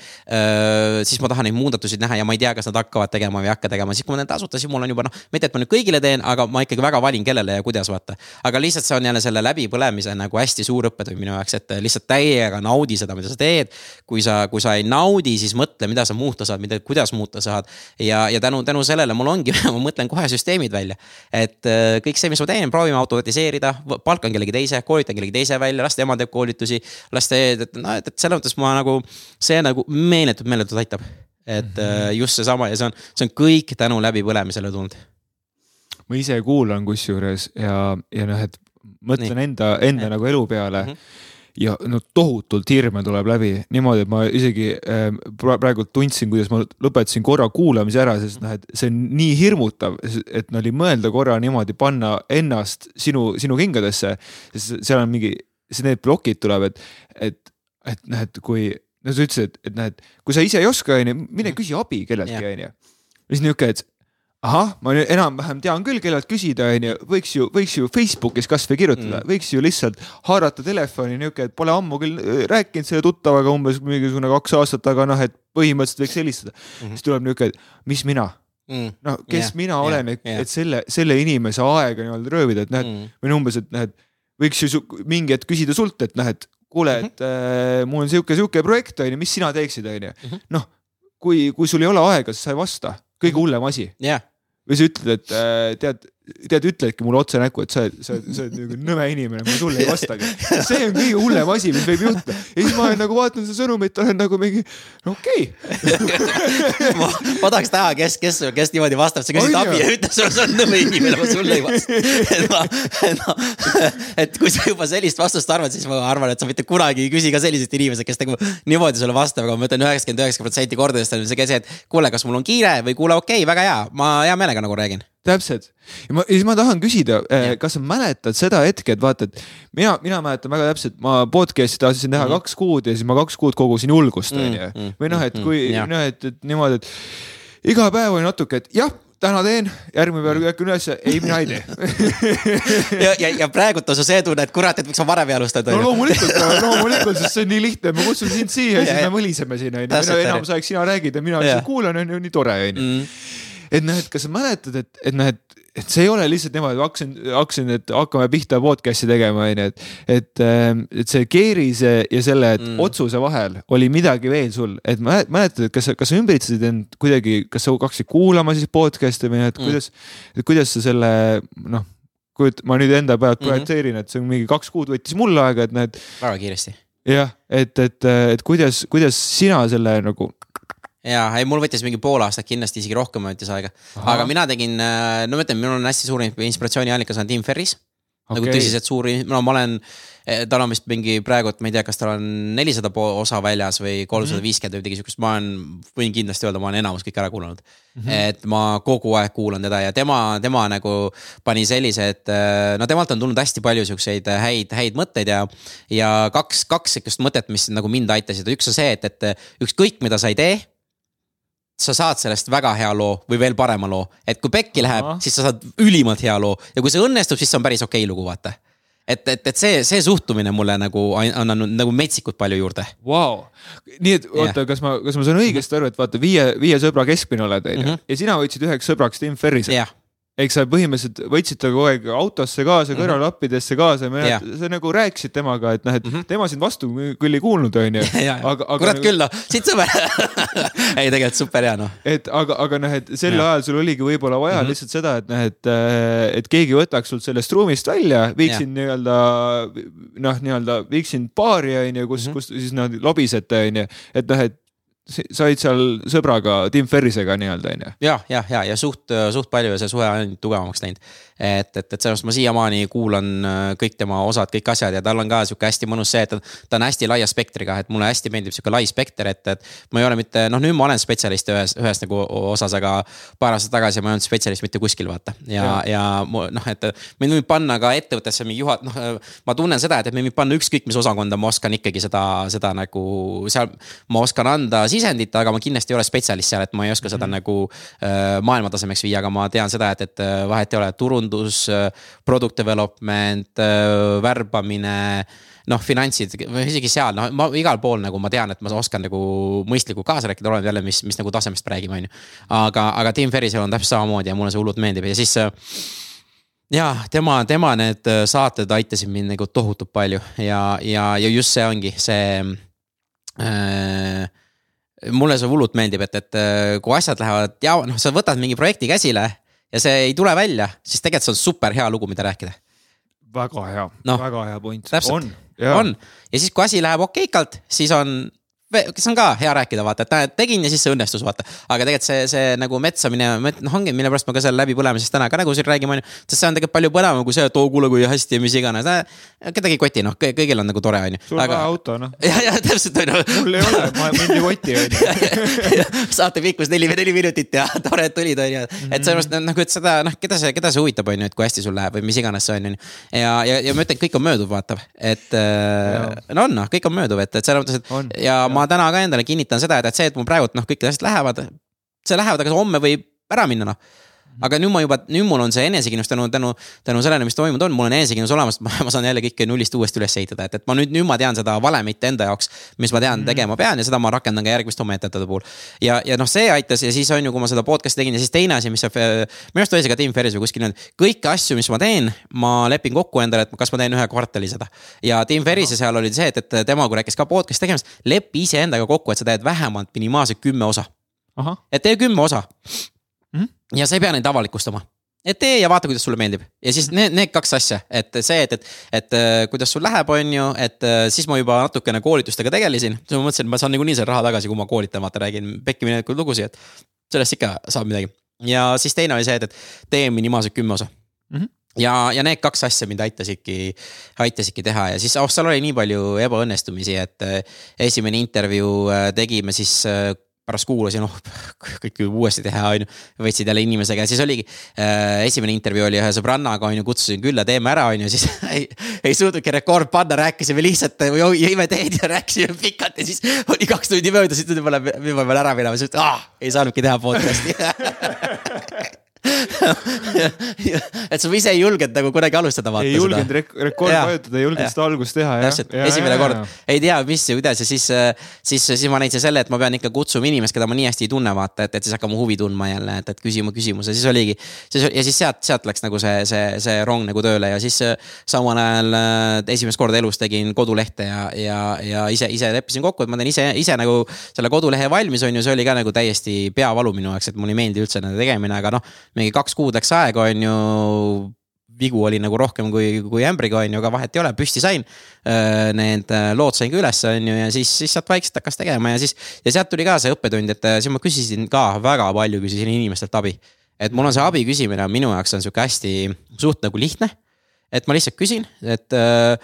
siis ma tahan neid muudatusi näha ja ma ei tea, kas nad hakkavad tegema või ei hakka tegema, siis kui ma teen tasuta, siis mul on juba noh. mitte, et ma nüüd kõigile teen, aga ma ikkagi väga valin, kellele ja kuidas vaata. aga lihtsalt see on jälle selle läbipõlemise nagu hästi suur õppetund minu jaoks, et lihtsalt täiega naudi seda, mida sa teed. kui sa, kui sa ei naudi, siis mõtle, mida sa muuta saad, mida, kuidas muuta saad. ja, ja tänu, tänu sellele mul ongi (laughs) ma mõtlen kohe süsteemid välja. et äh, kõik see, mis ma teen, proovime automatiseerida, palkan kellegi teise, koolitan kellegi teise välja, las tema teeb koolitusi. las tee, et noh, et, et selles mõttes ma nagu, see nagu meeletult, meeletult aitab. et mm -hmm. just seesama ja see on, see on kõik tänu läbipõlemisele tulnud. ma ise kuulan kusjuures ja, ja noh, et mõtlen Nii. enda, enda ja. nagu elu peale mm. -hmm ja no tohutult hirme tuleb läbi niimoodi, et ma isegi äh, praegu tundsin, kuidas ma lõpetasin korra kuulamise ära, sest noh, et see on nii hirmutav, et no oli mõelda korra niimoodi panna ennast sinu, sinu kingadesse. sest seal on mingi, need plokid tuleb, et, et, et noh, et kui, no sa ütlesid, et, et noh, et kui sa ise ei oska, onju, mine küsi abi kelleltki, onju. siis niuke, et ahah, ma nüüd enam-vähem tean küll, kellelt küsida, onju, võiks ju, võiks ju Facebookis kasvõi kirjutada mm., võiks ju lihtsalt haarata telefoni niuke, et pole ammu küll äh, rääkinud selle tuttavaga umbes mingisugune kaks aastat, aga noh, et põhimõtteliselt võiks helistada mm. -hmm. siis tuleb niuke, et mis mina mm.. no kes yeah, mina olen yeah,, et yeah., et selle, selle inimese aega nii-öelda röövida, et noh, et mm. või umbes, et noh, et võiks ju mingi hetk küsida sult, et noh, et kuule, et mm -hmm. äh, mul on sihuke, sihuke projekt onju, mis sina teeksid, onju. Mhm. noh, kui, kui sul ei ole aega, siis sa ei vasta, kõige mhm. hullem asi yeah või sa ütled, et äh, tead, tead, ütledki mulle otse näkku, et sa oled, sa oled, sa oled nagu nõme inimene, ma sulle ei vastagi. see on kõige hullem asi, mis võib juhtuda. ja siis ma olen nagu vaatan seda sõnumit, olen nagu mingi, no okei okay. (laughs) ma, ma tahaks näha, kes, kes, kes niimoodi vastab, sa küsid abi ja ütled sulle, sa oled nõme inimene, ma sulle ei vasta. (laughs) et ma, no, et kui sa juba sellist vastust arvad, siis ma arvan, et sa mitte kunagi ei küsi ka selliseid inimesi, kes nagu niimoodi sulle vastab, aga ma ütlen üheksakümmend üheksa protsenti kordadest on see, et kuule, kas mul on kiire või kuule, okei okay,, väga hea, ma hea meelega nagu räägin täpselt ja ma, ja siis ma tahan küsida, kas sa mäletad seda hetke, et vaata, et mina, mina mäletan väga täpselt, ma podcast'i tahtsin teha mm -hmm. kaks kuud ja siis ma kaks kuud kogusin julgust, Mm, onju. või noh, et kui noh, et, et niimoodi, et iga päev oli natuke, et jah, täna teen, järgmine päev ärkan ülesse, ei, mina ei tee (laughs) ja, ja, ja praegult on sul see tunne, et kurat, et miks ma varem ei alustanud. no loomulikult, (laughs) loomulikult, sest see on nii lihtne, ma kutsun sind siia ja siis me mõliseme siin onju, enamus aeg sina räägid ja mina lihtsalt kuulan onju, nii tore onju. Mm. Et noh, et kas sa mäletad, et, et noh, et et see ei ole lihtsalt niimoodi, hakkasin, hakkasin, et hakkame pihta podcast'i tegema, onju, et, et, et see keerise ja selle mm. otsuse vahel oli midagi veel sul, et mäletad, et kas sa, kas sa ümbritsesid end kuidagi, kas sa hakkasid kuulama siis podcast'e või et kuidas mm., kuidas sa selle noh, kujut-, ma nüüd enda pealt Mhm. projitseerin, et see on mingi kaks kuud võttis mul aega, et noh, et väga kiiresti. jah, et, et, et kuidas, kuidas sina selle nagu ja ei, mul võttis mingi pool aastat kindlasti isegi rohkem võttis aega, aga mina tegin, no ma ütlen, minul on hästi suur inspiratsiooniallikas on Tim Ferris okay.. nagu tõsiselt suur, no ma olen, tal on vist mingi praegu, et ma ei tea, kas tal on nelisada osa väljas või kolmsada viiskümmend või midagi siukest, ma olen, võin kindlasti öelda, ma olen enamus kõik ära kuulanud mm. -hmm. et ma kogu aeg kuulan teda ja tema, tema nagu pani sellise, et no temalt on tulnud hästi palju siukseid häid, häid mõtteid ja. ja kaks, kaks sihukest mõtet, mis nagu mind aitasid, üks on see, et, et ükskõik, mida sa ei tee sa saad sellest väga hea loo või veel parema loo, et kui pekki läheb, siis sa saad ülimalt hea loo. Ja kui see õnnestub, siis see on päris okei okay lugu, vaata. et, et, et see, see suhtumine mulle nagu on andnud nagu metsikult palju juurde. Wow.. nii et oota yeah., kas ma, kas ma saan õigesti aru, et vaata viie, viie sõbra keskmine oled, onju, Mhm. ja sina võtsid üheks sõbraks Tim Ferrise jah, eks sa põhimõtteliselt võtsid ta kogu aeg autosse kaasa, kõrvalappidesse kaasa ja Jah. sa nagu rääkisid temaga, et noh, et Mhm. tema sind vastu küll ei kuulnud, onju. ja, ja, kurat küll noh, siit sõber (laughs) ei tegelikult super hea noh. et aga, aga noh, et sel Jah. ajal sul oligi võib-olla vaja mm. -hmm. lihtsalt seda, et noh, et, et keegi võtaks sul sellest ruumist välja, viiks sind nii-öelda noh, nii-öelda viiks sind baari onju, kus mm. -hmm. kus siis nad lobisete onju, et noh, et said seal sõbraga Tim Ferrisega nii-öelda onju. ja, ja, ja, ja suht, suht palju ja see suhe on ainult tugevamaks läinud. et, et, et sellest ma siiamaani kuulan äh, kõik tema osad, kõik asjad ja tal on ka sihuke hästi mõnus see, et ta, on hästi laia spektriga, et mulle hästi meeldib sihuke lai spekter, et, et ma ei ole mitte, noh, nüüd ma olen spetsialist ühes, ühes nagu osas, aga paar aastat tagasi ma ei olnud spetsialist mitte kuskil, vaata. ja, ja, ja noh, et mind võib panna ka ettevõttesse mingi juhat-, noh, ma tunnen seda, et, mind võib panna ükskõik mis osakonda, ma oskan ikkagi seda, seda nagu seal, ma oskan anda sisendit, aga ma kindlasti ei ole spetsialist seal, et ma ei oska seda mm -hmm. nagu äh, maailmatasemeks viia, aga ma tean seda, et, et äh, vahet ei ole, turundus, product development, värbamine noh, finantsid või isegi seal, noh, ma igal pool nagu ma tean, et ma oskan nagu mõistlikult kaasa rääkida, oleneb jälle, mis, mis nagu tasemest me räägime, on ju. aga, aga Tim Ferrisel on täpselt samamoodi ja mulle see hullult meeldib ja siis äh, ja tema, tema need äh, saated aitasid mind nagu tohutult palju ja, ja, ja just see ongi see äh, mulle see hullult meeldib, et, et äh, kui asjad lähevad ja noh, sa võtad mingi projekti käsile ja see ei tule välja, siis tegelikult see on super hea lugu, mida rääkida. väga hea no,, väga hea point. on, on ja siis, kui asi läheb okeikalt, siis on, see on ka hea rääkida, vaata, et tegin ja siis see õnnestus, vaata. aga tegelikult see, see nagu metsamine, noh, ongi, mille pärast ma ka seal läbipõlemisest täna ka nagu siin räägime, on ju. sest see on tegelikult palju põnevam kui see, et oo, kuule, kui hästi ja mis iganes. kedagi ei koti, noh, kõigil on nagu tore, on ju. sul on vaja auto, noh. (laughs) ja, ja täpselt on ju. mul ei ole, ma mind ei koti, onju. (laughs) saate pikkus neli, neli minutit ja (laughs) tore, et tulid, on ju. et sellepärast nagu, et seda noh, keda see, keda see huvitab, on ju, et kui hästi sul läheb või mis iganes see on, on ju. ja, ja, ja ma ütlen, kõik on mööduv, vaata, et äh, no on noh, kõik on mööduv, et, et selles mõttes, On, et ja ma täna ka endale kinnitan seda, et, et see, et mul praegult noh, kõik asjad lähevad, see lähevad, aga homme võib ära minna, noh aga nüüd ma juba, nüüd mul on see enesekindlus tänu, tänu, tänu sellele, mis toimunud on, mul on enesekindlus olemas, ma saan jälle kõike nullist uuesti üles ehitada, et, et ma nüüd, nüüd ma tean seda valemit enda jaoks, mis ma tean mm. tegema pean ja seda ma rakendan ka järgmiste oma ettevõtete puhul. ja, ja noh, see aitas ja siis on ju, kui ma seda podcast'i tegin ja siis teine asi, mis see, minu arust oli see ka Tim Ferris või kuskil niimoodi, kõiki asju, mis ma teen, ma lepin kokku endale, et kas ma teen ühe kvartali seda. ja Tim Ferrise seal oli see, et, et tema, kui rääkis ka podcast'i tegemist, lepi iseendaga kokku, et sa teed vähemalt minimaalselt kümme osa et tee kümme osa. -hmm. Ja sa ei pea neid avalikustama. et tee ja vaata, kuidas sulle meeldib ja siis need, need kaks asja, et see, et, et, et äh, kuidas sul läheb, on ju, et äh, siis ma juba natukene koolitustega tegelesin. siis ma mõtlesin, et ma saan niikuinii selle raha tagasi, kui ma koolitan, vaata räägin pekki minekuid lugusid, et sellest ikka saab midagi. ja siis teine oli see, et, et tee minimaalselt kümme osa mm. Mhm. -hmm ja, ja need kaks asja mind aitasidki, aitasidki teha ja siis oh, seal oli nii palju ebaõnnestumisi, et äh, esimene intervjuu tegime siis pärast kuulasin, oh kõik võib uuesti teha, on ju. võtsid jälle inimesega ja siis oligi äh,, esimene intervjuu oli ühe sõbrannaga, on ju, kutsusin külla, teeme ära, on ju, siis (laughs) ei, ei suutnudki rekord panna, rääkisime lihtsalt, jõime teed ja (laughs) rääkisime pikalt ja siis oli kaks tundi möödas, mulle, nüüd ma pean ära minema, siis ütlesin, ah, ei saanudki teha podcast'i (laughs) et sa ise ei julgenud nagu kuidagi alustada vaata ei julgenud rek rekordi vajutada, ei julgenud seda algust teha. täpselt, esimene ja, kord, ei tea, mis ja kuidas ja siis, siis, siis ma leidsin selle, et ma pean ikka kutsuma inimest, keda ma nii hästi ei tunne, vaata, et, et siis hakkama huvi tundma jälle, et, et küsima küsimuse, siis oligi. siis ja siis sealt, sealt läks nagu see, see, see rong nagu tööle ja siis samal ajal esimest korda elus tegin kodulehte ja, ja, ja ise, ise leppisin kokku, et ma teen ise, ise nagu selle kodulehe valmis, on ju, see oli ka nagu täiesti peavalu minu jaoks, et mulle ei meeldi üldse nende tegemine, aga noh mingi kaks kuud läks aega, on ju vigu oli nagu rohkem kui, kui ämbriga, on ju, aga vahet ei ole, püsti sain. Äh, need äh, lood sain ka üles, on ju, ja siis, siis sealt vaikselt hakkas tegema ja siis. ja sealt tuli ka see õppetund, et äh, siis ma küsisin ka väga palju, küsisin inimestelt abi. et mul on see abi küsimine minu jaoks on sihuke hästi, suht nagu lihtne. et ma lihtsalt küsin, et äh,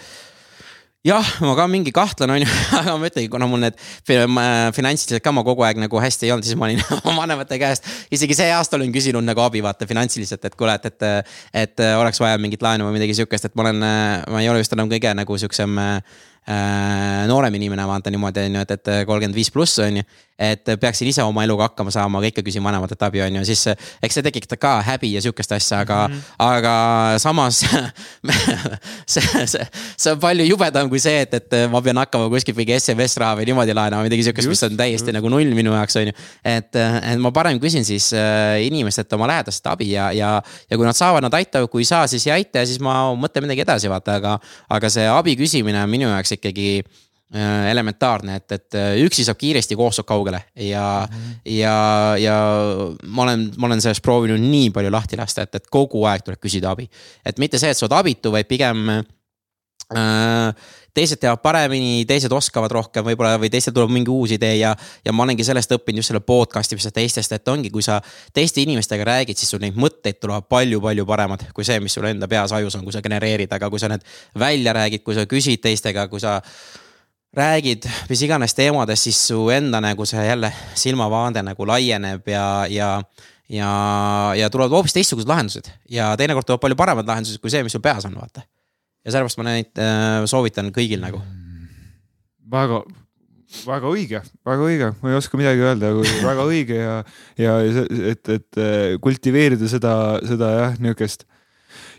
jah, ma ka mingi kahtlen, on ju, (laughs) aga ma ütlengi, kuna mul need finantsiliselt ka ma kogu aeg nagu hästi ei olnud, siis ma olin (laughs) oma vanemate käest. isegi see aasta olen küsinud nagu abi vaata finantsiliselt, et kuule, et, et, et oleks vaja mingit laenu või midagi sihukest, et ma olen, ma ei ole just enam kõige nagu sihukesem äh, noorem inimene vaata niimoodi on ju, et, et kolmkümmend viis pluss on ju. et peaksin ise oma eluga hakkama saama, aga ikka küsin vanematelt abi, on ju, siis eks see tekitab ka häbi ja sihukest asja, aga mm, -hmm. aga samas (laughs) see, see, see on palju jubedam kui see, et, et ma pean hakkama kuskilt mingi SMS raha või niimoodi laenama, midagi sihukest, mis on täiesti just. nagu null minu jaoks, on ju. et, et ma parem küsin siis äh, inimestelt oma lähedast abi ja, ja, ja kui nad saavad, nad aitavad, kui ei saa, siis ei aita ja siis ma mõtlen midagi edasi, vaata, aga, aga see abi küsimine on minu jaoks ikkagi äh, elementaarne, et, et äh, üksi saab kiiresti, koos saab kaugele ja mm, -hmm. ja, ja ma olen, ma olen sellest proovinud nii palju lahti lasta, et, et kogu aeg tuleb küsida abi. et mitte see, et sa oled abitu, vaid pigem äh, teised teevad paremini, teised oskavad rohkem võib-olla või teistel tuleb mingi uus idee ja. ja ma olengi sellest õppinud just selle podcast imisest teistest, et ongi, kui sa teiste inimestega räägid, siis sul neid mõtteid tulevad palju-palju paremad kui see, mis sul enda peas ajus on, kui sa genereerid, aga kui sa need välja räägid, kui sa küsid teistega, kui sa räägid mis iganes teemadest, siis su enda nagu see jälle silmavaade nagu laieneb ja, ja ja, ja tulevad hoopis teistsugused lahendused ja teinekord tulevad palju paremad lahendused kui see, mis sul peas on, vaata ja sellepärast ma neid äh, soovitan kõigil nagu. väga, väga õige, väga õige, ma ei oska midagi öelda, väga õige ja, ja et, et äh, kultiveerida seda, seda jah, niisugust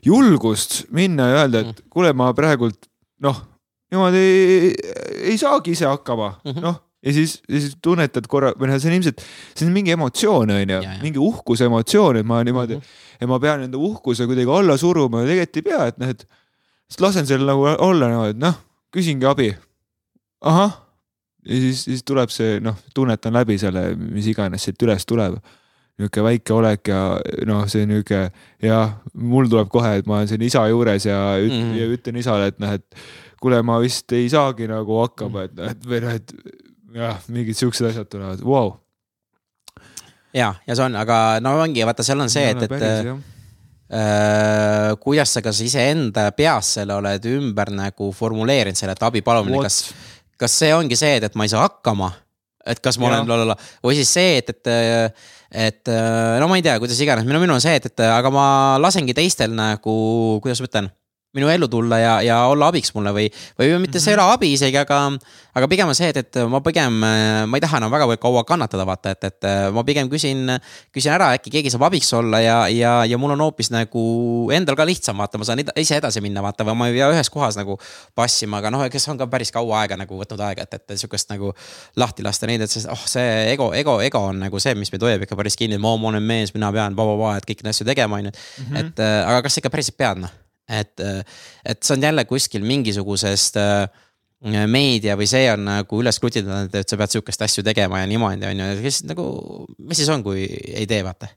julgust minna ja öelda, et kuule, ma praegult noh, niimoodi ei, ei saagi ise hakkama -hmm., noh ja siis, ja siis tunnetad korra või noh, see on ilmselt, see on mingi emotsioon, on ju, mingi uhkuse emotsioon, et ma niimoodi mm, -hmm. et ma pean enda uhkuse kuidagi alla suruma, tegelikult ei pea, et noh, et siis lasen seal nagu olla niimoodi, et noh, küsingi abi. ahah, ja siis, siis tuleb see noh, tunnetan läbi selle, mis iganes siit üles tuleb. niisugune väike olek ja noh, see niisugune jah, mul tuleb kohe, et ma olen siin isa juures ja üt, mm ja ütlen isale, et noh, et kuule, ma vist ei saagi nagu hakkama, et noh, et või noh, et jah, mingid siuksed asjad tulevad, vau. ja, ja see on, aga no ongi, vaata, seal on see, et, et Äh, kuidas sa kas iseenda peas selle oled ümber nagu formuleerinud selle, et abi palumine, kas, kas see ongi see, et, et ma ei saa hakkama? et kas ma ja. olen lalala või siis see, et, et, et no ma ei tea, kuidas iganes, minu, minu on see, et, et aga ma lasengi teistel nagu, kuidas ma ütlen minu ellu tulla ja, ja olla abiks mulle või, või mitte mm -hmm. see ei ole abi isegi, aga, aga pigem on see, et, et ma pigem, ma ei taha enam väga kaua kannatada, vaata, et, et ma pigem küsin, küsin ära, äkki keegi saab abiks olla ja, ja, ja mul on hoopis nagu endal ka lihtsam, vaata, ma saan ise edasi minna, vaata, või ma ei pea ühes kohas nagu passima, aga noh, kes on ka päris kaua aega nagu võtnud aega, et, et sihukest nagu lahti lasta neid, et see, oh, see ego, ego, ego on nagu see, mis meid hoiab ikka päris kinni, ma, olen mees, mina pean, et kõiki neid asju tegema, on ju. Mhm. et aga kas ikka päriselt pead, noh et, et see on jälle kuskil mingisugusest äh, meedia või see on nagu üles krutitud, et sa pead sihukest asju tegema ja niimoodi on ju, kes nagu, mis siis on, kui ei tee, vaata.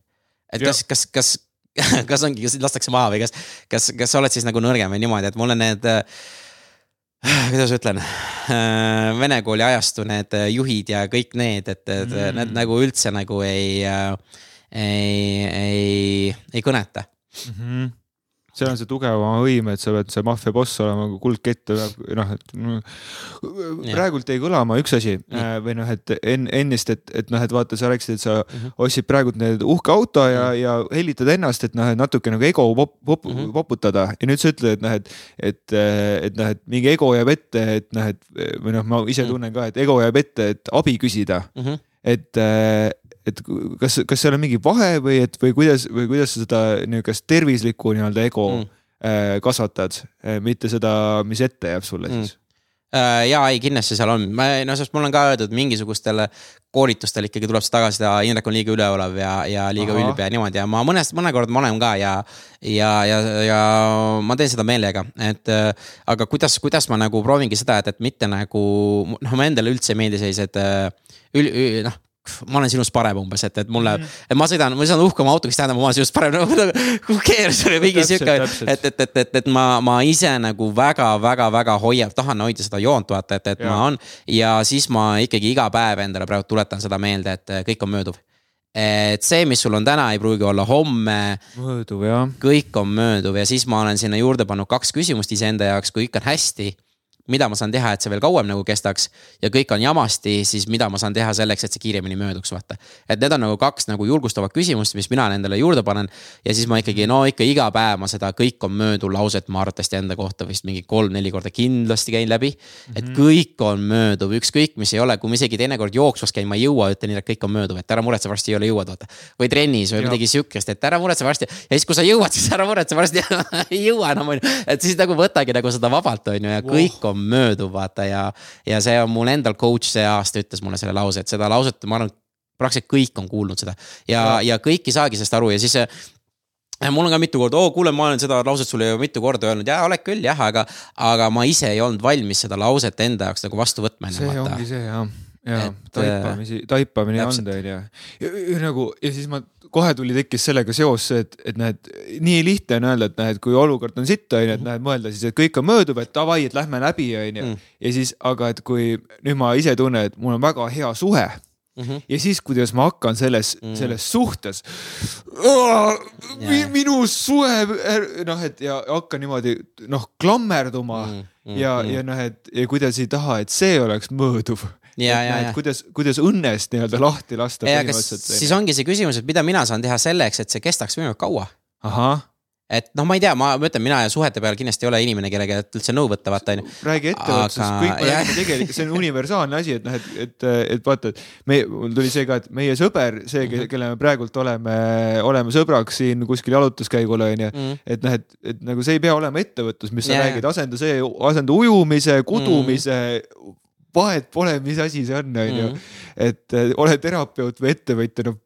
et kas, kas, kas, (laughs) kas ongi, kas lastakse maha või kas, kas, kas sa oled siis nagu nõrgem või niimoodi, et mulle need äh, (sighs) kuidas ütlen, äh, vene kooli ajastu need juhid ja kõik need, et, et mm. need nagu üldse nagu ei, ei, ei, ei kõneta mm. -hmm seal on see tugevama võim, et sa pead see maffia boss olema kuldkett või noh, et praegult jäi kõlama üks asi mm. või noh, et enne, ennist, et, et noh, et vaata, sa rääkisid, et sa mm -hmm. ostsid praegult need uhke auto ja mm, -hmm. ja hellitad ennast, et noh, et natuke nagu ego pop, pop, mm -hmm. poputada ja nüüd sa ütled, et noh, et, et, et noh, et mingi ego jääb ette, et noh, et või noh, ma ise mhm. tunnen ka, et ego jääb ette, et abi küsida mm. -hmm. et et kas, kas seal on mingi vahe või et, või kuidas, või kuidas sa seda niisugust tervislikku nii-öelda ego mm. äh, kasvatad, äh, mitte seda, mis ette jääb sulle mm. siis? Äh, ja ei, kindlasti seal on, ma no sest mul on ka öeldud mingisugustel koolitustel ikkagi tuleb see tagasi, Indrek on liiga üleolev ja, ja liiga Aha. ülbe ja niimoodi ja ma mõnest, mõnekord ma olen ka ja. ja, ja, ja ma teen seda meelega, et aga kuidas, kuidas ma nagu proovingi seda, et, et mitte nagu noh, mulle endale üldse ei meeldi sellised ül, ül, noh ma olen sinust parem umbes, et, et mulle mm, et ma sõidan, ma sõidan uhkema autoga, siis tähendab, ma olen sinust parem nagu who cares või mingi sihuke. et, et, et, et, et ma, ma ise nagu väga-väga-väga hoian, tahan hoida seda joont, vaata, et, et ja. ma on. ja siis ma ikkagi iga päev endale praegu tuletan seda meelde, et kõik on mööduv et see, mis sul on täna, ei pruugi olla homme. mööduv jah. kõik on mööduv ja siis ma olen sinna juurde pannud kaks küsimust iseenda jaoks, kui kõik on hästi mida ma saan teha, et see veel kauem nagu kestaks ja kõik on jamasti, siis mida ma saan teha selleks, et see kiiremini mööduks, vaata. et need on nagu kaks nagu julgustavat küsimust, mis mina endale juurde panen. ja siis ma ikkagi, no ikka iga päev ma seda kõik on mööduv lauset ma arvatavasti enda kohta vist mingi kolm-neli korda kindlasti käin läbi. et mhm. kõik on mööduv, ükskõik mis ei ole, kui ma isegi teinekord jooksvas käin, ma ei jõua, ütlen neile, et kõik on mööduv, et ära muretse, varsti ei ole jõuad, vaata. või trennis või midagi sihukest, et ära muretse varsti ja siis, kui sa jõuad, siis ära muretse, varsti (laughs) ei jõua enam on ju. et siis nagu võtagi nagu seda vabalt on ju ja kõik on on mööduv, vaata ja, ja see on mul endal coach see aasta ütles mulle selle lause, et seda lauset, ma arvan, praktiliselt kõik on kuulnud seda ja, ja., kõik ei saagi sellest aru ja siis mul on ka mitu korda, oo kuule, ma olen seda lauset sulle ju mitu korda öelnud ja oled küll jah, aga, aga ma ise ei olnud valmis seda lauset enda jaoks nagu vastu võtma. see vaata. ongi see jah, ja taipamisi, taipamine on ta on ju. nagu ja siis ma kohe tuli, tekkis sellega seos, et, et näed, nii lihtne on öelda, et näed, kui olukord on sitt, on ju, et mhm. näed, mõelda siis, et kõik on mööduv, et davai, et lähme läbi, on ju. Mm. ja siis, aga et kui nüüd ma ise tunnen, et mul on väga hea suhe Mm -hmm. ja siis, kuidas ma hakkan selles mm, -hmm. selles suhtes. minu suhe, noh, et ja hakkan niimoodi noh, klammerduma mm -hmm. ja, ja noh, et ja kuidas ei taha, et see oleks mõõduv ja, ja, ja. kuidas, kuidas õnnest nii-öelda lahti lasta. siis ongi see küsimus, et mida mina saan teha selleks, et see kestaks võimalikult kaua. ahah et noh, ma ei tea, ma, ma ütlen, mina suhete peal kindlasti ei ole inimene, kellega üldse nõu võtta, vaata on ju. räägi ettevõtlusest Aga..., kõik me räägime tegelikult, see on universaalne asi, et noh, et, et, et vaata, et me, mul tuli see ka, et meie sõber, see, mhm. kelle me praegult oleme, oleme sõbraks siin kuskil jalutuskäigul on ju. Mhm. et noh, et, et nagu see ei pea olema ettevõtlus, mis sa ja, räägid, asenda see, asenda ujumise, kudumise mm., vahet pole, mis asi see on, on ju. Mhm. et ole terapeut või ettevõtja, no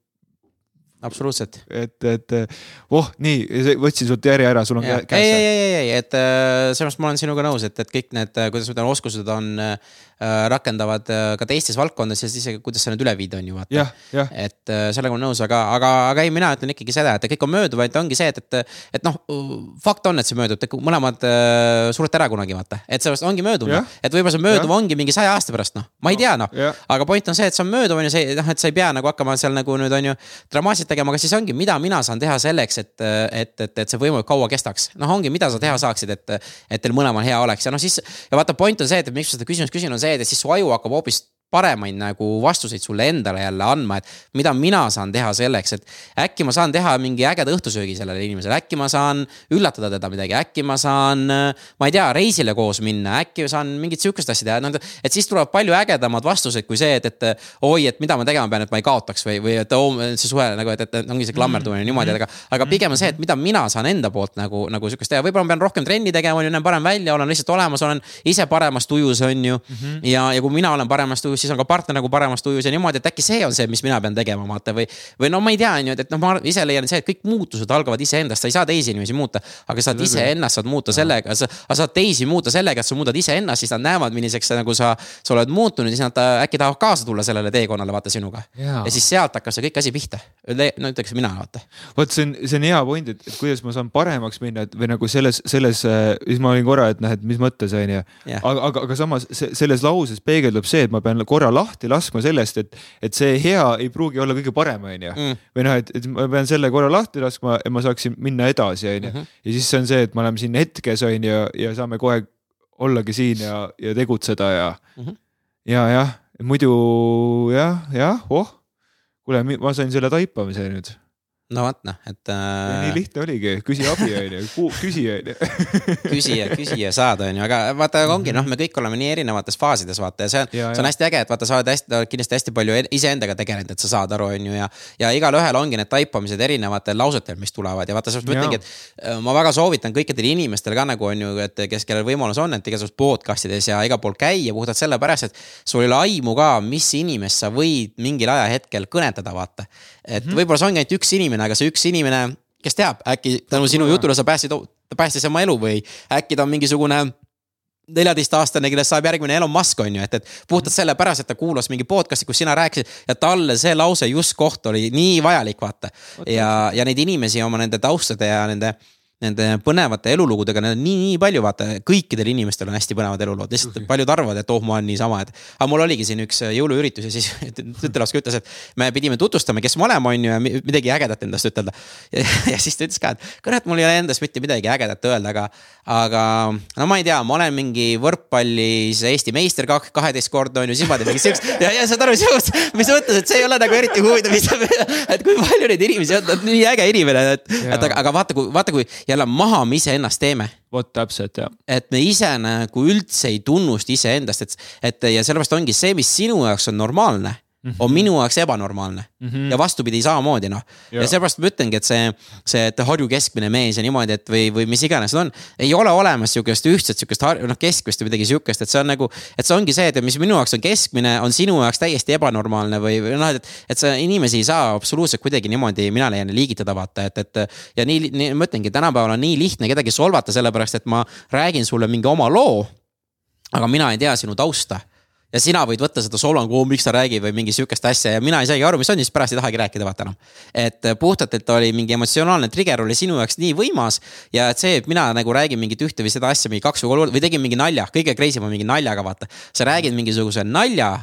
absoluutselt. et, et voh, nii, võtsin sult järje ära, sul on käes. ei, ei, ei, ei, et äh, selles mõttes ma olen sinuga nõus, et, et kõik need, äh, kuidas ma ütlen, oskused on äh, rakendavad äh, ka teistes valdkondades ja siis kuidas sa need üle viid, on ju vaata. et sellega olen nõus, aga, aga, aga ei, mina ütlen ikkagi seda, et kõik on mööduv, et ongi see, et, et, et noh, fakt on, et see möödub, te mõlemad äh, surete ära kunagi vaata, et sellest ongi mööduv, noh. et võib-olla see mööduv ongi mingi saja aasta pärast, noh, ma ei tea, noh. aga point on see, et see on mööduv, on ju, see noh, et sa ei pea nagu hakkama seal nagu nüüd on ju dramaatiliselt tegema, aga siis ongi, mida mina saan teha selleks, et, et, et, et see võimalikult kaua kestaks. noh, ongi, mida sa teha saaksid, et, et teil mõlemal hea oleks ja noh, siis ja vaata, point on see, et miks ma seda küsimust küsin, on see, et siis su aju hakkab hoopis paremaid nagu vastuseid sulle endale jälle andma, et mida mina saan teha selleks, et äkki ma saan teha mingi ägeda õhtusöögi sellele inimesele, äkki ma saan üllatada teda midagi, äkki ma saan, ma ei tea, reisile koos minna, äkki ma saan mingit sihukest asja teha, noh, et siis tulevad palju ägedamad vastused kui see, et, et oi, et mida ma tegema pean, et ma ei kaotaks või, või et oo, see suhe nagu, et, et ongi see klammerdumine mm niimoodi, aga, aga pigem on see, et mida mina saan enda poolt nagu, nagu sihukest teha, võib-olla ma pean rohkem trenni tegema, on ju, näen parem välja, olen lihtsalt olemas, olen ise paremas tujus, on ju mm. -hmm. ja, ja kui mina olen paremas tujus, siis on ka partner nagu paremas tujus ja niimoodi, et äkki see on see, mis mina pean tegema, vaata või. või no ma ei tea, on ju, et, et noh, ma ise leian see, et kõik muutused algavad iseendast, sa ei saa teisi inimesi muuta. aga sa saad iseennast saad muuta sellega, sa saad teisi muuta sellega, et sa muudad iseennast, siis nad näevad, milliseks nagu sa, sa oled muutunud siis nad äh, äkki tahavad kaasa tulla sellele teekonnale, vaata sinuga. ja siis sealt hakkab see kõik asi pihta. no ütleks mina, vaata. vot see on, see on hea point, et, et kuidas ma saan paremaks minna, et või nagu selles, selles, äh, siis ma olin korra, et noh, et mis mõttes on ju. aga, aga, aga samas selles lauses peegeldub see, et ma pean korra lahti laskma sellest, et, et see hea ei pruugi olla kõige parem, onju. Mm. või noh, et, et ma pean selle korra lahti laskma, et ma saaksin minna edasi, onju. Mhm. ja siis on see, et me oleme siin hetkes, onju, ja saame kohe ollagi siin ja, ja tegutseda ja mm. -hmm. ja jah, muidu jah, jah, oh. kuule, ma sain selle taipamise nüüd no vot noh, et äh.... nii lihtne oligi, küsi abi onju, küsi onju. (laughs) küsija, küsija saad onju, aga vaata, ongi noh, me kõik oleme nii erinevates faasides vaata ja see on, see on hästi äge, et vaata, sa oled hästi, kindlasti hästi palju iseendaga tegelenud, et sa saad aru, onju ja. ja igalühel ongi need taipamised erinevatel lausetel, mis tulevad ja vaata, sellepärast ma ütlengi, et äh, ma väga soovitan kõikidele inimestele ka nagu on ju, et kes, kellel võimalus on, et igasugustes podcast ides ja igal pool käia puhtalt sellepärast, et sul ei ole aimu ka, mis inimest sa võid mingil ajahetkel kõnetada, vaata. Et mm -hmm. võib-olla see ongi ainult üks inimene, aga see üks inimene, kes teab, äkki tänu sinu jutule sa päästsid, päästis oma elu või äkki ta on mingisugune neljateistaastane, kellest saab järgmine Elon Musk on ju, et, et puhtalt sellepärast, et ta kuulas mingi podcast'i, kus sina rääkisid ja talle see lause just koht oli nii vajalik, vaata. ja, ja neid inimesi oma nende taustade ja nende nende põnevate elulugudega, need on nii, nii palju, vaata, kõikidel inimestel on hästi põnevad elulood, lihtsalt paljud arvavad, et oh, ma olen niisama, et. aga mul oligi siin üks jõuluüritus ja siis (laughs) tütarlaps ütles, et me pidime tutvustama, kes me oleme, on ju, ja midagi ägedat endast ütelda. (laughs) ja siis ta ütles ka, et kurat, mul ei ole endast mitte midagi ägedat öelda, aga, aga no ma ei tea, ma olen mingi võrkpallis Eesti meister kaheteistkordne on ju, siis ma teen mingi siukest (laughs) ja, ja saad aru, mis mõttes, et see ei ole nagu eriti huvitav, et kui palju neid inimesi on, nii äge inimene, et, et aga, aga vaata, kui, vaata, kui jälle maha me iseennast teeme. vot täpselt jah. et me ise nagu üldse ei tunnusta iseendast, et, et ja sellepärast ongi see, mis sinu jaoks on normaalne Mm -hmm. on minu jaoks ebanormaalne mm -hmm. ja vastupidi samamoodi noh. ja seepärast ma ütlengi, et see, see, et Harju keskmine mees ja niimoodi, et või, või mis iganes need on. ei ole olemas sihukest ühtset sihukest noh keskmist või midagi sihukest, et see on nagu, et see ongi see, et mis minu jaoks on keskmine, on sinu jaoks täiesti ebanormaalne või, või noh, et. et sa inimesi ei saa absoluutselt kuidagi niimoodi, mina leian, liigitada vaata, et, et ja nii, nii ma ütlengi, tänapäeval on nii lihtne kedagi solvata, sellepärast et ma räägin sulle mingi oma loo. aga mina ei tea sinu tausta ja sina võid võtta seda solvangu, miks ta räägib või mingi sihukest asja ja mina ei saagi aru, mis on, siis pärast ei tahagi rääkida vaata enam. et puhtalt, et oli mingi emotsionaalne trigger oli sinu jaoks nii võimas ja et see, et mina nagu räägin mingit ühte või seda asja mingi kaks või kolm või tegin mingi nalja, kõige crazy m on mingi naljaga vaata. sa räägid mingisuguse nalja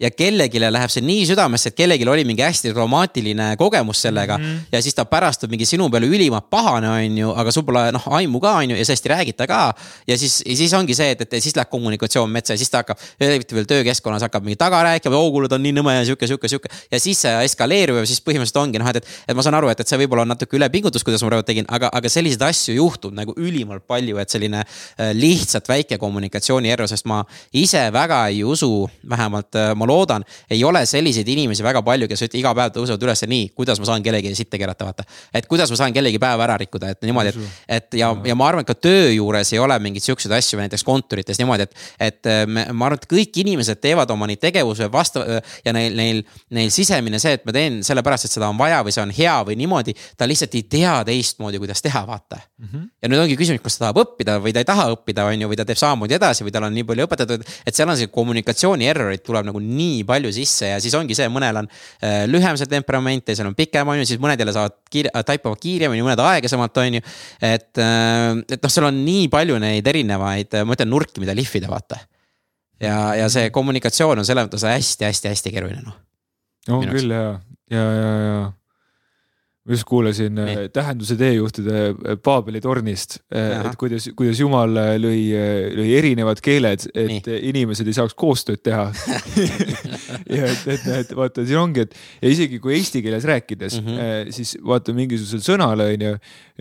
ja kellelegi läheb see nii südamesse, et kellelgi oli mingi hästi traumaatiline kogemus sellega mm. -hmm. ja siis ta pärast on mingi sinu peale ülimalt pahane, on ju, aga sul pole noh aimu ka, on ju, ja sellest ei räägita ka. ja siis, siis ongi see, et, et siis läheb kommunikatsioon metsa ja siis ta hakkab, eriti veel töökeskkonnas hakkab mingi taga rääkima, oo kuule, ta on nii nõme ja sihuke, sihuke, sihuke. ja siis see eskaleerub ja siis põhimõtteliselt ongi noh, et, et, et ma saan aru, et, et see võib-olla on natuke ülepingutus, kuidas ma praegu tegin, aga, aga selliseid asju juhtub nagu ülimalt palju, et selline äh, lihtsalt väike kommunikatsiooni error, sest ma ise väga ei usu, vähemalt äh, ma loodan, ei ole selliseid inimesi väga palju, kes iga päev tõusevad üles nii, kuidas ma saan kellegi sitta keerata, vaata. et kuidas ma saan kellegi päeva ära rikkuda, et niimoodi, et, et ja, ja ma arvan, et ka töö juures ei ole mingeid siukseid asju, näiteks kontorites niimoodi, et. et me, ma arvan, et kõik inimesed teevad oma neid tegevuse vastu ja neil, neil, neil sisemine see, et ma teen sellepärast, et seda on vaja või see on hea või niimoodi. ta lihtsalt ei tea teistmoodi, kuidas teha, vaata mm. -hmm. ja nüüd ongi küsimus, kas ta tahab õppida või ta ei taha õppida, on ju, või ta teeb samamoodi edasi või tal on nii palju õpetatud. et seal on see kommunikatsiooni error'id tuleb nagu nii palju sisse ja siis ongi see, mõnel on äh, lühem see temperament, teisel on pikem, on ju, siis mõned jälle saavad kiire, taipavad kiiremini, mõned aeglasemalt, on ju. et, äh, et noh, seal on nii palju neid erinevaid, ma ütlen nurki, mida lihvida, vaata. ja, ja see kommunikatsioon on selles mõttes hästi-hästi-hästi keeruline, noh. on küll ja, ja, ja, ja ma just kuulasin Nii. Äh, tähenduse teejuhtide äh, Paabeli tornist, äh, et kuidas, kuidas jumal lõi, lõi erinevad keeled, et Nii. inimesed ei saaks koostööd teha (laughs) ja et, et, et vaata, siin ongi, et ja isegi kui eesti keeles rääkides mm, -hmm. siis vaata mingisugusel sõnal on ju,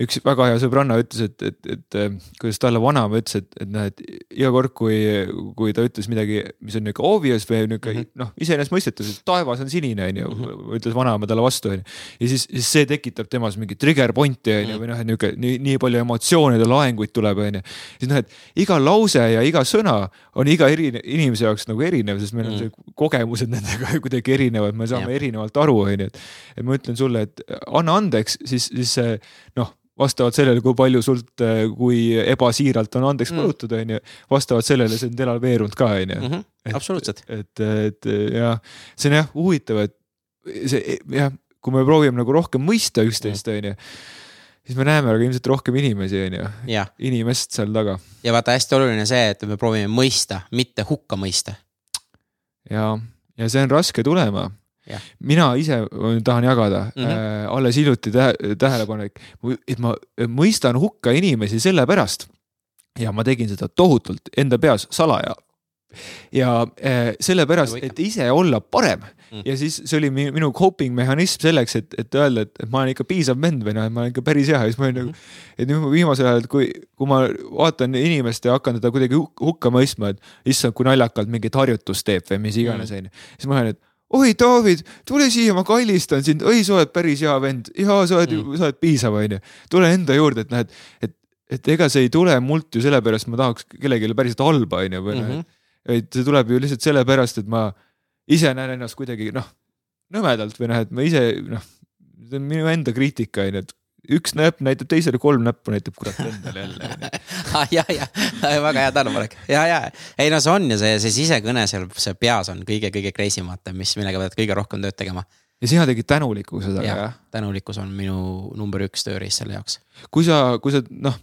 üks väga hea sõbranna ütles, et, et, et kuidas talle vanaema ütles, et, et et iga kord, kui, kui ta ütles midagi, mis on nihuke obvious või nihuke mm -hmm. noh, iseenesestmõistetav, et taevas on sinine, on ju, mhm. ütles vanaema talle vastu, on ju. ja siis, siis see tekitab temas mingi trigger point'i on ju, või noh, et nihuke nii, nii palju emotsioonide laenguid tuleb, on ju. siis noh, et iga lause ja iga sõna on iga eri, inimese jaoks nagu erinev, sest meil on see kogemused (laughs) nendega kuidagi erinevad, me saame ja. erinevalt aru, on ju, et. et ma ütlen sulle, et anna andeks, siis, siis see noh vastavalt sellele, kui palju sult, kui ebasiiralt on andeks palutud mm., onju. vastavalt sellele see on devalveerunud ka, onju. Mhm, absoluutselt. et, et, et jah, see on jah huvitav, et see jah, kui me proovime nagu rohkem mõista üksteist, mm. onju siis me näeme aga ilmselt rohkem inimesi, on ju. inimest seal taga. ja vaata, hästi oluline see, et me proovime mõista, mitte hukka mõista. ja, ja see on raske tulema mina ise tahan jagada mm. -hmm. äh, alles hiljuti tähe, tähelepanek, et ma mõistan hukka inimesi sellepärast ja ma tegin seda tohutult enda peas salaja. ja äh, sellepärast, Nagu et ise olla parem Mm. ja siis see oli mi- minu coping mehhanism selleks, et, et öelda, et, et ma olen ikka piisav vend või noh, et ma olen ikka päris hea ja siis ma olin nagu, et nüüd ma viimasel ajal, kui, kui ma vaatan inimest ja hakkan teda kuidagi huk- hukka mõistma, et issand, kui naljakalt mingit harjutust teeb või mis iganes, onju. siis ma olen, et oi, David, tule siia, ma kallistan sind, oi, sa oled päris hea vend, jaa, sa oled mm., sa oled piisav, onju. tule enda juurde, et noh, et, et, ega see ei tule mult ju sellepärast, ma tahaks kellelegi päriselt halba, onju, või noh Mhm. mm et see tuleb ju lihtsalt sellepärast, et ma ise näen ennast kuidagi noh, nõmedalt või noh, et ma ise noh, see on minu enda kriitika onju, et üks näpp näitab teisele, kolm näppu näitab kurat endale jälle (laughs) ah, ja, ja väga hea tähelepanek ja, ja ei no see on ju see, see sisekõne seal, see peas on kõige-kõige crazy im vaata, mis, millega pead kõige rohkem tööd tegema. ja sina tegid tänulikkusega jah jah? tänulikkus on minu number üks tööriist selle jaoks. kui sa, kui sa noh,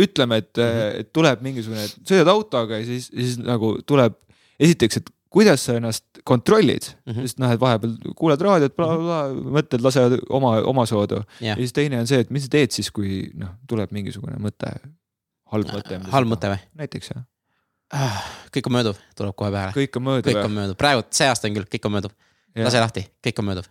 ütleme, et mm. -hmm. et tuleb mingisugune, sõidad autoga ja siis, siis nagu tuleb esiteks, et kuidas sa ennast kontrollid mm. -hmm. sest noh, et vahepeal kuulad raadiot bla, bla, bla, mõtted lasevad oma, omasoodu ja. jah ja siis teine on see, et mis sa teed siis, kui noh, tuleb mingisugune mõte, halb mõte. halb mõte või? näiteks jah, Ah, kõik on mööduv, tuleb kohe peale. kõik on mööda kõik on mööduv, praegu see aasta on küll, kõik on mööduv. lase lahti, kõik on mööduv.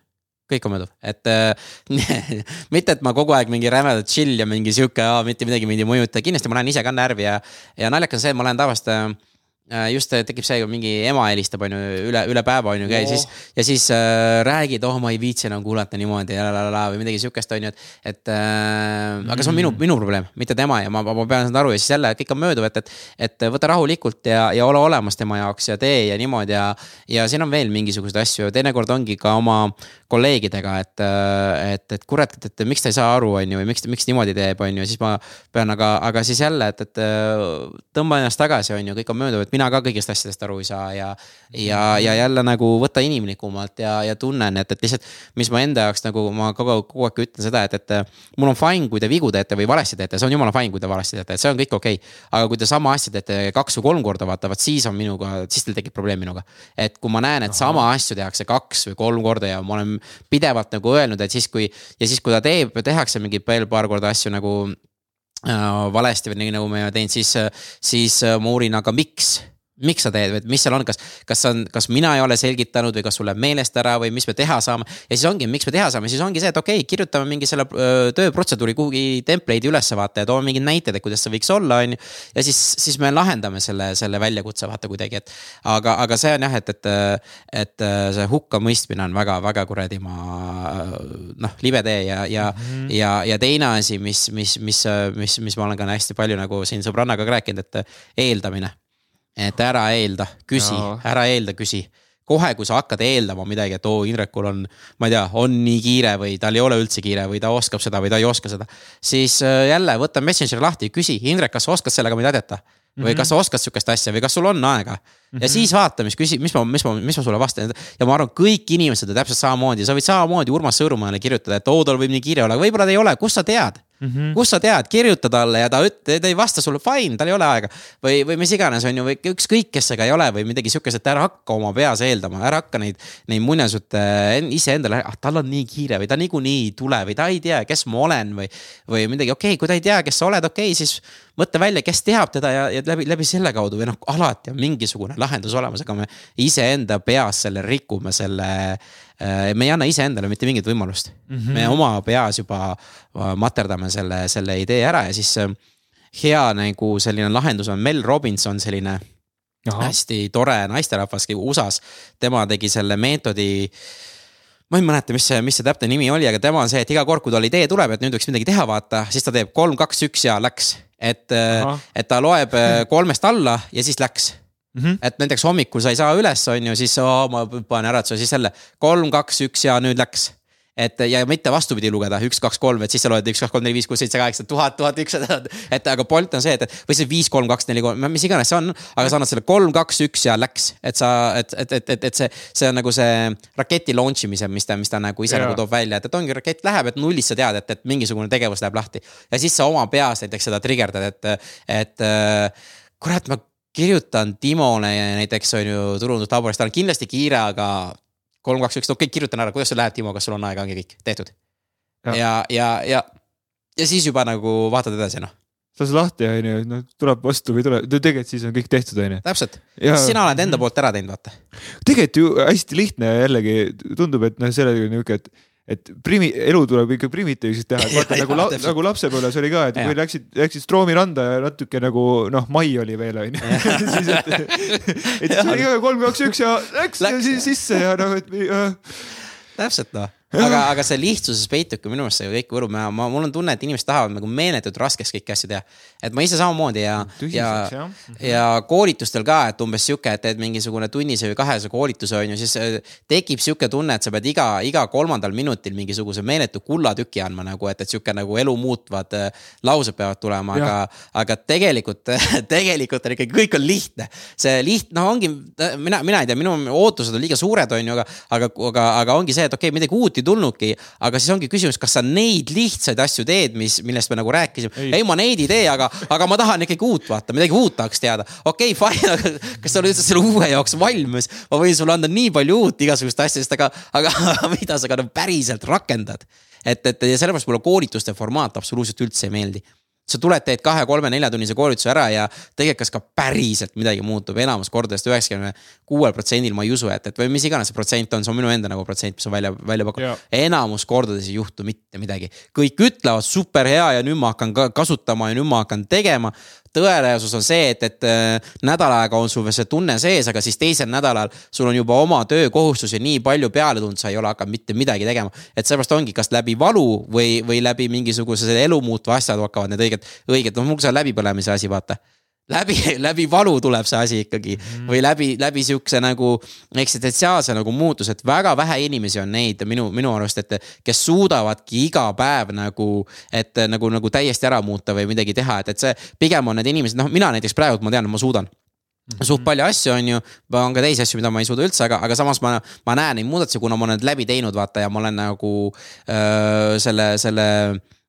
kõik on mööduv, et äh, (laughs) mitte, et ma kogu aeg mingi rämedalt chill ja mingi sihuke, mitte midagi mind ei mõjuta, kindlasti ma lähen ise ka närvi ja. ja naljakas on see, et ma lähen tavaliselt äh, just äh, tekib see, kui mingi ema helistab, on ju, üle, üle päeva on ju, käi siis. ja siis äh, räägid, oh ma ei viitsi enam kuulata niimoodi ja la la la või midagi sihukest, on ju, et. et äh, aga see on minu, minu probleem, mitte tema ja ma, ma pean seda aru ja siis jälle kõik on mööduv, et, et. et võta rahulikult ja, ja ole olemas tema jaoks ja tee ja niimoodi ja. ja siin on veel mingisuguseid asju, teinekord ongi ka oma kolleegidega, et, et, et kurat, et, et miks ta ei saa aru, on ju, või miks, miks niimoodi teeb, on ju, siis ma pean, aga, aga siis jälle, et, et tõmba ennast tagasi, on ju, kõik on mööduv, et mina ka kõigist asjadest aru ei saa ja. ja, ja jälle nagu võta inimlikumalt ja, ja tunnen, et, et lihtsalt, mis ma enda jaoks nagu ma kogu kogu aeg ütlen seda, et, et mul on fine, kui te vigu teete või valesti teete, see on jumala fine, kui te valesti teete, et see on kõik okei okay.. aga kui te sama asja teete kaks või kolm korda, vaata, vaat siis on minuga, siis teil tekib probleem minuga. et kui ma näen, et sama asju tehakse kaks või kolm korda ja ma olen pidevalt nagu öelnud, et siis kui ja siis, kui ta teeb, tehakse mingi veel paar korda asju nagu valesti või nii nagu me oleme teinud, siis, siis äh, ma uurin, aga miks miks sa teed või mis seal on, kas, kas on, kas mina ei ole selgitanud või kas sul läheb meelest ära või mis me teha saame. ja siis ongi, miks me teha saame, siis ongi see, et okei okay,, kirjutame mingi selle öö, tööprotseduuri kuhugi template'i ülesse vaata ja toome mingid näited, et kuidas see võiks olla, on ju. ja siis, siis me lahendame selle, selle väljakutse vaata kuidagi, et. aga, aga see on jah, et, et, et see hukkamõistmine on väga-väga kuradi ma noh, libe tee ja, ja mm, -hmm. ja, ja teine asi, mis, mis, mis, mis, mis ma olen ka hästi palju nagu siin sõbrannaga rääkinud, et eeldamine et ära eelda, küsi, ära eelda, küsi. kohe, kui sa hakkad eeldama midagi, et oo, Indrekul on, ma ei tea, on nii kiire või tal ei ole üldse kiire või ta oskab seda või ta ei oska seda. siis äh, jälle võta Messengeri lahti, küsi, Indrek, kas sa oskad sellega mind aidata? või kas sa oskad sihukest asja või kas sul on aega mm. -hmm. ja siis vaata, mis küsi-, mis ma, mis ma, mis ma sulle vastan ja ma arvan, kõik inimesed on täpselt samamoodi, sa võid samamoodi Urmas Sõõrumaale kirjutada, et oo, tal võib nii kiire olla, võib-olla ta ei ole, kust sa tead mm. -hmm. kust sa tead, kirjuta talle ja ta üt-, ta ei vasta sulle, fine, tal ei ole aega. või, või mis iganes, on ju, või ükskõik, kes see ka ei ole või midagi sihukest, et ära hakka oma peas eeldama, ära hakka neid, neid muinasjutte iseendale, ah tal on nii kiire või ta niikuinii ei tule või ta ei tea, kes ma olen või. või midagi, okei okay,, kui ta ei tea, kes sa oled, okei okay,, siis mõtle välja, kes teab teda ja, ja läbi, läbi selle kaudu või noh, alati on mingisugune lahendus olemas, aga me iseenda peas selle rikume selle me ei anna iseendale mitte mingit võimalust mm. -hmm. me oma peas juba materdame selle, selle idee ära ja siis hea nagu selline lahendus on Mel Robinson, selline Aha. hästi tore naisterahvas USA-s. tema tegi selle meetodi ma ei mäleta, mis see, mis see täpne nimi oli, aga tema on see, et iga kord, kui tal idee tuleb, et nüüd võiks midagi teha, vaata, siis ta teeb kolm, kaks, üks ja läks. Et, et ta loeb kolmest alla ja siis läks Mm -hmm. et näiteks hommikul sa ei saa üles, on ju, siis oh, ma panen äratuse, siis jälle kolm, kaks, üks ja nüüd läks. Et ja mitte vastupidi lugeda üks, kaks, kolm, et siis sa loed üks, kaks, kolm, neli, viis, kuus, seitse, kaheksa, tuhat, tuhat ükssada. et aga point on see, et või see viis, kolm, kaks, neli, kolm, mis iganes see on, aga sa annad selle kolm, kaks, üks ja läks. et sa, et, et, et, et, et see, see on nagu see raketi launch imise, mis ta, mis ta nagu ise ja. nagu toob välja, et, et ongi rakett läheb, et nullist sa tead, et, et mingisugune tegevus läheb lahti. ja siis sa oma peas näiteks seda trigerdad, et, et kurat, ma kirjutan Timole näiteks on ju turunduslaboris, tal on kindlasti kiire, aga kolm, kaks, üks, okei kirjutan ära, kuidas sul läheb, Timo, kas sul on aega, ongi kõik tehtud. ja, ja, ja, ja, ja siis juba nagu vaatad edasi, noh lase lahti, onju, noh tuleb vastu või ei tule, tegelikult siis on kõik tehtud, onju. täpselt ja..., sina oled enda poolt ära teinud, vaata. tegelikult ju hästi lihtne jällegi tundub, et noh, sellega niuke, et et primi-, elu tuleb ikka primitiivselt teha, et (laughs) vaata nagu, la, nagu lapsepõlves oli ka, et ja. kui läksid, läksid Stroomi randa ja natuke nagu noh, mai oli veel onju. (laughs) siis, et, et siis oli kolm, kaks, üks ja läks, läks. ja siis sisse ja noh, et äh.. täpselt noh aga, aga see lihtsuses peitubki minu meelest see kõik võrub, ma, ma, mul on tunne, et inimesed tahavad nagu meeletult raskeks kõiki asju teha. et ma ise samamoodi ja, ja, mhm. ja koolitustel ka, et umbes sihuke, et teed mingisugune tunnise või kahese koolituse on ju, siis äh, tekib sihuke tunne, et sa pead iga, iga kolmandal minutil mingisuguse meeletu kullatüki andma nagu, et, et sihuke nagu elu muutvad äh, laused peavad tulema, aga, aga tegelikult (laughs) tegelikult on ikkagi, kõik on lihtne. see liht-, noh, ongi, mina, mina ei tea, minu ootused on liiga suured, on ju, aga, aga, aga, aga ongi see, et okei okay,, midagi uut ei tulnudki. aga siis ongi küsimus, kas sa neid lihtsaid asju teed, mis, millest me nagu rääkisime. ei, ma neid ei tee, aga, aga ma tahan ikkagi uut vaata, midagi uut tahaks teada. okei okay,, fine, aga kas sa oled üldse selle uue jaoks valmis? ma võin sulle anda nii palju uut igasugust asjadest, aga, aga (laughs) mida sa ka nagu päriselt rakendad? et, et ja sellepärast mulle koolituste formaat absoluutselt üldse ei meeldi sa tuled, teed kahe-kolme-neljatunnise koolituse ära ja tegelikult, kas ka päriselt midagi muutub, enamus kordadest üheksakümne kuuel protsendil ma ei usu, et, et või mis iganes see protsent on, see on minu enda nagu protsent, mis on välja, välja pakutud. enamus kordades ei juhtu mitte midagi, kõik ütlevad super hea ja nüüd ma hakkan ka kasutama ja nüüd ma hakkan tegema tõeresus on see, et, et äh, nädal aega on sul veel see tunne sees, aga siis teisel nädalal sul on juba oma töökohustusi nii palju peale tulnud, sa ei ole hakanud mitte midagi tegema. et sellepärast ongi, kas läbi valu või, või läbi mingisuguse elu muutva asjad hakkavad need õiged, õiged, noh mul see on läbipõlemise asi, vaata läbi, läbi valu tuleb see asi ikkagi mm. või läbi, läbi sihukese nagu eksistentsiaalse nagu muutuse, et väga vähe inimesi on neid minu, minu arust, et kes suudavadki iga päev nagu, et nagu, nagu täiesti ära muuta või midagi teha, et, et see pigem on need inimesed, noh, mina näiteks praegu ma tean, et ma suudan Mm -hmm. suht palju asju on ju, on ka teisi asju, mida ma ei suuda üldse, aga, aga samas ma, ma näen neid muudatusi, kuna ma olen need läbi teinud, vaata ja ma olen nagu öö, selle, selle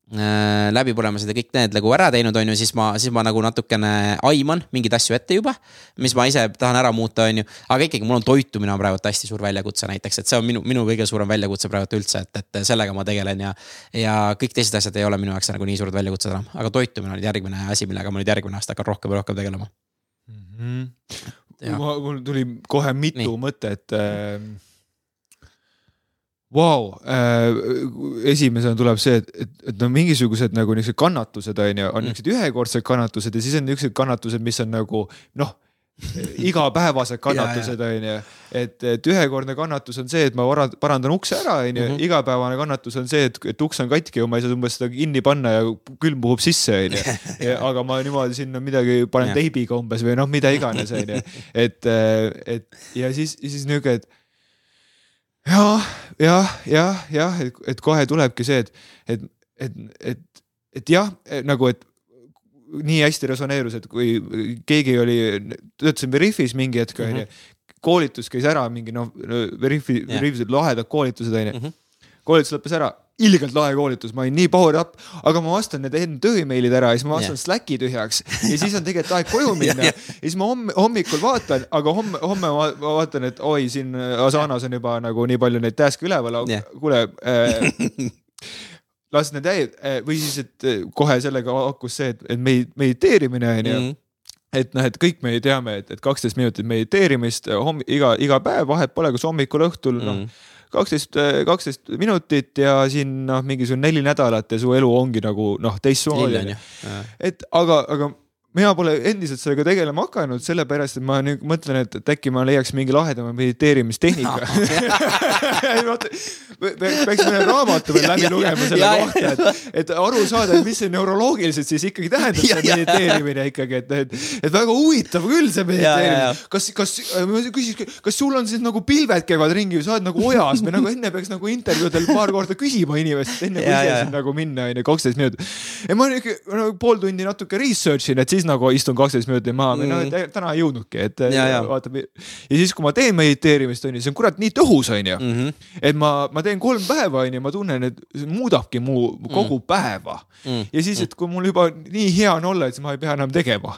Äh, läbipõlemised ja kõik need nagu ära teinud, on ju, siis ma, siis ma nagu natukene aiman mingeid asju ette juba. mis ma ise tahan ära muuta, on ju, aga ikkagi mul on toitumine on praegu hästi suur väljakutse näiteks, et see on minu, minu kõige suurem väljakutse praegu üldse, et, et sellega ma tegelen ja. ja kõik teised asjad ei ole minu jaoks nagu nii suured väljakutsed enam, aga toitumine on järgmine asi, millega ma nüüd järgmine aasta hakkan rohkem ja rohkem tegelema mm. -hmm. mul tuli kohe mitu nii. mõtet äh Vau, äh, esimesena tuleb see, et, et, et no mingisugused nagu niisugused kannatused on ju, on mm. niisugused ühekordsed kannatused ja siis on niisugused kannatused, mis on nagu noh, igapäevased (laughs) kannatused on ju. et, et ühekordne kannatus on see, et ma parandan ukse ära, on ju, mhm. igapäevane kannatus on see, et, et uks on katki ja ma ei saa umbes seda kinni panna ja külm puhub sisse, on ju. (laughs) aga ma niimoodi sinna midagi panen teibiga umbes või noh, mida iganes, on ju. et, et ja siis, siis nihuke, et jah, jah, jah, jah, et, et kohe tulebki see, et, et, et, et, et jah, nagu, et nii hästi resoneerus, et kui keegi oli, töötasime Veriffis mingi hetk onju mm -hmm., koolitus käis ära, mingi noh, Veriffi yeah., Veriffis olid lahedad koolitused onju mm. -hmm. koolitus lõppes ära ilgelt lahe koolitus, ma olin nii power up, aga ma vastan need enda töömeilid ära ja siis ma vastan yeah. Slacki tühjaks (laughs) ja siis on tegelikult aeg koju minna yeah, yeah. ja siis ma homme, hommikul vaatan, aga homme, homme ma vaatan, et oi, siin Asanas on juba nagu nii palju neid task'e üleval kuule (laughs) äh, las need jäid või siis, et äh, kohe sellega hakkus see, et, et mediteerimine on ju mhm. et noh, et kõik me teame, et, et kaksteist minutit mediteerimist homm, iga, iga päev, vahet pole, kas hommikul, õhtul mm., noh mhm kaksteist, kaksteist minutit ja siin noh, mingisugune neli nädalat ja su elu ongi nagu noh, teistmoodi. et aga, aga mina pole endiselt sellega tegelema hakanud, sellepärast et ma nüüd mõtlen, et, et äkki ma leiaks mingi lahedama mediteerimistehnika. (laughs) Peaks mõne raamatu veel läbi lugema selle kohta, et, et aru saada, et mis see neuroloogiliselt siis ikkagi tähendab, see mediteerimine ikkagi, et, et, et väga huvitav küll see mediteerimine. kas, kas, ma küsiks, kas sul on siis nagu pilved käivad ringi või sa oled nagu ojas või nagu enne peaks nagu intervjuudel paar korda küsima inimestelt, enne kui ise siin nagu minna, onju, kaksteist minutit. ja ma ikka nagu pool tundi natuke research in, et siis nagu istun kaksteist minutit maha või noh, Mm. et täna ei jõudnudki, et Ja, ja. vaatab. ja siis, kui ma teen mediteerimist, on ju, see on kurat nii tõhus, on ju. mm. -hmm. et ma, ma teen kolm päeva, on ju, ma tunnen, et see muudabki mu kogu päeva Mm. ja siis, et kui mul juba nii hea on olla, et siis ma ei pea enam tegema.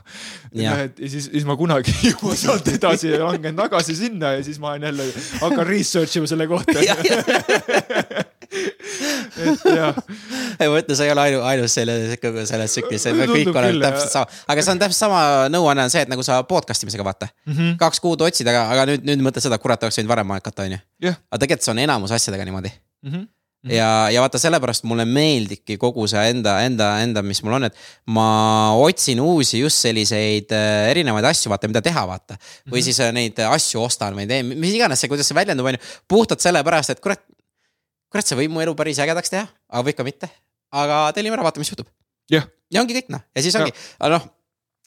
Et ja siis, siis ma kunagi ei jõua sealt edasi ja langen tagasi sinna ja siis ma olen jälle, hakkan research ima selle kohta. (laughs) (laughs) et jah, (laughs) ei ma ütlen, sa ei ole ainu, ainus selle, kogu selles tsüklis, me kõik oleme täpselt sama, aga see on täpselt sama nõuanne on see, et nagu sa podcast imisega vaata mm. -hmm. kaks kuud otsid, aga, aga nüüd, nüüd mõtled seda, kurat, oleks võinud varem hakata, onju. jah aga tegelikult see on enamus asjadega niimoodi mm. -hmm. ja, ja vaata sellepärast mulle meeldibki kogu see enda, enda, enda, mis mul on, et ma otsin uusi just selliseid äh, erinevaid asju, vaata, mida teha, vaata. või siis äh, neid asju ostan või teen, mis iganes see, kuidas see väljendub, on ju, puhtalt sellepärast, et kurat. kurat, see võib mu elu päris ägedaks teha, aga võib ka mitte. aga tellime ära, vaatame, mis juhtub. ja ongi kõik noh, ja siis ongi, aga noh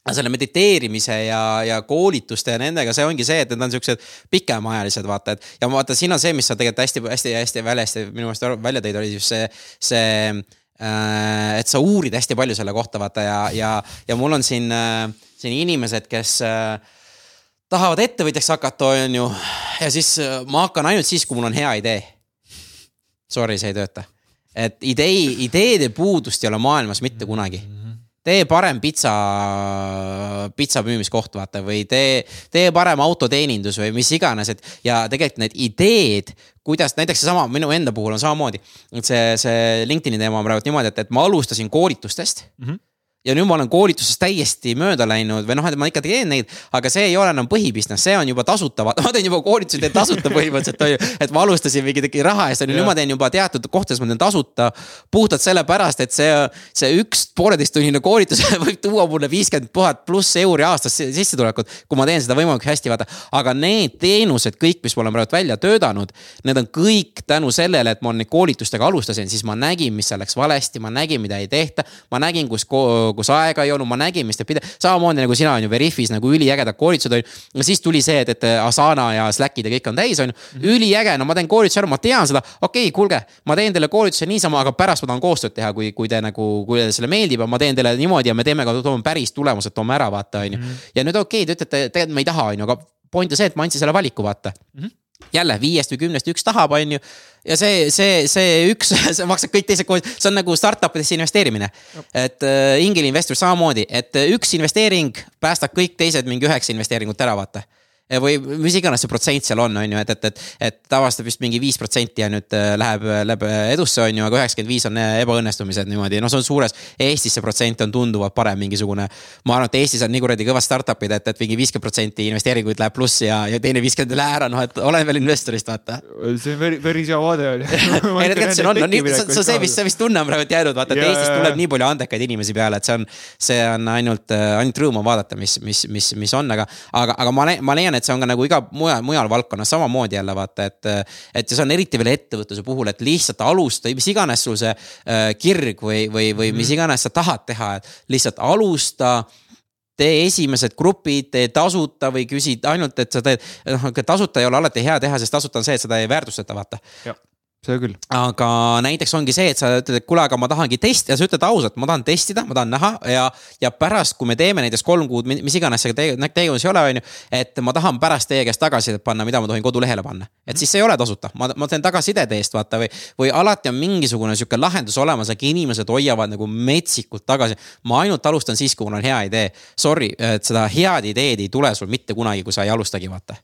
selle mediteerimise ja, ja koolituste ja nendega, see ongi see, et need on siuksed pikemaajalised vaata, et ja vaata, siin on see, mis sa tegelikult hästi-hästi-hästi väljasti minu meelest välja tõid, oli just see, see äh, et sa uurid hästi palju selle kohta vaata ja, ja, ja mul on siin äh,, siin inimesed, kes äh, tahavad ettevõtjaks hakata, on ju. ja siis äh, ma hakkan ainult siis, kui mul on hea idee. Sorry, see ei tööta. et idee, ideede puudust ei ole maailmas mitte kunagi tee parem pitsa, pitsa müümiskoht, vaata või tee, tee parem autoteenindus või mis iganes, et ja tegelikult need ideed, kuidas näiteks seesama minu enda puhul on samamoodi. et see, see LinkedIn'i teema on praegu niimoodi, et, et ma alustasin koolitustest mm. -hmm ja nüüd ma olen koolitusest täiesti mööda läinud või noh, et ma ikka teen neid, aga see ei ole enam põhibusiness, see on juba tasuta, (laughs) ma teen juba koolitusi teen tasuta põhimõtteliselt on ju. et ma alustasin mingi tegi raha eest, on ju, nüüd ma teen juba teatud kohtades ma teen tasuta. puhtalt sellepärast, et see, see üks pooleteisttunnine koolitus (laughs) võib tuua mulle viiskümmend tuhat pluss euri aastas si- sissetulekut, kui ma teen seda võimalikult hästi, vaata. aga need teenused kõik, mis ma olen praegu välja töötanud, need on kõik tänu sellele, et ma neid koolitustega alustasin, siis ma nägin, mis seal läks valesti, ma nägin, mida ei tehta. ma nägin, kus, kus aega ei olnud, ma nägin, mis teeb pide-, samamoodi nagu sina on ju Veriffis nagu üliägedad koolitused on ju. ja siis tuli see, et, et Asana ja Slackid ja kõik on täis, on ju. üliäge, no ma teen koolituse ära, ma tean seda, okei okay,, kuulge, ma teen teile koolituse niisama, aga pärast ma tahan koostööd teha, kui, kui te nagu, kui teile selle meeldib ja ma teen teile niimoodi ja me teeme ka, toome päris tulemused, toome ära, vaata, on ju. ja nüüd okei okay,, te ütlete, tegelikult me ei taha, on ju, aga point on see, et ma andsin selle valiku, vaata jälle viiest või kümnest üks tahab, on ju. Ja see, see, see üks, (laughs) see maksab kõik teised koos, see on nagu startup idesse investeerimine. et äh, ingelinvestor samamoodi, et äh, üks investeering päästab kõik teised mingi üheksa investeeringut ära, vaata või mis iganes see protsent seal on, on ju, et, et, et, et tavaliselt vist mingi viis protsenti ja nüüd äh, läheb, läheb edusse, on ju, aga üheksakümmend viis on äh, ebaõnnestumised niimoodi, noh, see on suures. Eestis see protsent on tunduvalt parem, mingisugune. ma arvan, et Eestis on nii kuradi kõvad startup'id, et, et mingi viiskümmend protsenti investeeringuid läheb plussi ja, ja teine viiskümmend ei lähe ära, noh, et olen veel investorist, vaata see on päris, hea vaade oli. (laughs) ei, tegelikult see on, no nii, see on see, mis, see, mis tunne on praegu jäänud, vaata, et Eestist jaa, tuleb nii palju andekaid inimesi peale, et see on, see on ainult, ainult rõõm on vaadata, mis, mis, mis, mis on, aga, aga, aga ma, ma leian, et see on ka nagu iga mujal, mujal valdkonnas samamoodi jälle vaata, et. et ja see on eriti veel ettevõtluse puhul, et lihtsalt alusta, mis iganes sul see äh, kirg või, või, või mis iganes sa tahad teha, et lihtsalt alusta tee esimesed grupid, tee tasuta või küsi ainult, et sa teed, noh, tasuta ei ole alati hea teha, sest tasuta on see, et seda ei väärtustata, vaata seda küll. aga näiteks ongi see, et sa ütled, et kuule, aga ma tahangi testida, sa ütled ausalt, ma tahan testida, ma tahan näha ja, ja pärast, kui me teeme näiteks kolm kuud, mis iganes see tege- tegevus ei ole, on ju. et ma tahan pärast teie käest tagasisidet panna, mida ma tohin kodulehele panna, et siis see ei ole tasuta, ma, ma teen tagasisidet eest, vaata või. või alati on mingisugune sihuke lahendus olemas, aga inimesed hoiavad nagu metsikult tagasi. ma ainult alustan siis, kui mul on hea idee. Sorry, et seda head ideed ei tule sul mitte kunagi, kui sa ei alustagi, vaata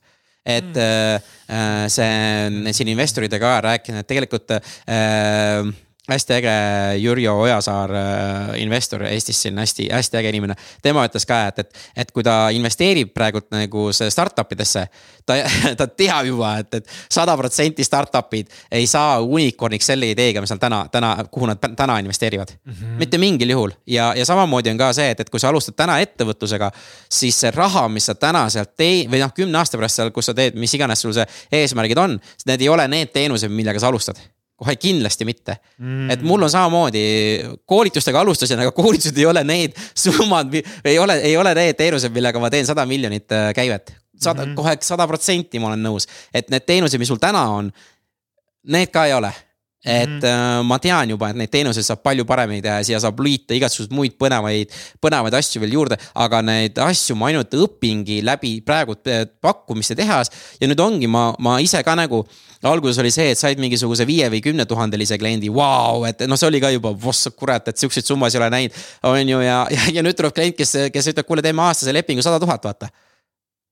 et mm. äh, see siin investoritega ka rääkinud, et tegelikult äh, hästi äge Jürjo Ojasaar äh,, investor Eestis siin hästi-hästi äge inimene. tema ütles ka, et, et, et kui ta investeerib praegult nagu startup idesse, ta, (laughs) ta teab juba et, et sada protsenti startup'id ei saa unicorn'iks selle ideega, mis nad täna, täna, kuhu nad täna investeerivad mm. -hmm. mitte mingil juhul ja, ja samamoodi on ka see, et, et kui sa alustad täna ettevõtlusega, siis see raha, mis sa täna sealt tee- või noh, kümne aasta pärast seal, kus sa teed, mis iganes sul see eesmärgid on, need ei ole need teenused, millega sa alustad kohe kindlasti mitte mm.. et mul on samamoodi koolitustega alustasin, aga koolitused ei ole need summad, ei ole, ei ole need teenused, millega ma teen sada miljonit äh, käivet. sada mm, -hmm. kohe sada protsenti ma olen nõus, et need teenused, mis sul täna on, need ka ei ole et mm. ma tean juba, et neid teenuseid saab palju paremini teha ja siia saab liita igasuguseid muid põnevaid, põnevaid asju veel juurde. aga neid asju ma ainult õpingi läbi praegu pakkumiste tehas ja nüüd ongi, ma, ma ise ka nagu alguses oli see, et said mingisuguse viie või kümne tuhandelise kliendi, vau, et noh, see oli ka juba, voss kurat, et siukseid summasid ei ole näinud. on ju, ja, ja, ja nüüd tuleb klient, kes, kes ütleb, kuule, teeme aastase lepingu sada tuhat, vaata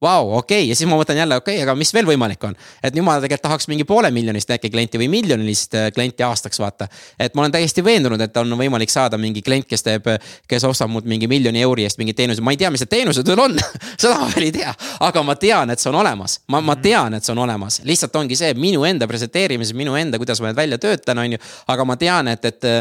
Vau, okei okay. ja siis ma mõtlen jälle, okei okay,, aga mis veel võimalik on. et nüüd ma tegelikult tahaks mingi poole miljonist äkki klienti või miljonilist äh, klienti aastaks vaata. et ma olen täiesti veendunud, et on võimalik saada mingi klient, kes teeb, kes ostab mult mingi miljoni euri eest mingeid teenuseid, ma ei tea, mis need teenused veel on (laughs) seda ma veel ei tea, aga ma tean, et see on olemas. ma, ma tean, et see on olemas, lihtsalt ongi see minu enda presenteerimise, minu enda, kuidas ma need välja töötan, on ju. aga ma tean, et, et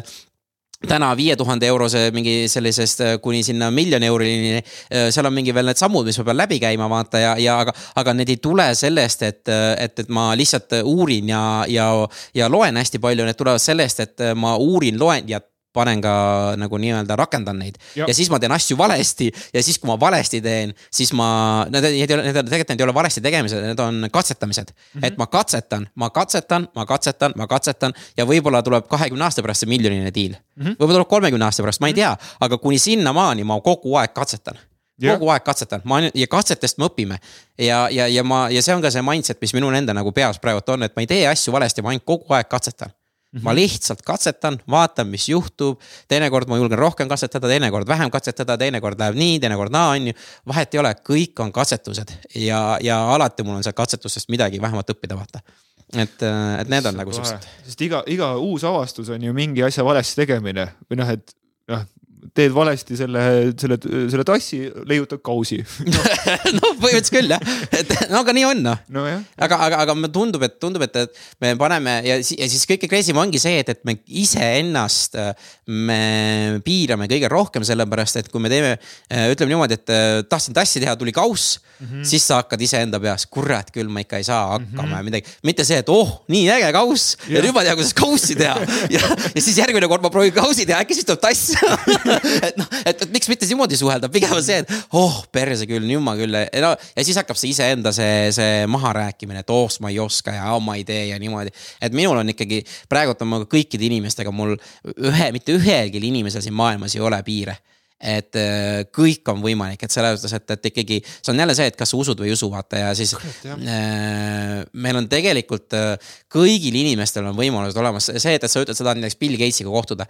täna viie tuhande eurose mingi sellisest äh, kuni sinna miljoni eurini. Äh, seal on mingi veel need sammud, mis ma pean läbi käima, vaata ja, ja aga, aga need ei tule sellest, et, et, et ma lihtsalt uurin ja, ja, ja loen hästi palju, need tulevad sellest, et ma uurin, loen ja panen ka nagu nii-öelda rakendan neid ja. ja siis ma teen asju valesti ja siis, kui ma valesti teen, siis ma, need ei ole, need tegelikult need ei ole valesti tegemised, need on katsetamised mm. -hmm. et ma katsetan, ma katsetan, ma katsetan, ma katsetan ja võib-olla tuleb kahekümne aasta pärast see miljoniline diil mm -hmm.. võib-olla tuleb kolmekümne aasta pärast, ma ei tea, aga kuni sinnamaani ma kogu aeg katsetan Yeah. kogu aeg katsetan, ma ja katsetest me õpime. ja, ja, ja ma, ja see on ka see mindset, mis minul enda nagu peas praegu on, et ma ei tee asju valesti, ma ainult kogu aeg katsetan Mm -hmm. ma lihtsalt katsetan, vaatan, mis juhtub. teinekord ma julgen rohkem katsetada, teinekord vähem katsetada, teinekord läheb nii, teinekord naa, on ju. vahet ei ole, kõik on katsetused ja, ja alati mul on seal katsetustest midagi vähemalt õppida, vaata et, et need on nagu siuksed. sest iga, iga uus avastus on ju mingi asja valesti tegemine või noh, et noh, teed valesti selle, selle, selle tassi, leiutad kausi no. (laughs) no põhimõtteliselt küll jah, et no aga nii on noh no,. aga, aga, aga mulle tundub, et tundub, et, et me paneme ja, ja siis kõige crazy ongi see, et, et me iseennast, me piirame kõige rohkem, sellepärast et kui me teeme, ütleme niimoodi, et tahtsin tassi teha, tuli kauss mm, -hmm. siis sa hakkad iseenda peas, kurat küll, ma ikka ei saa hakkama mm -hmm. ja midagi. mitte see, et oh, nii äge kauss ja, ja nüüd ma tean, kuidas kaussi teha (laughs) ja, ja siis järgmine kord ma proovin kaussi teha, äkki siis tuleb tass (laughs) (laughs) et noh, et, et miks mitte niimoodi suhelda, pigem on see, et oh perse küll, nüüd ma küll, no ja siis hakkab see iseenda see, see maharääkimine, et oh ma ei oska ja oh, ma ei tee ja niimoodi. et minul on ikkagi, praegult on mul kõikide inimestega mul ühe, mitte ühelgi inimesel siin maailmas ei ole piire et äh, kõik on võimalik, et selles mõttes, et, et ikkagi see on jälle see, et kas sa usud või ei usu, vaata ja siis äh, meil on tegelikult kõigil inimestel on võimalused olemas, see, et, sa ütled, tahad näiteks Bill Gatesiga kohtuda.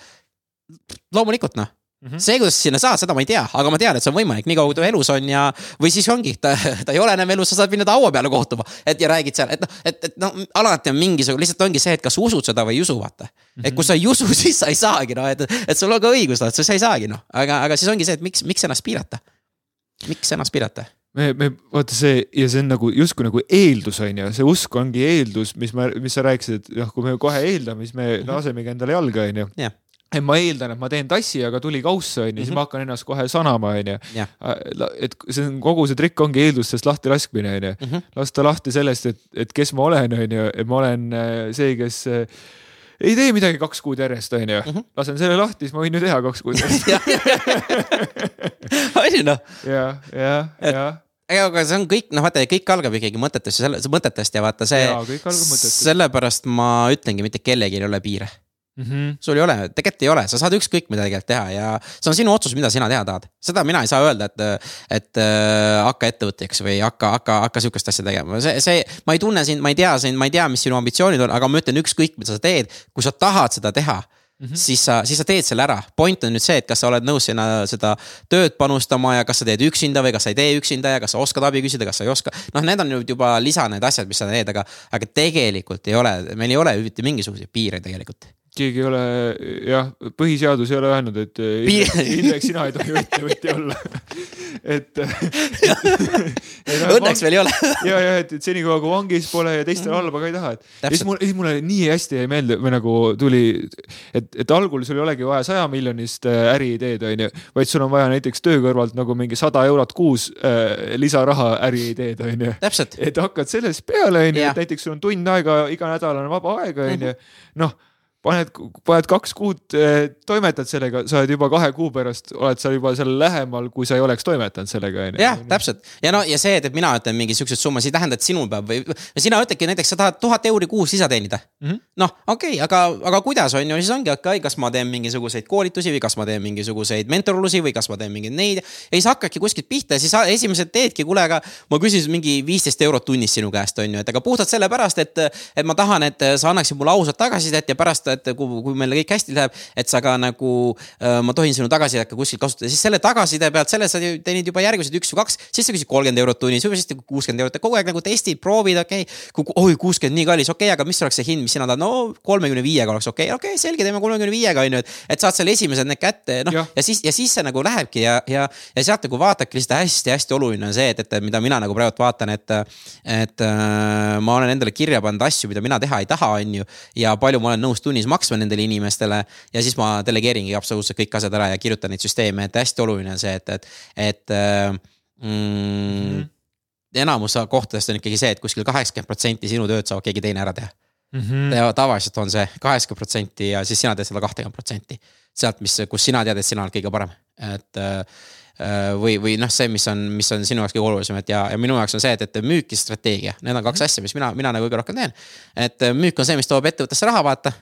loomulikult noh Mm -hmm. see, kuidas sa sinna saad, seda ma ei tea, aga ma tean, et see on võimalik, nii kaua kui ta elus on ja. või siis ongi, ta, ta ei ole enam elus, sa saad minna ta haua peale kohtuma, et ja räägid seal, et noh, et, et noh, alati on mingisugune, lihtsalt ongi see, et kas usud seda või ei usu, vaata mm. -hmm. et kui sa ei usu, (laughs) siis sa ei saagi noh, et, et sul on ka õigus, noh, sa ei saagi noh, aga, aga siis ongi see, et miks, miks ennast piirata. miks ennast piirata? me, me vaata see ja see on nagu justkui nagu eeldus on ju, see usk ongi eeldus, mis ma, mis sa rääkisid, et noh, kui me kohe eeldame, siis me -hmm. lasemegi endale jalga, on ju yeah et ma eeldan, et ma teen tassi, aga tuli kauss on ju, siis mhm. ma hakkan ennast kohe sanama, on ju. et see on kogu see trikk ongi eeldustest lahti laskmine, on ju. Mhm. lasta lahti sellest, et, et kes ma olen, on ju, et ma olen äh, see, kes äh, ei tee midagi kaks kuud järjest, on ju. Mhm. lasen selle lahti, siis ma võin ju teha kaks kuud järjest (laughs) on ju noh. ja, ja, ja ja aga see on kõik, noh vaata kõik algab ikkagi mõtetest ja selle, mõtetest ja vaata see. sellepärast ma ütlengi, mitte kellelgi ei ole piire Mm -hmm. sul ei ole, tegelikult ei ole, sa saad ükskõik mida tegelikult teha ja see on sinu otsus, mida sina teha tahad. seda mina ei saa öelda, et, et äh, hakka ettevõtjaks või hakka, hakka, hakka sihukest asja tegema, see, see. ma ei tunne sind, ma ei tea sind, ma ei tea, mis sinu ambitsioonid on, aga ma ütlen ükskõik, mida sa teed, kui sa tahad seda teha Mm -hmm. siis sa, siis sa teed selle ära. point on nüüd see, et kas sa oled nõus sinna seda tööd panustama ja kas sa teed üksinda või kas sa ei tee üksinda ja kas sa oskad abi küsida, kas sa ei oska. noh, need on nüüd juba lisa need asjad, mis sa teed, aga, aga tegelikult ei ole, meil ei ole mitte mingisuguseid piire tegelikult keegi ei ole, jah, põhiseadus ei ole öelnud, et Indrek, sina ei tohi ettevõtja olla et (laughs) õnneks veel ei ole (laughs) ja, ja et, et senikaua kui vangis pole ja teistele halba ka ei taha, et. ja siis mul, siis mulle nii hästi jäi meelde või nagu tuli, et, et algul sul ei olegi vaja saja miljonist äh, äriideed, onju, vaid sul on vaja näiteks töö kõrvalt nagu mingi sada eurot kuus äh, lisaraha äriideed, onju. et hakkad sellest peale, onju, et näiteks sul on tund aega, iga nädal on vaba aega, onju, mhm. noh paned, paned kaks kuud eh, toimetad sellega, sa oled juba kahe kuu pärast, oled sa juba seal lähemal, kui sa ei oleks toimetanud sellega on ju. jah, täpselt ja no ja see, et mina ütlen mingi siukseid summasid, ei tähenda, et sinul peab või sina ütledki näiteks sa tahad tuhat euri kuus lisa teenida mm -hmm.. noh, okei okay,, aga, aga kuidas on ju, siis ongi okei okay,, kas ma teen mingisuguseid koolitusi või kas ma teen mingisuguseid mentorlusi või kas ma teen mingeid neid. ja siis hakkadki kuskilt pihta ja siis esimesed teedki, kuule, aga ma küsisin mingi viisteist eurot tunnis sinu käest on ju, et aga puhtalt sellepärast, et, et ma tahan, et sa annaksid mulle ausat tagasisidet ja pärast et kui, kui meil kõik hästi läheb, et sa ka nagu äh,, ma tohin sinu tagasisidet ka kuskil kasutada, siis selle tagasiside pealt, selle sa teenid juba järgmised üks või kaks, siis sa küsid kolmkümmend eurot tunnis, võib-olla siis kuuskümmend eurot, kogu aeg nagu testid, proovid, okei okay.. oi, kuuskümmend nii kallis, okei okay,, aga mis oleks see hind, mis sina tahad, no kolmekümne viiega oleks okei okay,, okei okay,, selge, teeme kolmekümne viiega on ju, et. et saad selle esimesed need kätte, noh ja. ja siis, ja siis see nagu lähebki ja, ja, ja sealt nagu vaatadki lihtsalt hästi-hästi oluline on see, et, et mida mina nagu praegu vaatan, et. et äh, ma olen endale kirja pannud asju, mida mina teha ei taha, on ju. ja palju ma olen nõus tunnis maksma nendele inimestele ja siis ma delegeeringi absoluutselt kõik asjad ära ja kirjutan neid süsteeme, et hästi oluline on see, et, et, et äh, mm, mm. -hmm. enamus kohtadest on ikkagi see, et kuskil kaheksakümmend protsenti sinu tööd saab keegi teine ära teha mm. -hmm. tavaliselt on see kaheksakümmend protsenti ja siis sina teed seda kahtekümmet protsenti. sealt, mis, kus sina tead, et sina oled kõige parem, et äh, või, või noh, see, mis on, mis on sinu jaoks kõige olulisem, et ja, ja minu jaoks on see, et, et müük ja strateegia, need on kaks mhm. asja, mis mina, mina nagu kõige rohkem teen. et müük on see, mis toob ettevõttesse raha, vaata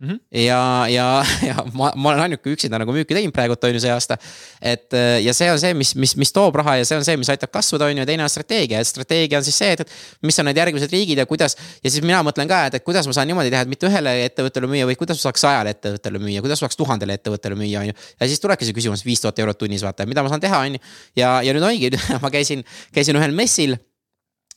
Mm -hmm. ja, ja, (laughs) ja ma, ma olen ainuke üksinda nagu müüki teinud praegult on ju see aasta. et ja see on see, mis, mis, mis toob raha ja see on see, mis aitab kasvada, on ju, ja teine on strateegia, et strateegia on siis see, et, et. mis on need järgmised riigid ja kuidas ja siis mina mõtlen ka, et, et kuidas ma saan niimoodi teha, et mitte ühele ettevõttele müüa, vaid kuidas ma saaks sajale ettevõttele müüa, kuidas ma saaks tuhandele ettevõttele müüa, on ju. ja siis tulebki see küsimus, viis tuhat eurot tunnis vaata, mida ma saan teha, on ju. ja, ja nüüd ongi (laughs) ma käisin, käisin ühel messil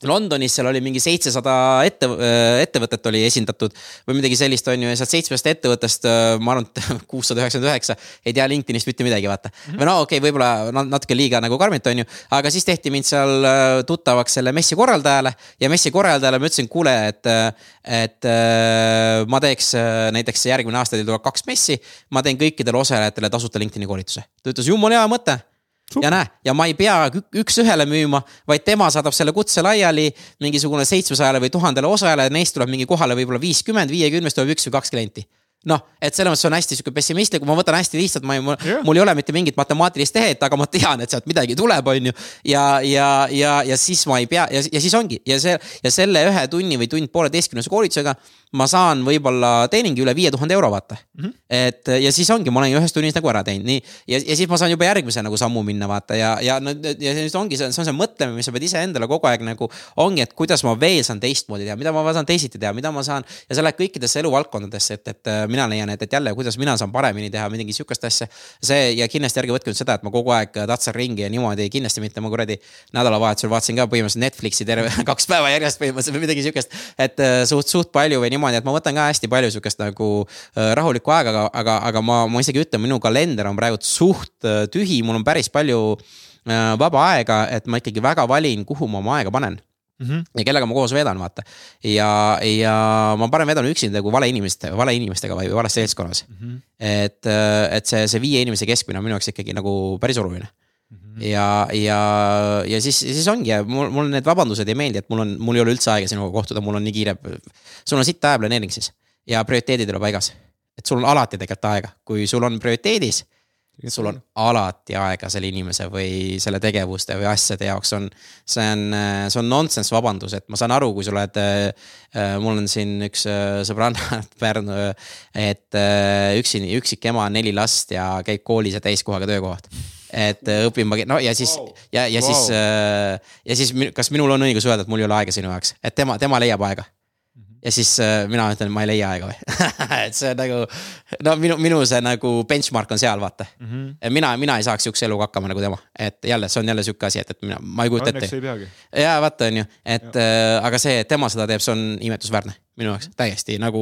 Londonis seal oli mingi seitsesada ette, äh, ettevõtet oli esindatud või midagi sellist, on ju, ja sealt seitsmest ettevõttest äh, ma arvan, et (laughs) kuussada üheksakümmend üheksa ei tea LinkedInist mitte midagi, vaata. -hmm. või no okei okay,, võib-olla natuke liiga nagu karmilt, on ju, aga siis tehti mind seal äh, tuttavaks selle messi korraldajale ja messi korraldajale ma ütlesin, kuule, et, et ma teeks näiteks järgmine aasta teil tuleb kaks messi, ma teen kõikidele osalejatele tasuta LinkedIn'i koolituse. ta ütles, jumala hea mõte ja näe, ja ma ei pea üks-ühele müüma, vaid tema saadab selle kutse laiali mingisugune seitsmesajale või tuhandele osale, neist tuleb mingi kohale võib-olla viiskümmend, viiekümnest tuleb üks või kaks klienti noh, et selles mõttes on hästi sihuke pessimistlik, ma võtan hästi lihtsalt, ma ei, mul, yeah. ei ole mitte mingit matemaatilist tehet, aga ma tean, et sealt midagi tuleb, on ju. ja, ja, ja, ja siis ma ei pea ja, ja siis ongi ja see ja selle ühe tunni või tund pooleteistkümnese koolitusega ma saan võib-olla teeningi üle viie tuhande euro, vaata mm. -hmm. et ja siis ongi, ma olen ju ühes tunnis nagu ära teinud, nii. ja, ja siis ma saan juba järgmise nagu sammu minna, vaata ja, ja no ja siis ongi, see see on see mõtlemine, mis sa pead iseendale kogu aeg nagu. ongi, et kuidas ma veel saan teistmoodi teha, mida ma saan teisiti teha, mida ma saan ja see läheb kõikidesse eluvaldkondadesse, et, et mina leian, et, et jälle, kuidas mina saan paremini teha midagi sihukest asja. see ja kindlasti ärge võtke nüüd seda, et ma kogu aeg tatsan ringi ja niimoodi, kindlasti mitte, ma kuradi nädalavahetusel vaatasin ka põhimõtteliselt Netflixi terve (laughs) kaks päeva järjest põhimõtteliselt või midagi sihukest. et suht, suht palju või niimoodi, et ma võtan ka hästi palju sihukest nagu äh, rahulikku aega, aga, aga, aga ma, ma isegi ütlen, minu kalender on praegu suht äh, tühi, mul on päris palju äh, vaba aega, et ma ikkagi väga valin, kuhu ma oma aega panen Mm -hmm. ja kellega ma koos vedan, vaata. ja, ja ma parem vedan üksinda kui vale inimeste, vale inimestega või vales seltskonnas mm. -hmm. et, et see, see viie inimese keskmine on minu jaoks ikkagi nagu päris oluline. Ja, ja, ja siis, siis ongi ja mul, mul need vabandused ei meeldi, et mul on, mul ei ole üldse aega sinuga kohtuda, mul on nii kiire. sul on sitt ajaplaneering siis ja prioriteedid ei ole paigas. et sul on alati tegelikult aega, kui sul on prioriteedis. sul on alati aega selle inimese või selle tegevuste või asjade jaoks on, see on, see on nonsense vabandus, et ma saan aru, kui sa oled äh,. mul on siin üks äh, sõbranna (laughs) Pärnu, et äh, üksi, üksik ema, neli last ja käib koolis ja täiskohaga töökohad et äh, õpin no ja siis wow. ja, ja wow. siis äh, ja siis kas minul on õigus öelda, et mul ei ole aega sinu jaoks, et tema, tema leiab aega ja siis äh, mina ütlen, ma ei leia aega või (laughs) et see on nagu, no minu, minu see nagu benchmark on seal, vaata mm. -hmm. mina, mina ei saaks sihukese eluga hakkama nagu tema, et jälle, see on jälle sihuke asi, et, et mina, ma ei kujuta ette. ja vaata, on ju, et äh, aga see, et tema seda teeb, see on imetlusväärne minu jaoks täiesti nagu,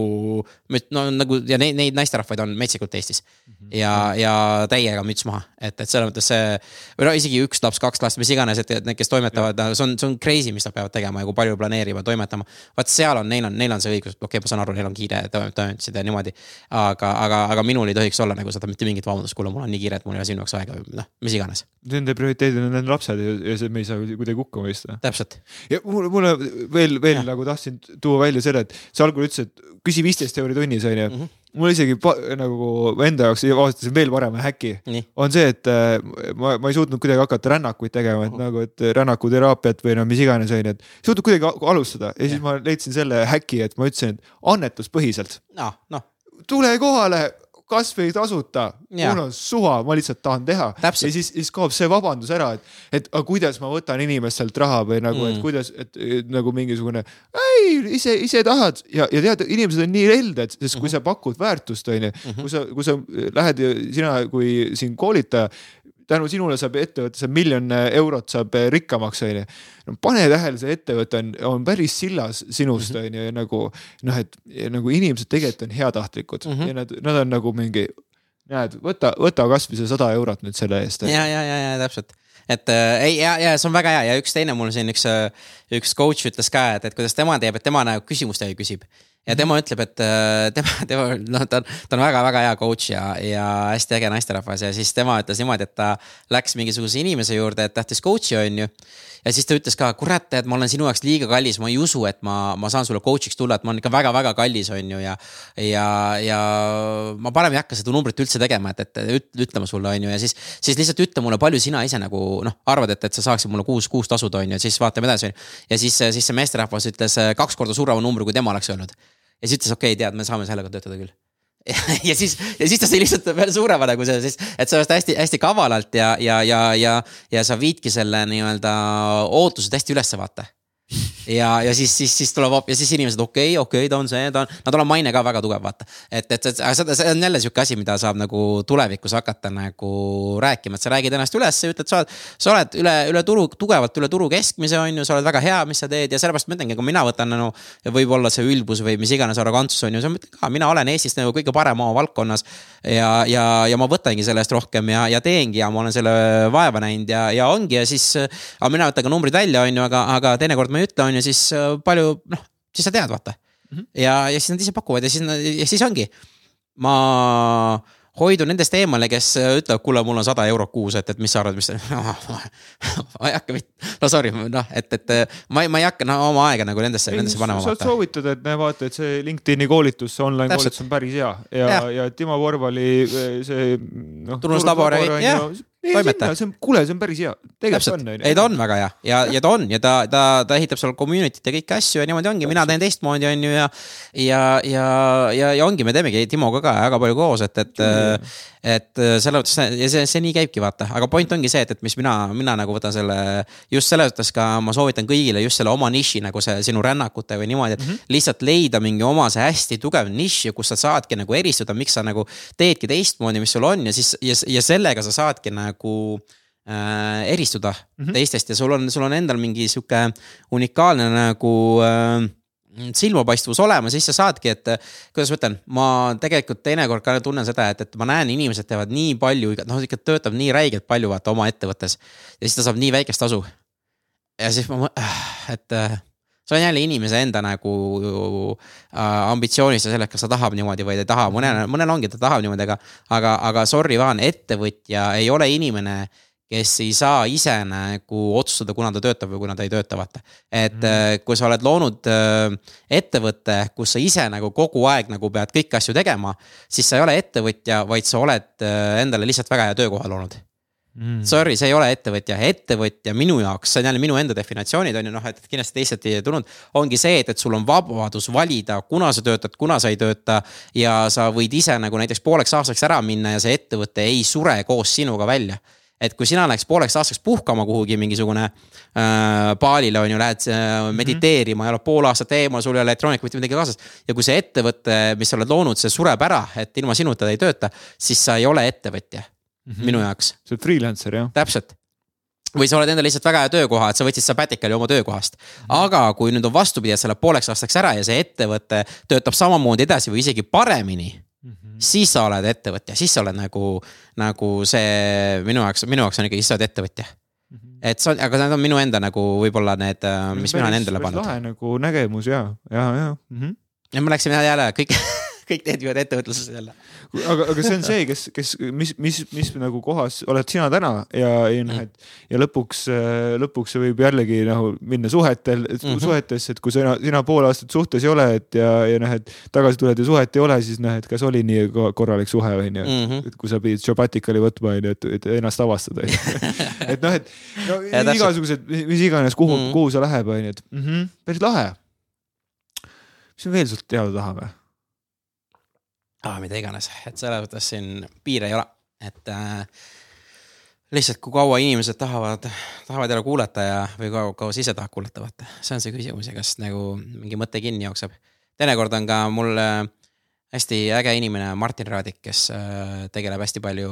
no nagu ja neid, neid naisterahvaid on metsikult Eestis. -hmm. ja, ja täiega müts maha, et, et selles mõttes see või no isegi üks laps, kaks last, mis iganes, et, need, kes toimetavad, see on, see on crazy, mis nad peavad tegema ja kui palju planeerivad, toimetama. vaat seal on, neil on, neil on see õigus, okei okay,, ma saan aru, neil on kiire, toimetasid ja niimoodi. aga, aga, aga minul ei tohiks olla nagu seda mitte mingit vabandust, kuule, mul on nii kiire, et mul ei ole sinu jaoks aega või noh, mis iganes. Nende prioriteedid on nende lapsed ja, ja see me ei saa kuidagi hukka mõista. täpselt. ja mulle, mulle veel, veel ja. nagu tahtsin tuua välja selle, et sa algul ütlesid, et küsi viisteist euri tunnis on ju mm. Mhm. mul isegi nagu enda jaoks avastasin veel parema häki. on see, et äh, ma, ma ei suutnud kuidagi hakata rännakuid tegema, et uh -huh. nagu, et rännakuteraapiat või no mis iganes on ju, et. ei suutnud kuidagi alustada ja, ja siis ma leidsin selle häki, et ma ütlesin, et annetuspõhiselt no,. noh. tule kohale kasvõi tasuta, mul on suva, ma lihtsalt tahan teha. ja siis, siis kaob see vabandus ära, et, et aga kuidas ma võtan inimestelt raha või nagu mm., et kuidas, et nagu mingisugune. ei, ise, ise tahad ja, ja tead, inimesed on nii helded, sest kui mm -hmm. sa pakud väärtust, on ju, mhm. kui sa, kui sa lähed, sina kui siin koolitaja tänu sinule saab ettevõte, saab miljon eurot saab rikkamaks, onju. no pane tähele, see ettevõte on, on päris sillas sinust, mhm. onju, ja nagu noh, et nagu inimesed tegelikult on heatahtlikud mm -hmm. ja nad, nad on nagu mingi näed, võta, võta kasvõi see sada eurot nüüd selle eest. ja, ja, ja, ja täpselt et äh, ei ja, ja see on väga hea ja üks teine mul siin üks, üks coach ütles ka, et, et kuidas tema teeb, et tema nagu küsimustega küsib ja tema ütleb, et äh, tema, tema noh, ta on, ta on väga-väga hea coach ja, ja hästi äge naisterahvas ja siis tema ütles niimoodi, et ta läks mingisuguse inimese juurde, et tahtis coach'i on ju. ja siis ta ütles ka, kurat, et ma olen sinu jaoks liiga kallis, ma ei usu, et ma, ma saan sulle coach'iks tulla, et ma olen ikka väga-väga kallis, on ju, ja. ja, ja ma parem ei hakka seda numbrit üldse tegema, et, et ütlema sulle, on ju, ja siis, siis lihtsalt ütle mulle, palju sina ise nagu noh, arvad, et, et sa saaksid mulle kuus, kuus tasuda, on ju, siis vaatame edasi, on ju. ja siis, siis see meesterahvas ütles kaks korda suurema numbri, kui tema oleks öelnud ja siis ütles, okei okay,, tead, me saame sellega töötada küll. (laughs) Ja siis, ja siis ta sai lihtsalt veel suurema nagu see siis, et sellest hästi-hästi kavalalt ja, ja, ja, ja, ja sa viidki selle nii-öelda ootused hästi ülesse, vaata ja, ja siis, siis, siis tuleb ja siis inimesed, okei okay,, okei okay,, ta on see, ta on, no tal on maine ka väga tugev, vaata. et, et, et seda, see on jälle sihuke asi, mida saab nagu tulevikus hakata nagu rääkima, et sa räägid ennast üles, ütled, sa oled, sa oled üle, üle turu, tugevalt üle turu keskmise, on ju, sa oled väga hea, mis sa teed ja sellepärast ma ütlengi, kui mina võtan nagu. võib-olla see ülbus või mis iganes arrogantsus on ju, sa mõtled ka, mina olen Eestis nagu kõige parem oma valdkonnas. ja, ja, ja ma võtangi selle eest rohkem ja, ja teengi ja ma olen selle vaeva näinud ja, ja ongi ja siis. aga mina võtan ka numbrid välja, on ju, aga, aga teinekord ma ei ütle, on ju, siis äh, palju noh, siis sa tead, vaata mm. -hmm. ja, ja siis nad ise pakuvad ja siis, ja siis ongi. ma hoidun nendest eemale, kes äh, ütlevad, kuule, mul on sada eurot kuus, et, et mis sa arvad, mis ma (laughs) ei hakka, no sorry, noh, et, et ma ei, ma ei hakka no, oma aega nagu nendesse, nendesse panema. saad soovitada, et näe, vaata, et see LinkedIn'i koolitus, online Täpselt. koolitus on päris hea ja, ja., ja Timo Porvali see noh. tunnuslabor, jah on, kuule, see on päris hea, tegelikult on, ei, ta on väga hea. Ja, ja ta on. Ja ta, ta, ta ehitab seal community't ja kõiki asju ja niimoodi ongi, mina teen teistmoodi, on ju, ja. ja, ja, ja, ja ongi, me teemegi Timoga ka väga palju koos, et, et, et selles mõttes ja see, see nii käibki, vaata, aga point ongi see, et, et mis mina, mina nagu võtan selle. just selles mõttes ka ma soovitan kõigile just selle oma niši nagu see sinu rännakute või niimoodi, et mm -hmm. lihtsalt leida mingi oma see hästi tugev nišš, kus sa saadki nagu eristuda, miks sa nagu teedki teistmoodi, mis sul on ja siis ja, ja sellega sa saadki nagu nagu äh, eristuda mm -hmm. teistest ja sul on, sul on endal mingi sihuke unikaalne nagu äh, silmapaistvus olema, siis sa saadki, et kuidas ma ütlen, ma tegelikult teinekord ka tunnen seda, et, et ma näen, inimesed teevad nii palju, noh ikka töötab nii räigelt palju vaata oma ettevõttes. ja siis ta saab nii väikest tasu. ja siis ma, et see on jälle inimese enda nagu äh, ambitsioonist ja sellest, kas ta tahab niimoodi või ta ei taha, mõnel, mõnel ongi, ta tahab niimoodi, aga. aga, aga sorry, Vaan, ettevõtja ei ole inimene kes ei saa ise nagu otsustada, kuna ta töötab või kuna ta ei tööta, vaata. et mm. kui sa oled loonud äh, ettevõtte, kus sa ise nagu kogu aeg nagu pead kõiki asju tegema, siis sa ei ole ettevõtja, vaid sa oled äh, endale lihtsalt väga hea töökoha loonud mm.. Sorry, see ei ole ettevõtja, ettevõtja minu jaoks, see on jälle minu enda definitsioonid on ju noh, et kindlasti teised ei tulnud. ongi see, et, et sul on vabadus valida, kuna sa töötad, kuna sa ei tööta. ja sa võid ise nagu näiteks pooleks aastaks ära minna ja see ettevõte ei sure koos sinuga välja et kui sina läheks pooleks aastaks puhkama kuhugi mingisugune äh, baalile on ju, lähed äh, mediteerima ja oled pool aastat eemal, sul ei ole elektroonikat mitte midagi kaasas. ja kui see ettevõte, mis sa oled loonud, see sureb ära, et ilma sinuta ta ei tööta, siis sa ei ole ettevõtja mm -hmm. minu jaoks. sa oled freelancer jah? täpselt või sa oled endale lihtsalt väga hea töökoha, et sa võtsid sabatical'i oma töökohast mm. -hmm. aga kui nüüd on vastupidi, et sa oled pooleks aastaks ära ja see ettevõte töötab samamoodi edasi või isegi paremini mm. -hmm. Siis sa oled ettevõtja, siis sa oled nagu, nagu see minu jaoks, minu jaoks on ikkagi, siis sa oled ettevõtja. -hmm. et see on, aga need on minu enda nagu võib-olla need, mis mina olen endale pannud. lahe nagu nägemus ja, ja, ja mm. -hmm. ja me läksime jälle kõik (laughs) kõik need viivad ettevõtluses jälle. aga, aga see on see, kes, kes, mis, mis, mis nagu kohas oled sina täna ja, ja noh, et ja lõpuks, lõpuks see võib jällegi nagu minna suhetel mm, -hmm. suhetesse, et kui sina, sina pool aastat suhtes ei ole, et ja, ja noh, et tagasi tuled ja suhet ei ole, siis noh, et kas oli nii korralik suhe on ju, Mhm. et kui sa pidid Shabbatikali võtma on ju, et, et ennast avastada (laughs) et noh, et no, Ja igasugused, mis iganes, kuhu mm. -hmm. kuhu see läheb, on ju, et mm -hmm, päris lahe. mis me veel sult teada tahame? Ah, mida iganes, et selles mõttes siin piire ei ole, et äh, lihtsalt kui kaua inimesed tahavad, tahavad jälle kuulata ja, või kaua, kaua sa ise tahad kuulata, vaata, see on see küsimus ja kas nagu mingi mõte kinni jookseb. teinekord on ka mul äh, hästi äge inimene Martin Raadik, kes äh, tegeleb hästi palju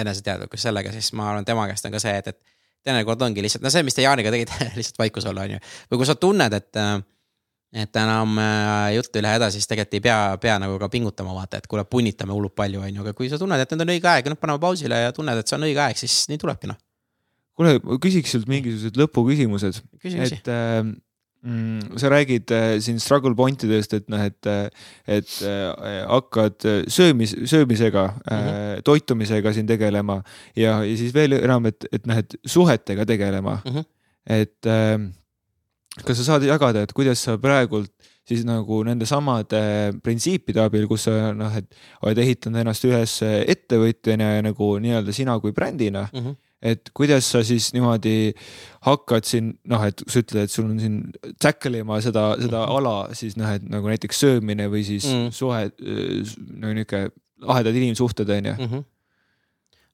eneseteadlikkus sellega, siis ma arvan, tema käest on ka see, et, et teinekord ongi lihtsalt, no see, mis te Jaaniga tegite (laughs) lihtsalt vaikus olla, on ju. või kui sa tunned, et äh, et enam äh, juttu ei lähe edasi, siis tegelikult ei pea, pea nagu ka pingutama, vaata, et kuule, punnitame hullult palju, on ju, aga kui sa tunned, et nüüd on õige aeg, nüüd paneme pausile ja tunned, et see on õige aeg, siis nii tulebki noh. kuule, ma küsiks sult mingisugused lõpuküsimused, et äh, mm, sa räägid äh, siin struggle point idest, et noh, et, et äh, hakkad söömis, söömisega mm. -hmm. toitumisega siin tegelema ja, ja siis veel enam, et, et noh, et suhetega tegelema mm. -hmm. et äh, kas sa saad jagada, et kuidas sa praegult siis nagu nende samade printsiipide abil, kus sa noh, et oled ehitanud ennast üles ettevõtjana ja nagu nii-öelda sina kui brändina mm. -hmm. et kuidas sa siis niimoodi hakkad siin noh, et sa ütled, et sul on siin tackle ima seda, seda Mhm. ala siis noh, et nagu näiteks söömine või siis Mm. mm. suhe, no niuke lahedad inimsuhted on ju. mm. -hmm.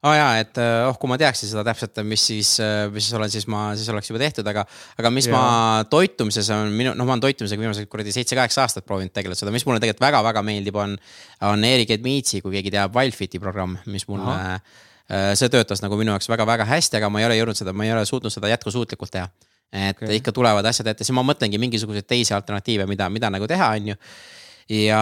Aa oh jaa, et oh, kui ma teaksin seda täpselt, mis siis, mis siis olen, siis ma, siis oleks juba tehtud, aga, aga mis ja. ma toitumises on minu, noh, ma olen toitumisega viimased kuradi seitse-kaheksa aastat proovinud tegeleda seda, mis mulle tegelikult väga-väga meeldib, on, on Erik Edmitsi, kui keegi teab, Wildfiti programm, mis mulle Aha see töötas nagu minu jaoks väga-väga hästi, aga ma ei ole jõudnud seda, ma ei ole suutnud seda jätkusuutlikult teha. et okay. ikka tulevad asjad ette, siis ma mõtlengi mingisuguseid teisi alternatiive, mida, mida nagu teha, on ju. ja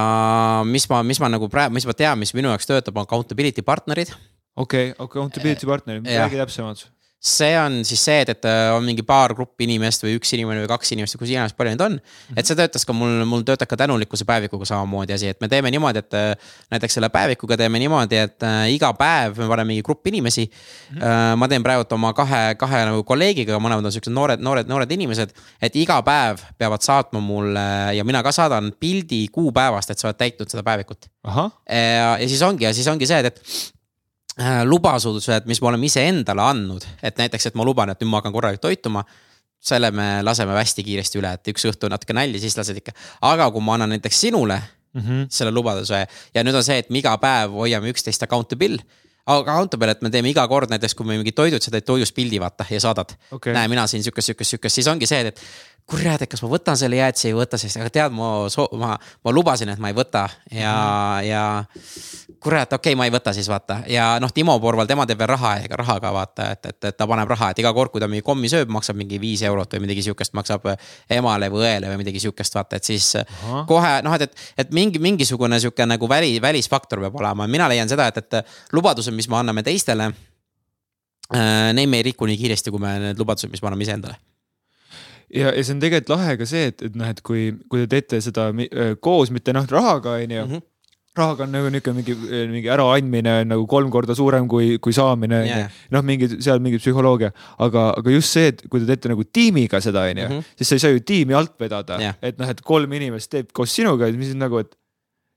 mis ma, mis ma nagu praegu, mis ma tean, mis minu jaoks töötab, on accountability partnerid. Okei okay,, accountability partnerid, räägi täpsemalt see on siis see, et, et on mingi paar gruppi inimest või üks inimene või kaks inimest kus iganes palju neid on. -hmm. et see töötas ka mul, mul töötab ka tänulikkuse päevikuga samamoodi asi, et me teeme niimoodi, et näiteks selle päevikuga teeme niimoodi, et äh, iga päev me paneme mingi grupp inimesi mm. -hmm. ma teen praegu oma kahe, kahe nagu kolleegiga, mõlemad on siuksed noored, noored, noored inimesed. et iga päev peavad saatma mulle ja mina ka saadan pildi kuupäevast, et sa oled täitnud seda päevikut. ja, ja siis ongi, ja siis ongi see, et, et lubasudused, mis me oleme iseendale andnud, et näiteks, et ma luban, et nüüd ma hakkan korralikult toituma. selle me laseme hästi kiiresti üle, et üks õhtu natuke nalja, siis lased ikka. aga kui ma annan näiteks sinule mm -hmm. selle lubaduse ja nüüd on see, et me iga päev hoiame üksteist accountable accountable, et me teeme iga kord näiteks, kui me mingid toidud, sa teed toidust pildi vaata ja saadad okay.. näe, mina siin sihukest, sihukest, sihukest, siis ongi see, et kurat, et kas ma võtan selle jäätise või ei võta, sest aga tead, ma, ma, ma lubasin, et ma ei võta ja mm, -hmm. ja kurat, okei okay,, ma ei võta siis vaata ja noh, Timo Porval, tema teeb veel raha, ega rahaga vaata, et, et, et ta paneb raha, et iga kord, kui ta mingi kommi sööb, maksab mingi viis eurot või midagi sihukest, maksab emale või õele või midagi sihukest, vaata, et siis Aha. kohe noh, et, et, et mingi, mingisugune sihuke nagu väli, välisfaktor peab olema, mina leian seda, et, et lubadused, mis me anname teistele äh,. Neid me ei riku nii kiiresti, kui me need lubadused, mis me anname iseendale ja, ja see on tegelikult lahe ka see, et, et noh, et kui, kui te teete seda koos, mitte noh, rahaga on ju mm. -hmm rahaga on nagu niisugune mingi, mingi äraandmine on nagu kolm korda suurem kui, kui saamine yeah.. noh, mingi seal mingi psühholoogia, aga, aga just see, et kui te teete nagu tiimiga seda, onju, Mhm. siis sa ei saa ju tiimi alt vedada Yeah. et noh, et kolm inimest teeb koos sinuga, mis nagu, et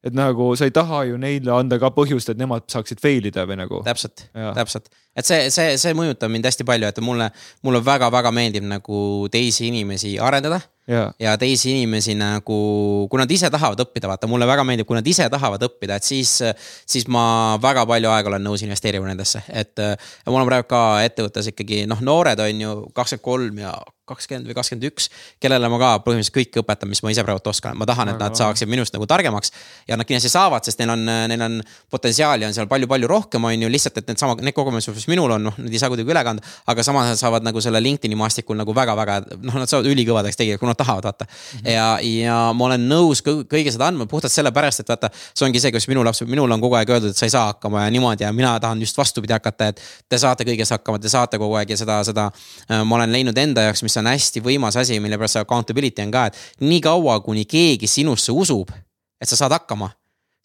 et nagu sa ei taha ju neile anda ka põhjust, et nemad saaksid fail ida või nagu. täpselt, täpselt, et see, see, see mõjutab mind hästi palju, et mulle, mulle väga-väga meeldib nagu teisi inimesi arendada ja, ja teisi inimesi nagu, kui nad ise tahavad õppida, vaata mulle väga meeldib, kui nad ise tahavad õppida, et siis, siis ma väga palju aega olen nõus investeerima nendesse, et. mul on praegu ka ettevõttes ikkagi noh, noored on ju kakskümmend kolm ja kakskümmend või kakskümmend üks, kellele ma ka põhimõtteliselt kõike õpetan, mis ma ise praegu oskan, ma tahan, et nad saaksid minust nagu targemaks. ja nad kindlasti saavad, sest neil on, neil on potentsiaali on seal palju-palju rohkem, on ju, lihtsalt, et needsamad, need kogemused, mis minul on, noh, need ei saa kuidagi üle kanda. aga samas nad saavad nagu selle LinkedIn'i maastikul nagu väga-väga, noh, nad saavad ülikõvadeks tegelikult, kui nad tahavad, vaata mm. -hmm. ja, ja ma olen nõus kõige seda andma puhtalt sellepärast, et vaata, see ongi see, kus minu laps, minul on kogu aeg öeldud, et sa ei saa hakkama ja niimoodi ja mina tahan just vastupidi hakata, et. Te saate kõiges hakkama, te saate kogu aeg ja seda, seda ma olen leidnud enda jaoks, mis on hästi võimas asi, mille pärast see accountability on ka, et nii kaua, kuni keegi sinusse usub, et sa saad hakkama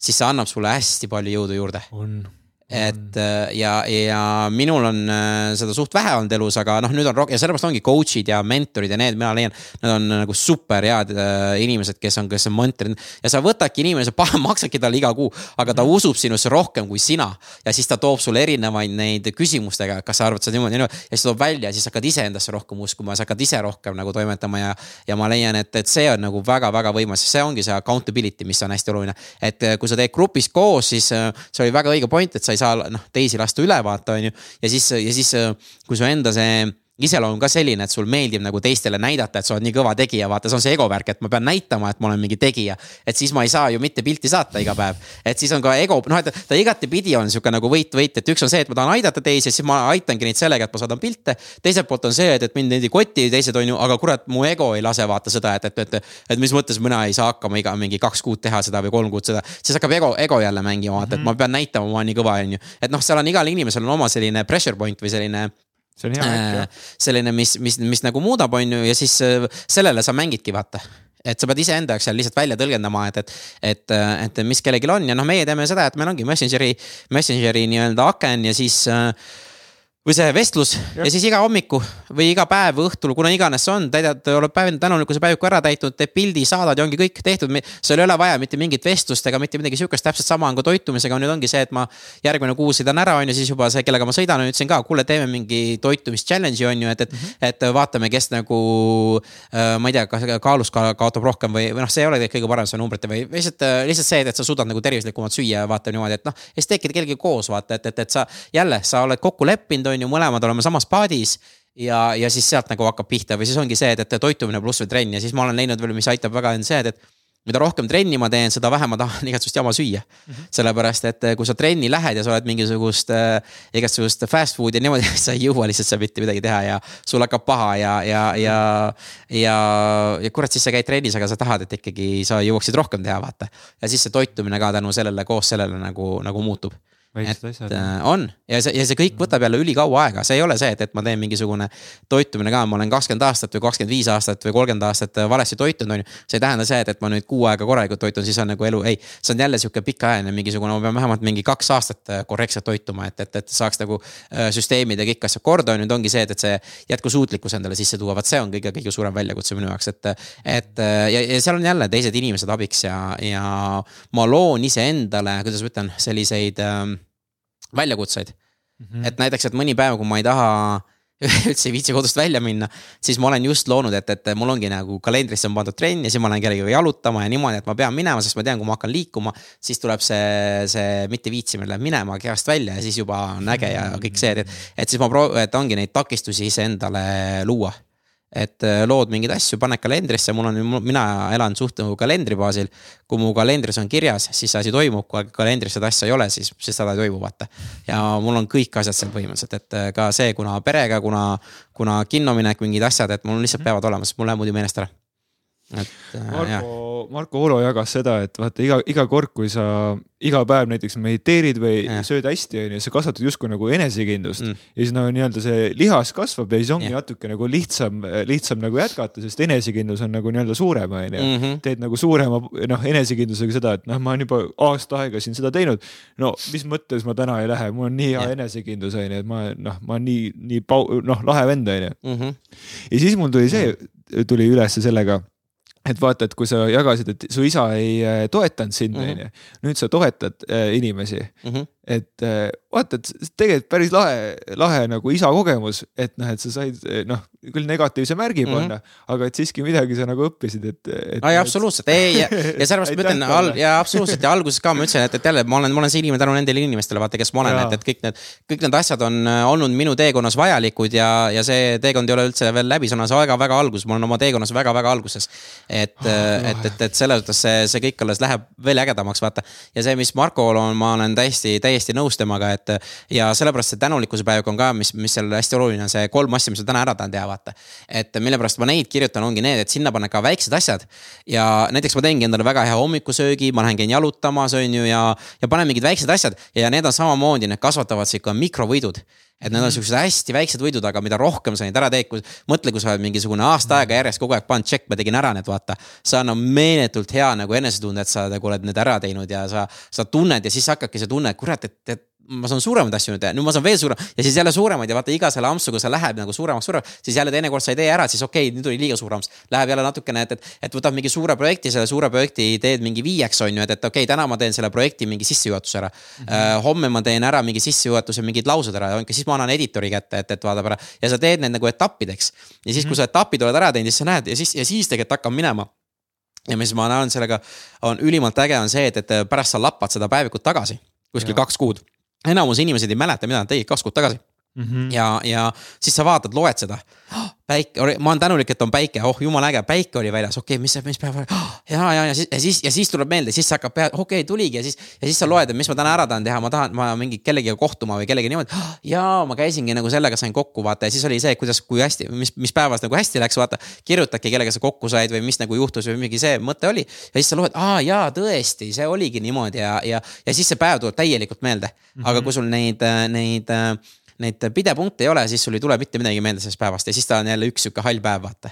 siis see annab sulle hästi palju jõudu juurde. on et äh, ja, ja minul on äh, seda suht vähe olnud elus, aga noh, nüüd on rohkem ja sellepärast ongi coach'id ja mentorid ja need, mina leian, nad on nagu super head äh, inimesed, kes on, kes on mentorid. ja sa võtadki inimese, (laughs) maksadki talle iga kuu, aga ta usub sinusse rohkem kui sina. ja siis ta toob sulle erinevaid neid küsimustega, kas sa arvad seda niimoodi, niimoodi ja siis toob välja ja siis hakkad iseendasse rohkem uskuma, sa hakkad ise rohkem nagu toimetama ja. ja ma leian, et, et see on nagu väga-väga võimas, see ongi see accountability, mis on hästi oluline. et kui sa teed grupis koos, siis see oli väga õige point, et sa ei saa noh teisi lasta üle vaata, on ju. ja siis, ja siis kui su enda see iseloom ka selline, et sul meeldib nagu teistele näidata, et sa oled nii kõva tegija, vaata, see on see ego värk, et ma pean näitama, et ma olen mingi tegija. et siis ma ei saa ju mitte pilti saata iga päev. et siis on ka ego, noh, et ta igatepidi on sihuke nagu võit-võit, et üks on see, et ma tahan aidata teisi, siis ma aitangi neid sellega, et ma saadan pilte. teiselt poolt on see, et, et mind neid ei koti, teised on ju, aga kurat, mu ego ei lase vaata seda, et, et, et. et mis mõttes mina ei saa hakkama iga mingi kaks kuud teha seda või kolm kuud seda, siis hakkab ego, ego jälle mängima, vaata, et ma pean näitama, ma olen nii kõva, on ju. et noh, seal on igal inimesel on oma selline pressure point või selline see on hea äkki jah. Äh, selline, mis, mis, mis nagu muudab, on ju, ja siis äh, sellele sa mängidki, vaata et sa pead iseenda jaoks seal lihtsalt välja tõlgendama, et, et, et, et mis kellelgi on ja noh, meie teeme seda, et meil ongi Messengeri, Messengeri nii-öelda aken ja siis äh, või see vestlus ja. ja siis iga hommiku või iga päev või õhtul, kuna iganes see on, täidad, oled päev tänulikkuse päeviku ära täitnud, teed pildi, saadad ja ongi kõik tehtud. sul ei ole vaja mitte mingit vestlust ega mitte midagi sihukest, täpselt sama on ka toitumisega, nüüd ongi see, et ma järgmine kuu sõidan ära, on ju, siis juba see, kellega ma sõidan, ütlesin ka, kuule, teeme mingi toitumis challenge'i on ju, et, et mm, -hmm. et vaatame, kes nagu äh,. ma ei tea, kas kaalus ka kaotab rohkem või, või noh, see ei ole kõige parem see numbrite või lihtsalt, äh, lihtsalt see, et sa suudad nagu tervislikumalt süüa ja vaata niimoodi, et noh. ja siis teedki kellelgi koos vaata, et, et, et sa jälle, sa oled kokku leppinud on ju, mõlemad oleme samas paadis ja, ja siis sealt nagu hakkab pihta või siis ongi see, et, et toitumine pluss veel trenn ja siis ma olen leidnud veel, mis aitab väga, on see, et, et mida rohkem trenni ma teen, seda vähem ma tahan (laughs) igasugust jama süüa mm. -hmm. sellepärast, et kui sa trenni lähed ja sa oled mingisugust äh,, igasugust fast food'i niimoodi, (laughs) sa ei jõua lihtsalt seal mitte midagi teha ja sul hakkab paha ja, ja, ja, ja, ja kurat, siis sa käid trennis, aga sa tahad, et ikkagi sa jõuaksid rohkem teha, vaata. ja siis see toitumine ka tänu sellele, koos sellele nagu, nagu muutub väiksed asjad. Äh, on ja see, ja see kõik võtab jälle ülikaua aega, see ei ole see, et, et ma teen mingisugune toitumine ka, ma olen kakskümmend aastat või kakskümmend viis aastat või kolmkümmend aastat äh, valesti toitunud, on ju. see ei tähenda see, et, et ma nüüd kuu aega korralikult toitun, siis on nagu elu, ei. see on jälle sihuke pikaajaline mingisugune, ma pean vähemalt mingi kaks aastat äh, korrektselt toituma, et, et, et saaks nagu süsteemid ja kõik asjad korda, on ju, ongi see, et, et see jätkusuutlikkus endale sisse tuua, vot see on kõige, kõige suurem väljakutse minu jaoks, et. et ja, ja seal on jälle teised inimesed abiks ja, ja ma loon iseendale, kuidas ma ütlen, selliseid ähm, väljakutseid mm. -hmm. et näiteks, et mõni päev, kui ma ei taha (laughs) üldse ei viitsi kodust välja minna, siis ma olen just loonud, et, et mul ongi nagu kalendrisse on pandud trenn ja siis ma lähen kellegagi jalutama ja niimoodi, et ma pean minema, sest ma tean, kui ma hakkan liikuma. siis tuleb see, see mitte viitsimine läheb minema kehast välja ja siis juba on äge ja kõik see, et, et siis ma proovin, et ongi neid takistusi iseendale luua et äh, lood mingeid asju, paned kalendrisse, mul on, mina elan suht nagu kalendri baasil. kui mu kalendris on kirjas, siis see asi toimub, kui kalendris seda asja ei ole, siis, siis seda ei toimu, vaata. ja mul on kõik asjad seal põhimõtteliselt, et äh, ka see, kuna perega, kuna, kuna kinno minek, mingid asjad, et mul lihtsalt mhm. peavad olema, sest mul läheb muidu meelest ära et äh, Marko, Marko Olo jagas seda, et vaata iga, iga kord, kui sa iga päev näiteks mediteerid või ja. sööd hästi, onju, sa kasvatad justkui nagu enesekindlust mm. ja siis no nii-öelda see lihas kasvab ja siis ongi ja. natuke nagu lihtsam, lihtsam nagu jätkata, sest enesekindlus on nagu nii-öelda suurem, onju. Mhm. teed nagu suurema noh, enesekindlusega seda, et noh, ma olen juba aasta aega siin seda teinud. no mis mõttes ma täna ei lähe, mul on nii hea ja. enesekindlus, onju, et ma noh, ma olen nii, nii pau-, noh, lahe vend, onju. Mhm. ja siis mul tuli see, tuli ülesse sellega et vaata, et kui sa jagasid, et su isa ei äh, toetanud sind, mhm. onju. nüüd sa toetad äh, inimesi mm. -hmm et äh, vaata, et tegelikult päris lahe, lahe nagu isa kogemus, et noh, et sa said noh, küll negatiivse märgi mhm. panna mm, -hmm. aga et siiski midagi sa nagu õppisid, et, et. ai, absoluutselt, ei ja, ja sellepärast ma (laughs) ütlen al, ja absoluutselt ja alguses ka ma ütlesin, et, et jälle ma olen, ma olen see inimene tänu nendele inimestele, vaata, kes ma olen, et, et kõik need, kõik need asjad on äh, olnud minu teekonnas vajalikud ja, ja see teekond ei ole üldse veel läbi, see on väga-väga alguses, ma olen oma teekonnas väga-väga alguses. et oh,, et, et, et selles mõttes see, see kõik alles läheb veel ägedamaks, vaata. ja see, mis Markol on, ma olen täiesti, täiesti täiesti nõus temaga, et. ja sellepärast see tänulikkuse päev on ka, mis, mis seal hästi oluline on, see kolm asja, mis ma täna ära tahan teha, vaata. et mille pärast ma neid kirjutan, ongi need, et sinna panna ka väiksed asjad. ja näiteks ma teengi endale väga hea hommikusöögi, ma lähen käin jalutamas, on ju, ja, ja panen mingid väiksed asjad ja need on samamoodi, need kasvatavad sihuke mikrovõidud et need on siuksed hästi väiksed võidud, aga mida rohkem sa neid ära teed, kui mõtle, kui sa oled mingisugune aasta aega järjest kogu aeg pannud check, ma tegin ära need, vaata. see annab meeletult hea nagu enesetunde, et sa nagu oled need ära teinud ja sa, sa tunned ja siis hakkabki see tunne, et kurat, et, et ma saan suuremaid asju nüüd teha, nüüd ma saan veel suurem ja siis jälle suuremaid ja vaata iga selle ampsuga sa lähed nagu suuremaks, suuremaks. siis jälle teinekord sa ei tee ära, siis okei okay,, nüüd oli liiga suur amps. Läheb jälle natukene, et, et, et võtad mingi suure projekti, selle suure projekti teed mingi viieks, on ju, et, et okei okay,, täna ma teen selle projekti mingi sissejuhatuse ära mm. -hmm. homme ma teen ära mingi sissejuhatuse, mingid laused ära, siis ma annan editori kätte, et, et vaatab ära. ja sa teed need nagu etappideks. ja siis kui sa etapid oled ära teinud, siis sa näed ja siis, ja siis tegelikult hakkab minema ja mis ma näen sellega on ülimalt äge, on see, et, et pärast sa lappad seda päevikut tagasi kuskil kaks kuud enamus inimesed ei mäleta, mida nad tegid kaks kuud tagasi mm. -hmm. ja, ja siis sa vaatad, loed seda oh,. päike, ma olen tänulik, et on päike, oh jumala äge, päike oli väljas, okei okay,, mis, mis päev oli oh,. ja, ja, ja siis, ja siis, ja siis tuleb meelde, siis hakkab pea, okei okay,, tuligi ja siis, ja siis sa loed, et mis ma täna ära tahan teha, ma tahan, ma mingi kellegiga kohtuma või kellegi niimoodi oh,. ja ma käisingi nagu sellega sain kokku vaata ja siis oli see, kuidas, kui hästi, mis, mis päevas nagu hästi läks, vaata. kirjutadki, kellega sa kokku said või mis nagu juhtus või mingi see mõte oli. ja siis sa loed, aa jaa, tõesti, see oligi niimoodi ja, ja, ja siis see päev tuleb täielikult meelde aga kui sul neid, neid neid pidepunkte ei ole, siis sul ei tule mitte midagi meelde sellest päevast ja siis ta on jälle üks sihuke hall päev, vaata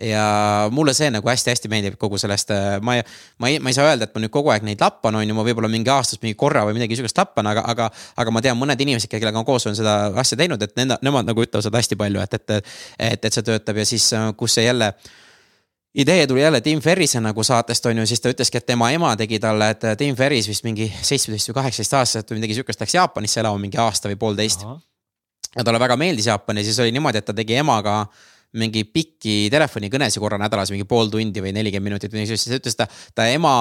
ja mulle see nagu hästi-hästi meeldib kogu sellest, äh, ma ei, ma ei, ma ei saa öelda, et ma nüüd kogu aeg neid lappan, on ju, ma võib-olla mingi aastas mingi korra või midagi sihukest lappan, aga, aga. aga ma tean mõned inimesed, kellega ma koos olen seda asja teinud, et nende, nemad nagu ütlevad seda hästi palju, et, et. et, et see töötab ja siis, äh, kus see jälle idee tuli jälle Tim Ferrise nagu saatest on ju, siis ta ütleski, et tema ema tegi talle, et Tim Ferris vist mingi seitsmeteist või kaheksateist aastaselt või midagi sihukest läks Jaapanisse elama mingi aasta või poolteist ja talle väga meeldis Jaapan ja siis oli niimoodi, et ta tegi emaga mingi pikki telefonikõnesid korra nädalas, mingi pool tundi või nelikümmend minutit või niisugust, siis ütles ta, ta ema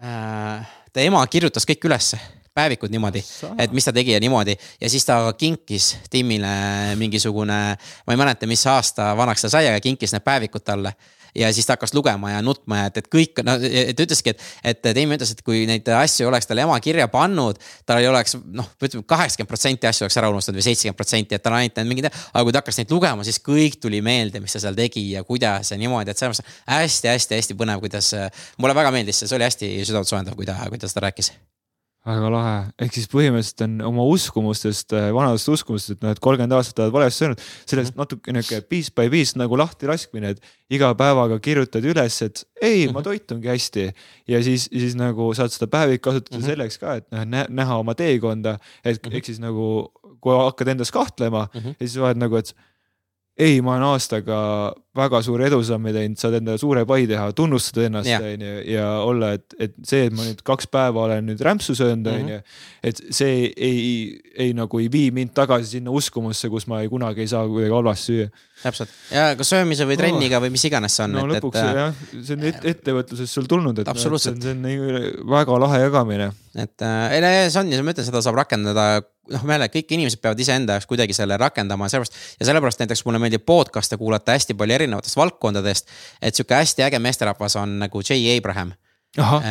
äh,, ta ema kirjutas kõik ülesse päevikud niimoodi, et mis ta tegi ja niimoodi. Ja siis ta kinkis Timile mingisugune, ma ei mäleta, mis aasta vanaks ta sai, aga kinkis need päevikud talle ja siis ta hakkas lugema ja nutma ja et, et kõik, no ta ütleski, et, et Teim ütles, et kui neid asju oleks talle ema kirja pannud, tal ei oleks noh, ütleme kaheksakümmend protsenti asju oleks ära unustanud või seitsekümmend protsenti, et tal ainult need mingid. aga kui ta hakkas neid lugema, siis kõik tuli meelde, mis ta seal tegi ja kuidas ja niimoodi, et selles mõttes hästi-hästi-hästi põnev, kuidas. mulle väga meeldis see, see oli hästi südantsoojendav, kui ta, kui ta seda rääkis väga lahe, ehk siis põhimõtteliselt on oma uskumustest, äh, vanadest uskumustest, et noh, et kolmkümmend aastat oled valesti söönud, sellest mhm. natuke nihuke piece by piece nagu lahti laskmine, et iga päevaga kirjutad üles, et ei, ma mhm. toitungi hästi. ja siis, siis nagu saad seda päevik kasutada -hmm. selleks ka, et noh, näha oma teekonda, et ehk siis nagu kui hakkad endas kahtlema ja siis oled nagu, et ei, ma olen aastaga väga suuri edusamme teinud, saad endale suure pai teha, tunnustada ennast, on ju, ja olla, et, et see, et ma nüüd kaks päeva olen nüüd rämpsu söönud, on ju. Mhm. et see ei, ei nagu ei vii mind tagasi sinna uskumusse, kus ma ei, kunagi ei saa kuidagi halvasti süüa. täpselt ja ka söömise või trenniga oh. või mis iganes see on. no et, lõpuks et, jah, see on et, ettevõtluses sul tulnud, et, no, et see on, see on väga lahe jagamine. et äh, see on ja ma ütlen, seda saab rakendada noh, meile kõik inimesed peavad iseenda jaoks kuidagi selle rakendama ja sellepärast. ja sellepärast näiteks mulle meeldib podcast'e kuulata hästi palju erinevatest valdkondadest. et sihuke hästi äge meesterahvas on nagu J Abraham.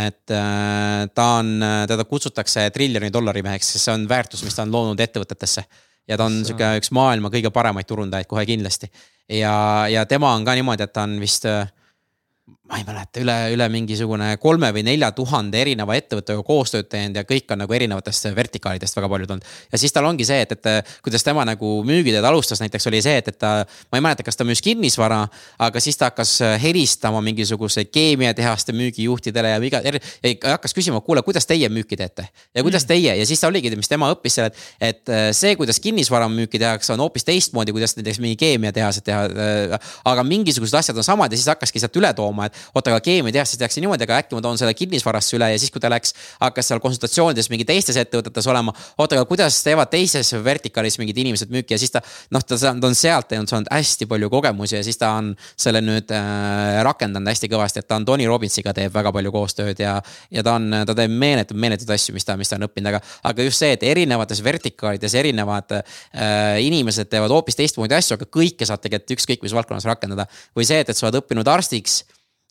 et äh, ta on, teda kutsutakse triljoni dollari meheks, sest see on väärtus, mis ta on loonud ettevõtetesse. ja ta on sihuke üks maailma kõige paremaid turundajaid kohe kindlasti. ja, ja tema on ka niimoodi, et ta on vist äh, ma ei mäleta, üle, üle mingisugune kolme või nelja tuhande erineva ettevõttega koostööd teinud ja kõik on nagu erinevatest vertikaalidest väga paljud olnud. ja siis tal ongi see, et, et kuidas tema nagu müügiteed alustas näiteks oli see, et, et ta, ma ei mäleta, kas ta müüs kinnisvara, aga siis ta hakkas helistama mingisuguseid keemiatehaste müügijuhtidele ja iga, hakkas küsima, kuule, kuidas teie müüki teete ja kuidas mm. teie ja siis ta oligi, mis tema õppis selle, et, et see, kuidas kinnisvara müüki tehakse, on hoopis teistmoodi, kuidas näiteks mingi keemiatehased teha. aga mingisugused asjad on samad ja siis hakkaski sealt üle tooma, et oota, aga keemiatehastes tehakse niimoodi, aga äkki ma toon selle kinnisvarasse üle ja siis, kui ta läks, hakkas seal konsultatsioonides mingi teistes ettevõtetes olema. oota, aga kuidas teevad teises vertikaalis mingid inimesed müüki ja siis ta noh, ta, on sealt teinud, saanud hästi palju kogemusi ja siis ta on selle nüüd äh, rakendanud hästi kõvasti, et ta on Tony Robbinsiga teeb väga palju koostööd ja. ja ta on, ta teeb meeletuid, meeletuid asju, mis ta, mis ta on õppinud, aga, aga just see, et erinevates vertikaalides erinevad äh, inimesed teevad hoopis teistmoodi asju, aga kõike saad tegelikult ükskõik mis valdkonnas rakendada. või see, et, et sa oled õppinud arstiks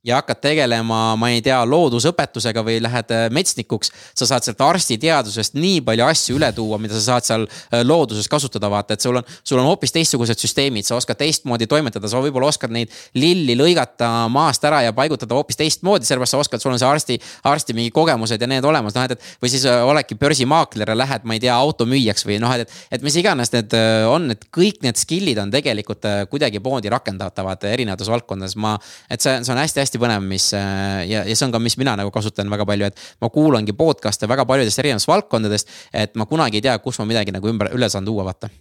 ja hakkad tegelema, ma ei tea, loodusõpetusega või lähed äh, metsnikuks. sa saad sealt arstiteadusest nii palju asju üle tuua, mida sa saad seal äh, looduses kasutada, vaata, et sul on, sul on hoopis teistsugused süsteemid, sa oskad teistmoodi toimetada, sa võib-olla oskad neid lilli lõigata maast ära ja paigutada hoopis teistmoodi, sellepärast sa oskad, sul on see arsti, arsti mingi kogemused ja need olemas, noh et, et. või siis äh, oledki börsimaakler ja lähed, ma ei tea, automüüjaks või noh, et, et mis iganes need on, et kõik need skill'id on tegelikult kuidagimoodi rakendatavad erinevates valdkondades, ma. et see, see on hästi-hästi hästi põnev, mis äh, ja, ja see on ka, mis mina nagu kasutan väga palju, et ma kuulangi podcast'e väga paljudest erinevatest valdkondadest. et ma kunagi ei tea, kus ma midagi nagu ümber, üle saan tuua, vaata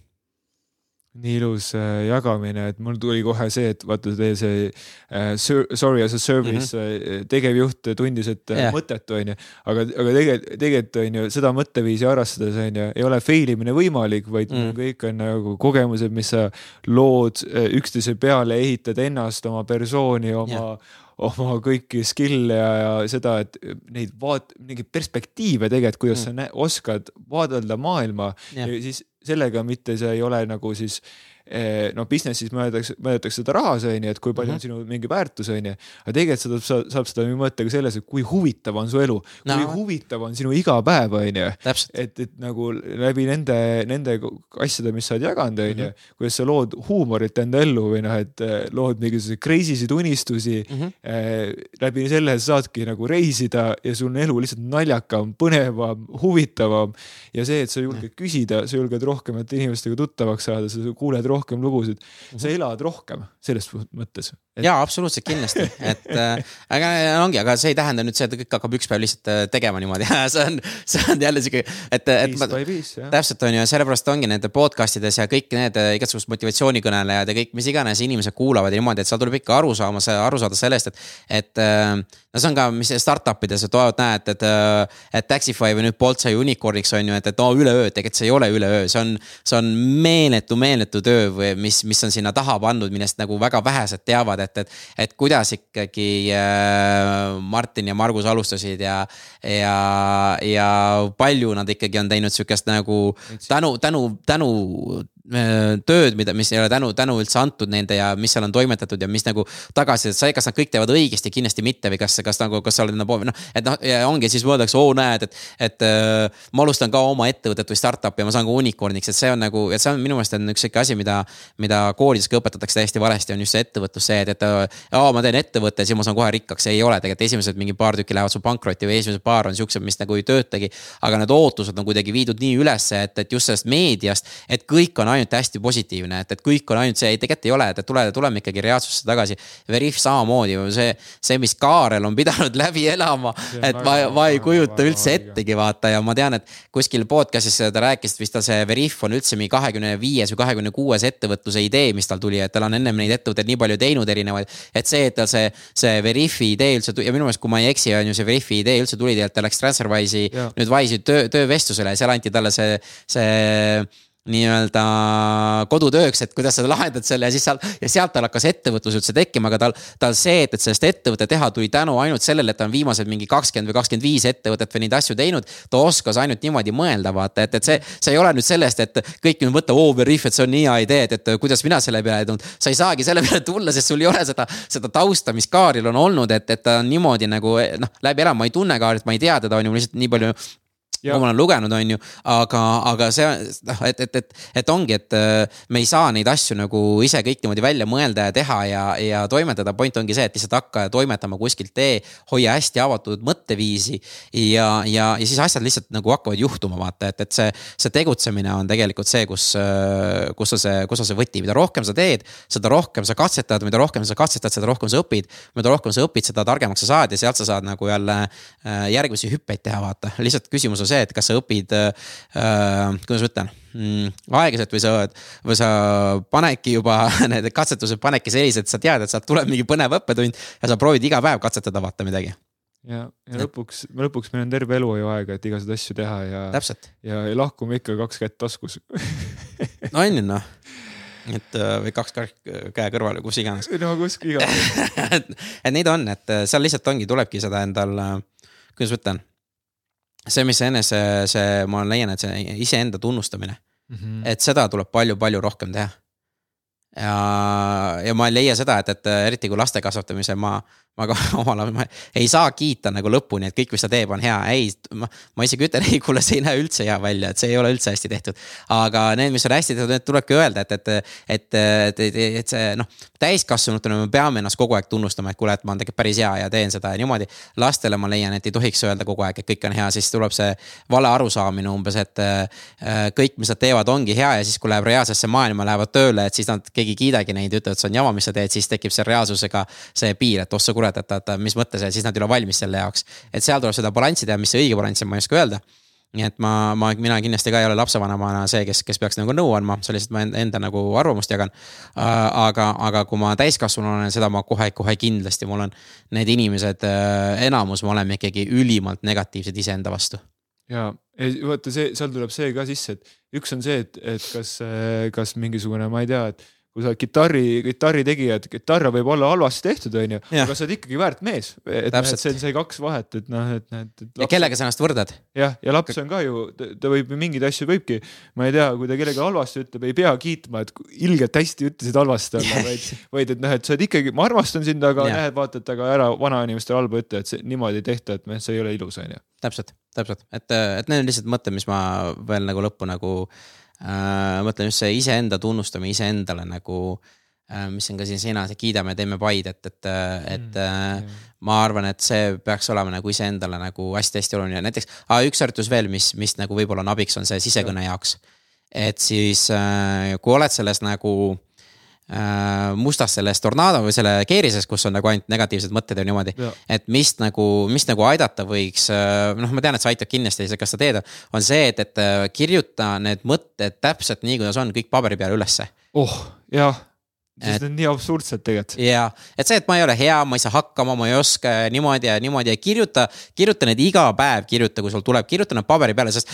nii ilus äh, jagamine, et mul tuli kohe see, et vaata teie see äh, sorry as a service mm -hmm. tegevjuht tundis, et yeah. mõttetu on ju. aga, aga tegelikult, tegelikult on ju seda mõtteviisi arvestades on ju, ei ole fail imine võimalik, vaid mm kõik on nagu kogemused, mis sa lood üksteise peale, ehitad ennast, oma persooni, oma yeah oma kõiki skill'e ja, ja seda, et neid vaat-, mingeid perspektiive tegelikult, kuidas mm. sa oskad vaadelda maailma yeah. ja siis sellega mitte see ei ole nagu siis Eh, noh, business'is mõeldakse, mõõdetakse seda rahas, on ju, et kui palju mm -hmm. on mhm. sinu mingi väärtus, on ju. aga tegelikult seda saab, saab seda mõõta ka selles, et kui huvitav on su elu no., kui huvitav on sinu iga päev, on ju. et, et nagu läbi nende, nende asjade, mis sa oled jaganud, on ju, mhm. kuidas sa lood huumorit enda ellu või noh, et eh, lood mingisuguseid crazy sid unistusi mm. -hmm. Eh, läbi selle saadki nagu reisida ja sul on elu lihtsalt naljakam, põnevam, huvitavam. ja see, et sa julged -hmm. küsida, sa julged rohkemate inimestega tuttavaks saada, sa kuuled rohkem rohkem lugusid, sa mhm. elad rohkem selles mõttes et.... ja absoluutselt kindlasti, et äh, aga ongi, aga see ei tähenda nüüd see, et kõik hakkab üks päev lihtsalt äh, tegema niimoodi (laughs) see on, see on jälle sihuke, et, et. täpselt on ju, sellepärast ongi nende podcast ides ja kõik need äh, igasugused motivatsioonikõnelejad ja kõik, mis iganes inimesed kuulavad ja niimoodi, et seal tuleb ikka aru saama, aru saada sellest, et, et äh, no see on ka, mis startup ides, et vaat näed, et, äh, et Taxify või nüüd Bolt sai unicorn'iks on ju, et, et no üleöö, tegelikult see ei ole üleöö, see on, see on meeletu, meeletu töö või mis, mis on sinna taha pandud, millest nagu väga vähesed teavad, et, et. et kuidas ikkagi äh, Martin ja Margus alustasid ja, ja, ja palju nad ikkagi on teinud sihukest nagu tänu, tänu, tänu tööd, mida, mis ei ole tänu, tänu üldse antud nende ja mis seal on toimetatud ja mis nagu tagasisidet sai, kas nad kõik teevad õigesti, kindlasti mitte või kas, kas nagu, kas sa oled nagu noh, et noh, ja ongi siis mõeldakse, oo näed, et, et äh, ma alustan ka oma ettevõtet või startup'i ja ma saan ka unicorn'iks, et see on nagu, et see on minu meelest on üks sihuke asi, mida, mida koolides ka õpetatakse täiesti valesti, on just see ettevõtlus, see, et, et aa, ma teen ettevõtte, siis ma saan kohe rikkaks, ei ole tegelikult esimesed mingi paar tükki lähevad sul pankrotti või esimesed paar on siuksed, mis nagu ei töötagi. aga need ootused on kuidagi viidud nii ülesse, et, et just sellest meediast, et kõik on ainult hästi positiivne, et, et kõik on ainult see, ei tegelikult ei ole, et tule, tuleme ikkagi reaalsusse tagasi. Veriff samamoodi, see, see, mis Kaarel on pidanud (laughs) läbi elama, et ma, ma ei kujuta üldse ettegi vaata ja ma tean, et kuskil podcast'is ta rääkis, et vist tal see Veriff on üldse mingi kahekümne viies või kahekümne kuues ettevõtluse idee, mis tal tuli, et tal on ennem neid ettevõtteid nii palju teinud erinevaid. et see, et tal see, see Veriffi idee üldse ja minu meelest, kui ma ei eksi, on ju see Veriffi idee üldse tuli, et ta läks Transferwise'i nüüd Wise'i töö, töövestlusele ja seal anti talle see, see nii-öelda kodutööks, et kuidas sa lahendad selle ja siis seal ja sealt tal hakkas ettevõtlus üldse tekkima, aga tal, tal see, et, et sellest ettevõtte teha tuli tänu ainult sellele, et ta on viimased mingi kakskümmend või kakskümmend viis ettevõtet või neid asju teinud. ta oskas ainult niimoodi mõelda, vaata, et, et see, see ei ole nüüd sellest, et kõik nüüd võtta oh, Veriff, et see on nii hea idee, et, et kuidas mina selle peale ei tulnud. sa ei saagi selle (laughs) peale tulla, sest sul ei ole seda, seda tausta, mis Kaaril on olnud, et, et ta on niimoodi nagu noh, läbi elama, ma ei tunne Kaarit, ma ei tea teda, on ju, lihtsalt nii palju Ja. kui ma olen lugenud, on ju, aga, aga see noh, et, et, et, et ongi, et äh, me ei saa neid asju nagu ise kõik niimoodi välja mõelda ja teha ja, ja toimetada. point ongi see, et lihtsalt hakka toimetama kuskilt tee, hoia hästi avatud mõtteviisi. ja, ja, ja siis asjad lihtsalt nagu hakkavad juhtuma, vaata, et, et see, see tegutsemine on tegelikult see, kus, äh, kus on see, kus on see võti, mida rohkem sa teed, seda rohkem sa katsetad, mida rohkem sa katsetad, seda rohkem sa õpid. mida rohkem sa õpid, seda targemaks sa saad ja sealt sa saad nagu jälle äh, järgmisi hüppeid teha, vaata. lihtsalt küsimus on see, et kas sa õpid äh,, kuidas ma ütlen mm,, aeglaselt või sa, või sa panedki juba (laughs) need katsetused panedki sellised, et sa tead, et sealt tuleb mingi põnev õppetund ja sa proovid iga päev katsetada, vaata midagi ja, ja lõpuks, lõpuks meil on terve elu ju aega, et igasuguseid asju teha ja. ja, lahkume ikka kaks kätt taskus (laughs) no on ju noh, et äh, või kaks käe kõrval või kus iganes. (laughs) no kus iganes et, et neid on, et äh, seal lihtsalt ongi, tulebki seda endal, äh, kuidas ma ütlen see, mis enese, see, ma leian, et see iseenda tunnustamine mm, -hmm. et seda tuleb palju-palju rohkem teha. Ja, ja ma ei leia seda, et, et eriti kui laste kasvatamisel ma ma ka (laughs) omal ajal, ma ei saa kiita nagu lõpuni, et kõik, mis ta teeb, on hea, ei, ma, ma isegi ütlen, ei kuule, see ei näe üldse hea välja, et see ei ole üldse hästi tehtud. aga need, mis on hästi tehtud, need tulebki öelda, et, et, et, et, et, et see noh, täiskasvanutena me peame ennast kogu aeg tunnustama, et kuule, et ma olen tegelikult päris hea ja teen seda ja niimoodi. lastele ma leian, et ei tohiks öelda kogu aeg, et kõik on hea, siis tuleb see vale arusaamine umbes, et äh, kõik, mis nad teevad, ongi hea ja siis, kui läheb reaalsesse maailma, lähevad tööle, et siis nad, keegi ei kiidagi neid, ütlevad, see on jama, mis sa teed, siis tekib see reaalsusega see piir, et oh sa kurat et, et mis mõttes ja siis nad ei ole valmis selle jaoks. et seal tuleb seda balanssi teha, mis see õige balanss on, ma ei oska öelda nii et ma, ma, mina kindlasti ka ei ole lapsevanemana see, kes, kes peaks nagu nõu andma, see lihtsalt ma enda, nagu arvamust jagan. aga, aga kui ma täiskasvanu olen, seda ma kohe-kohe kindlasti, mul on need inimesed, äh, enamus, me oleme ikkagi ülimalt negatiivsed iseenda vastu. ja, vaata see, seal tuleb see ka sisse, et üks on see, et, et kas, kas mingisugune, ma ei tea, et kui sa oled kitarri, kitarritegija, et kitarr võib olla halvasti tehtud, onju, aga sa oled ikkagi väärt mees. et noh, et see on see kaks vahet, et noh, et näed. Laps... ja kellega sa ennast võrdad? jah, ja laps on ka ju, ta võib mingeid asju võibki, ma ei tea, kui ta kellegi halvasti ütleb, ei pea kiitma, et ilgelt hästi ütlesid halvasti olla, (laughs) vaid, vaid et noh, et sa oled ikkagi, ma armastan sind, aga näed, vaata, et aga ära vanainimestele halba ütle, et see niimoodi ei tehta, et noh, see ei ole ilus, onju. täpselt, täpselt, et, et need on lihtsalt mõtted, mis ma veel nagu lõppu nagu äh,. Mõtlen just see iseenda tunnustamine iseendale nagu äh,, mis on ka siin sõnas, et kiidame, teeme paid, et, et, et mm, äh, ma arvan, et see peaks olema nagu iseendale nagu hästi-hästi oluline, näiteks ah, üks harjutus veel, mis, mis nagu võib-olla on abiks, on see sisekõne jaoks. et siis äh, kui oled selles nagu Äh, mustas selles tornado või selle keerises, kus on nagu ainult negatiivsed mõtted ja niimoodi. et mis nagu, mis nagu aidata võiks, äh, noh, ma tean, et see aitab kindlasti, kas sa teed, on see, et, et äh, kirjuta need mõtted täpselt nii, kuidas on, kõik paberi peale ülesse. oh, jah sest need on nii absurdsed tegelikult. ja, et see, et ma ei ole hea, ma ei saa hakkama, ma ei oska ja niimoodi ja niimoodi ja kirjuta, kirjuta need iga päev, kirjuta, kui sul tuleb, kirjuta need paberi peale, sest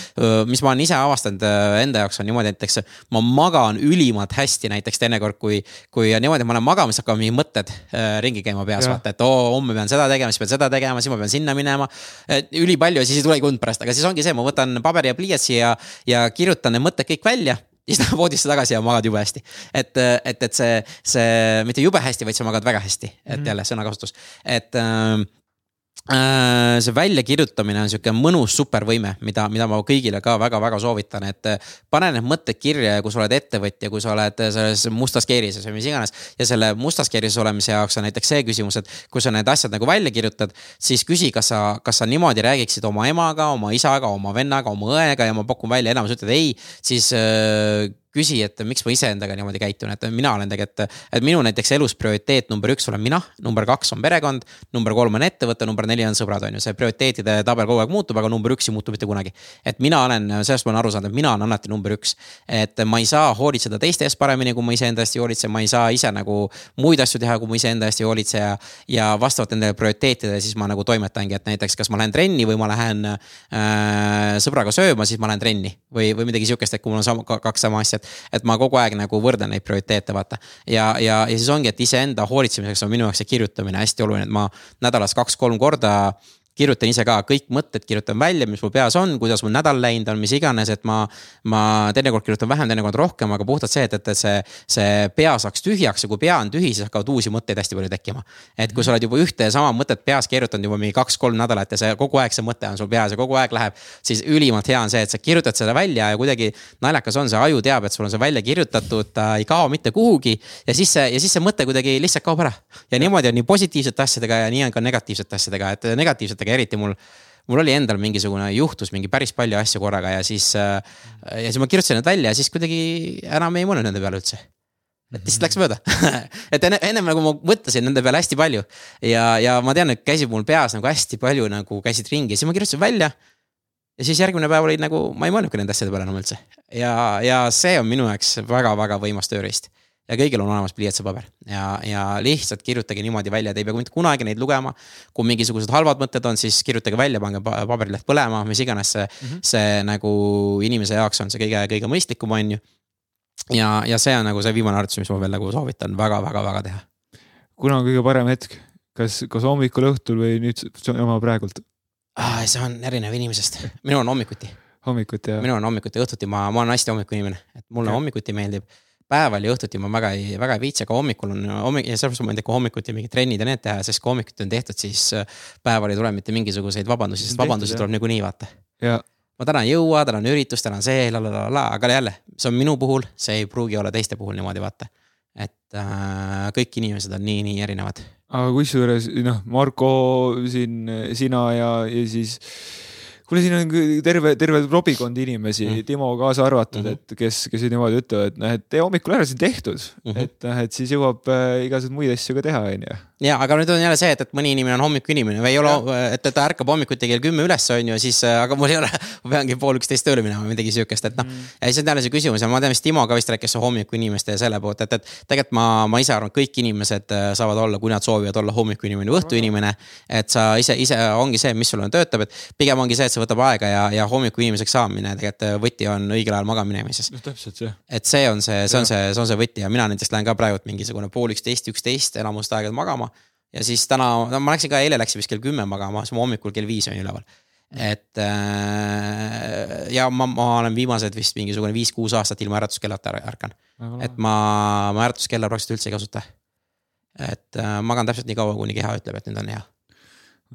mis ma olen ise avastanud enda jaoks on niimoodi, näiteks ma magan ülimalt hästi näiteks teinekord, kui, kui niimoodi ma olen magamas, hakkavad mingid mõtted ringi käima peas, vaata, et oo, homme pean seda tegema, siis pean seda tegema, siis ma pean sinna minema. ülipalju ja siis ei tulegi und pärast, aga siis ongi see, ma võtan paberi ja pliiatsi ja, ja kirjutan need mõtted kõik välja läheb (laughs) voodisse tagasi ja magad jube hästi. et, et, et see, see mitte jube hästi, vaid sa magad väga hästi, et -hmm. jälle sõnakasutus, et äh, Äh, see väljakirjutamine on sihuke mõnus supervõime, mida, mida ma kõigile ka väga-väga soovitan, et äh, pane need mõtted kirja ja kui sa oled ettevõtja, kui sa oled selles mustas keerises või mis iganes. ja selle mustas keerises olemise jaoks on näiteks see küsimus, et kui sa need asjad nagu välja kirjutad, siis küsi, kas sa, kas sa niimoodi räägiksid oma emaga, oma isaga, oma vennaga, oma õega ja ma pakun välja, enamus ütled ei, siis äh, küsi, et miks ma iseendaga niimoodi käitun, et mina olen tegelikult, et minu näiteks elus prioriteet number üks olen mina, number kaks on perekond, number kolm on ettevõte, number neli on sõbrad, on ju, see prioriteetide tabel kogu aeg muutub, aga number üks ei muutu mitte kunagi. et mina olen, sellest ma olen aru saanud, et mina olen alati number üks. et ma ei saa hoolitseda teiste eest paremini, kui ma iseenda eest ei hoolitse, ma ei saa ise nagu muid asju teha, kui ma iseenda eest ei hoolitse ja. ja vastavalt nendele prioriteetidele, siis ma nagu toimetangi, et näiteks, kas ma lähen trenni või ma lähen äh, sõbraga sööma, siis ma lähen trenni või, või midagi sihukest, et kui mul on sama, kaks sama asja, et, et ma kogu aeg nagu võrdlen neid prioriteete, vaata. ja, ja, ja siis ongi, et iseenda hoolitsemiseks on minu jaoks see kirjutamine hästi oluline, et ma nädalas kaks-kolm korda kirjutan ise ka kõik mõtted, kirjutan välja, mis mul peas on, kuidas mul nädal läinud on, mis iganes, et ma. ma teinekord kirjutan vähem, teinekord rohkem, aga puhtalt see, et, et see, see pea saaks tühjaks ja kui pea on tühi, siis hakkavad uusi mõtteid hästi palju tekkima. et kui sa oled juba ühte ja sama mõtet peas keerutanud juba mingi kaks-kolm nädalat ja see kogu aeg see mõte on sul peas ja kogu aeg läheb. siis ülimalt hea on see, et sa kirjutad selle välja ja kuidagi naljakas on, see aju teab, et sul on see välja kirjutatud, ta ei kao mitte kuhugi. ja siis see, ja siis see mõte kuidagi lihtsalt kaob ära. ja niimoodi on nii positiivsete asjadega ja nii on ka negatiivsete asjadega, et negatiivsete asjadega eriti mul mul oli endal mingisugune juhtus mingi päris palju asju korraga ja siis äh,. ja siis ma kirjutasin need välja ja siis kuidagi enam ei mõelnud nende peale üldse. et lihtsalt läks mööda (laughs) et enne, ennem nagu ma mõtlesin nende peale hästi palju. ja, ja ma tean, et käisid mul peas nagu hästi palju nagu käisid ringi, siis ma kirjutasin välja. ja siis järgmine päev oli nagu, ma ei mõelnudki nende asjade peale enam üldse. ja, ja see on minu jaoks väga-väga võimas tööriist ja kõigil on olemas pliiats ja paber ja, ja lihtsalt kirjutage niimoodi välja, te ei pea mitte kunagi neid lugema. kui mingisugused halvad mõtted on, siis kirjutage välja, pange paberileht põlema, mis iganes see mm, -hmm. see nagu inimese jaoks on see kõige, kõige mõistlikum, on ju. ja, ja see on nagu see viimane harjutus, mis ma veel nagu soovitan väga-väga-väga teha. kuna on kõige parem hetk, kas, kas hommikul, õhtul või nüüd oma praegult ah,? see on erinev inimesest, minul on hommikuti hommikuti jah? minul on hommikuti, õhtuti ma, ma olen hästi hommikuinimene, et mulle okay. hommikuti meeldib päeval ja õhtuti ma väga ei, väga ei viitsi, aga hommikul on hommik ja sellepärast ma ei tea, kui hommikuti mingid trennid ja need teha, sest kui hommikuti on tehtud, siis äh, päeval ei tule mitte mingisuguseid vabandusi, sest vabandusi tuleb niikuinii vaata. ma täna ei jõua, täna on üritus, täna on see, la la la la, aga jälle, see on minu puhul, see ei pruugi olla teiste puhul niimoodi vaata. et äh, kõik inimesed on nii, nii erinevad. aga kusjuures noh, Marko siin, sina ja, ja siis kuule, siin on terve, terve robikond inimesi mm., Timo kaasa arvatud mm, -hmm. et kes, kes niimoodi ütlevad, et noh, et tee hommikul ära, see on tehtud mm. -hmm. et noh, et siis jõuab äh, igasuguseid muid asju ka teha, on ju ja, aga nüüd on jälle see, et, et mõni inimene on hommikuinimene või ei ole, et ta ärkab hommikuti kell kümme üles, on ju, siis, äh, aga mul ei ole, ma peangi pool üksteist tööle minema või midagi sihukest, et noh mm.. ja siis on jälle see küsimus ja ma tean, vist Timo ka vist rääkis hommikuinimeste ja selle poolt, et, et tegelikult ma, ma ise arvan, et kõik inimesed äh, saavad olla, kui nad soovivad olla hommikuinimene või õhtuinimene. et sa ise, ise ongi see, mis sulle töötab, et pigem ongi see, et see võtab aega ja, ja hommikuinimeseks saamine tegelikult äh, võti on õigel ajal magama minemises. no täpselt see. et see on see, see on see, see on see võti ja mina näiteks lähen ka praegu mingisugune pool üksteist, üksteist enamust aega magama ja siis täna, no ma läksin ka eile läksin vist kell kümme magama, siis ma hommikul kell viis olin üleval. et äh, ja ma, ma olen viimased vist mingisugune viis-kuus aastat ilma äratuskellata ärkan. et ma, ma äratuskella praktiliselt üldse ei kasuta. et äh, magan täpselt nii kaua, kuni keha ütleb, et nüüd on hea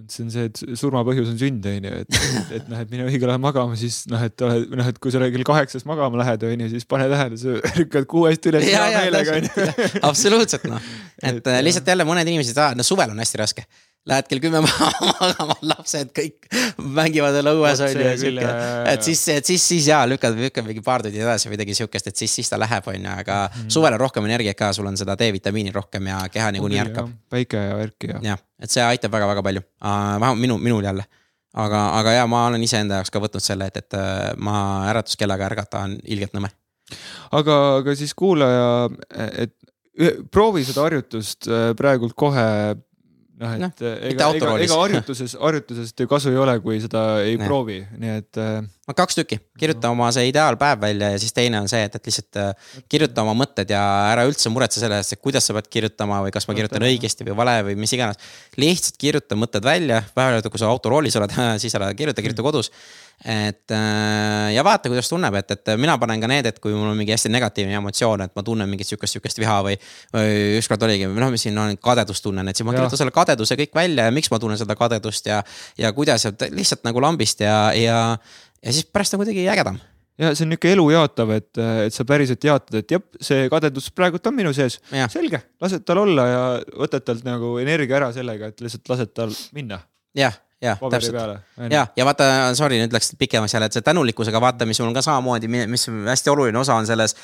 see on see, et surma põhjus on sünd, on ju, et, et noh, et mine õigel ajal magama, siis noh, et noh, et kui sa kell kaheksast magama lähed, on ju, siis pane tähele, sa (laughs) ärkad kuuest üles hea meelega, on ju. absoluutselt noh, (laughs) et, et lihtsalt jälle mõned inimesed, no suvel on hästi raske lähed kell kümme (laughs) magama, lapsed kõik mängivad veel õues on ju sihuke. et siis, et siis, siis jaa, lükkad, lükkad mingi paar tundi edasi midagi sihukest, et siis, siis ta läheb, on ju, aga mm. suvel on rohkem energiat ka, sul on seda D-vitamiini rohkem ja keha niikuinii ärkab. päike ja värk ja. jah, et see aitab väga-väga palju uh,, vähemalt minu, minul jälle. aga, aga ja ma olen iseenda jaoks ka võtnud selle, et, et äh, ma äratuskellaga ärgata on ilgelt nõme. aga, aga siis kuulaja, et proovi seda harjutust äh, praegult kohe noh, et no, ega, ega, ega harjutuses, (laughs) harjutusest ju kasu ei ole, kui seda ei ja. proovi, nii et. Äh, no kaks tükki, kirjuta oma see ideaalpäev välja ja siis teine on see, et, et lihtsalt äh, kirjuta oma mõtted ja ära üldse muretse selle eest, et kuidas sa pead kirjutama või kas ma kirjutan õigesti või vale või mis iganes. lihtsalt kirjuta mõtted välja, vähemalt kui sa autoroolis oled, (laughs) siis ära kirjuta, kirjuta kodus et äh, ja vaata, kuidas tunneb, et, et mina panen ka need, et kui mul on mingi hästi negatiivne emotsioon, et ma tunnen mingit sihukest, sihukest viha või. või ükskord oligi, noh, mis siin on kadedust tunnen, et siis ma kirjutan selle kadeduse kõik välja ja miks ma tunnen seda kadedust ja. ja kuidas, et lihtsalt nagu lambist ja, ja, ja siis pärast on kuidagi ägedam ja see on nihuke elu jaatav, et, et sa päriselt jaatad, et jah, see kadedus praegult on minu sees, selge, lased tal olla ja võtad talt nagu energia ära sellega, et lihtsalt lased tal minna. jah jah, täpselt. ja, ja vaata, sorry, nüüd läks pikemaks jälle, et see tänulikkusega vaata, mis mul ka samamoodi, mis hästi oluline osa on selles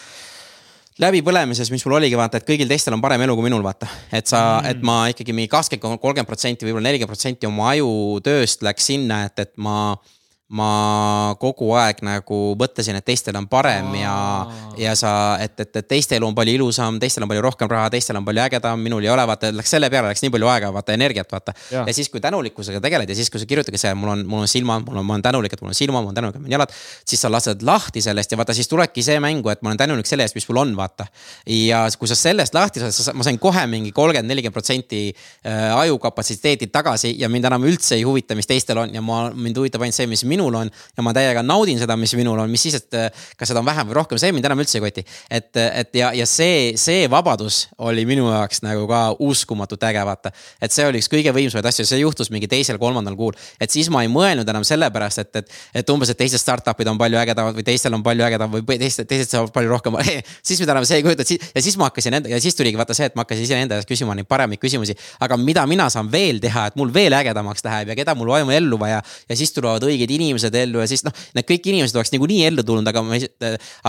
läbipõlemises, mis mul oligi, vaata, et kõigil teistel on parem elu kui minul, vaata. et sa mm., et ma ikkagi mingi kakskümmend, kolmkümmend protsenti, võib-olla nelikümmend protsenti oma ajutööst läks sinna, et, et ma ma kogu aeg nagu mõtlesin, et teistel on parem Aa. ja, ja sa, et, et, et teiste elu on palju ilusam, teistel on palju rohkem raha, teistel on palju ägedam, minul ei ole, vaata, läks selle peale läks nii palju aega, vaata energiat, vaata. ja siis, kui tänulikkusega tegeled ja siis, kui sa kirjutadki see, mul on, mul on silmad, mul on, ma olen tänulik, et mul on silmad, mul on tänulik, et mul on jalad. siis sa lased lahti sellest ja vaata, siis tulebki see mängu, et ma olen tänulik selle eest, mis mul on, vaata. ja kui sa sellest lahti saad, ma sain kohe mingi kolmkümmend, nelikümmend protsenti äh, ajukapatsiteeti tagasi ja mind enam üldse ei huvita, mis teistel on ja ma, mind huvitab ainult see, mis minul on ja ma täiega naudin seda, mis minul on, mis siis, et äh, kas seda on vähem või rohkem, see mind enam üldse ei koti. et, et ja, ja see, see vabadus oli minu jaoks nagu ka uskumatult äge, vaata. et see oli üks kõige võimsamaid asju, see juhtus mingi teisel-kolmandal kuul. et siis ma ei mõelnud enam selle pärast, et, et, et umbes, et teised startup'id on palju ägedamad või teistel on palju ägedam või teised, teised saavad palju rohkem (laughs) siis mind enam see ei kujuta, ja siis ma hakkasin enda ja siis tuligi vaata see, et ma hakkasin iseenda käest küsima neid paremaid küsimusi. aga mida mina saan veel teha, et mul veel ägedamaks läheb ja keda mul on ellu vaja ja siis tulevad õiged inimesed ellu ja siis noh, need kõik inimesed oleks niikuinii ellu tulnud, aga ma,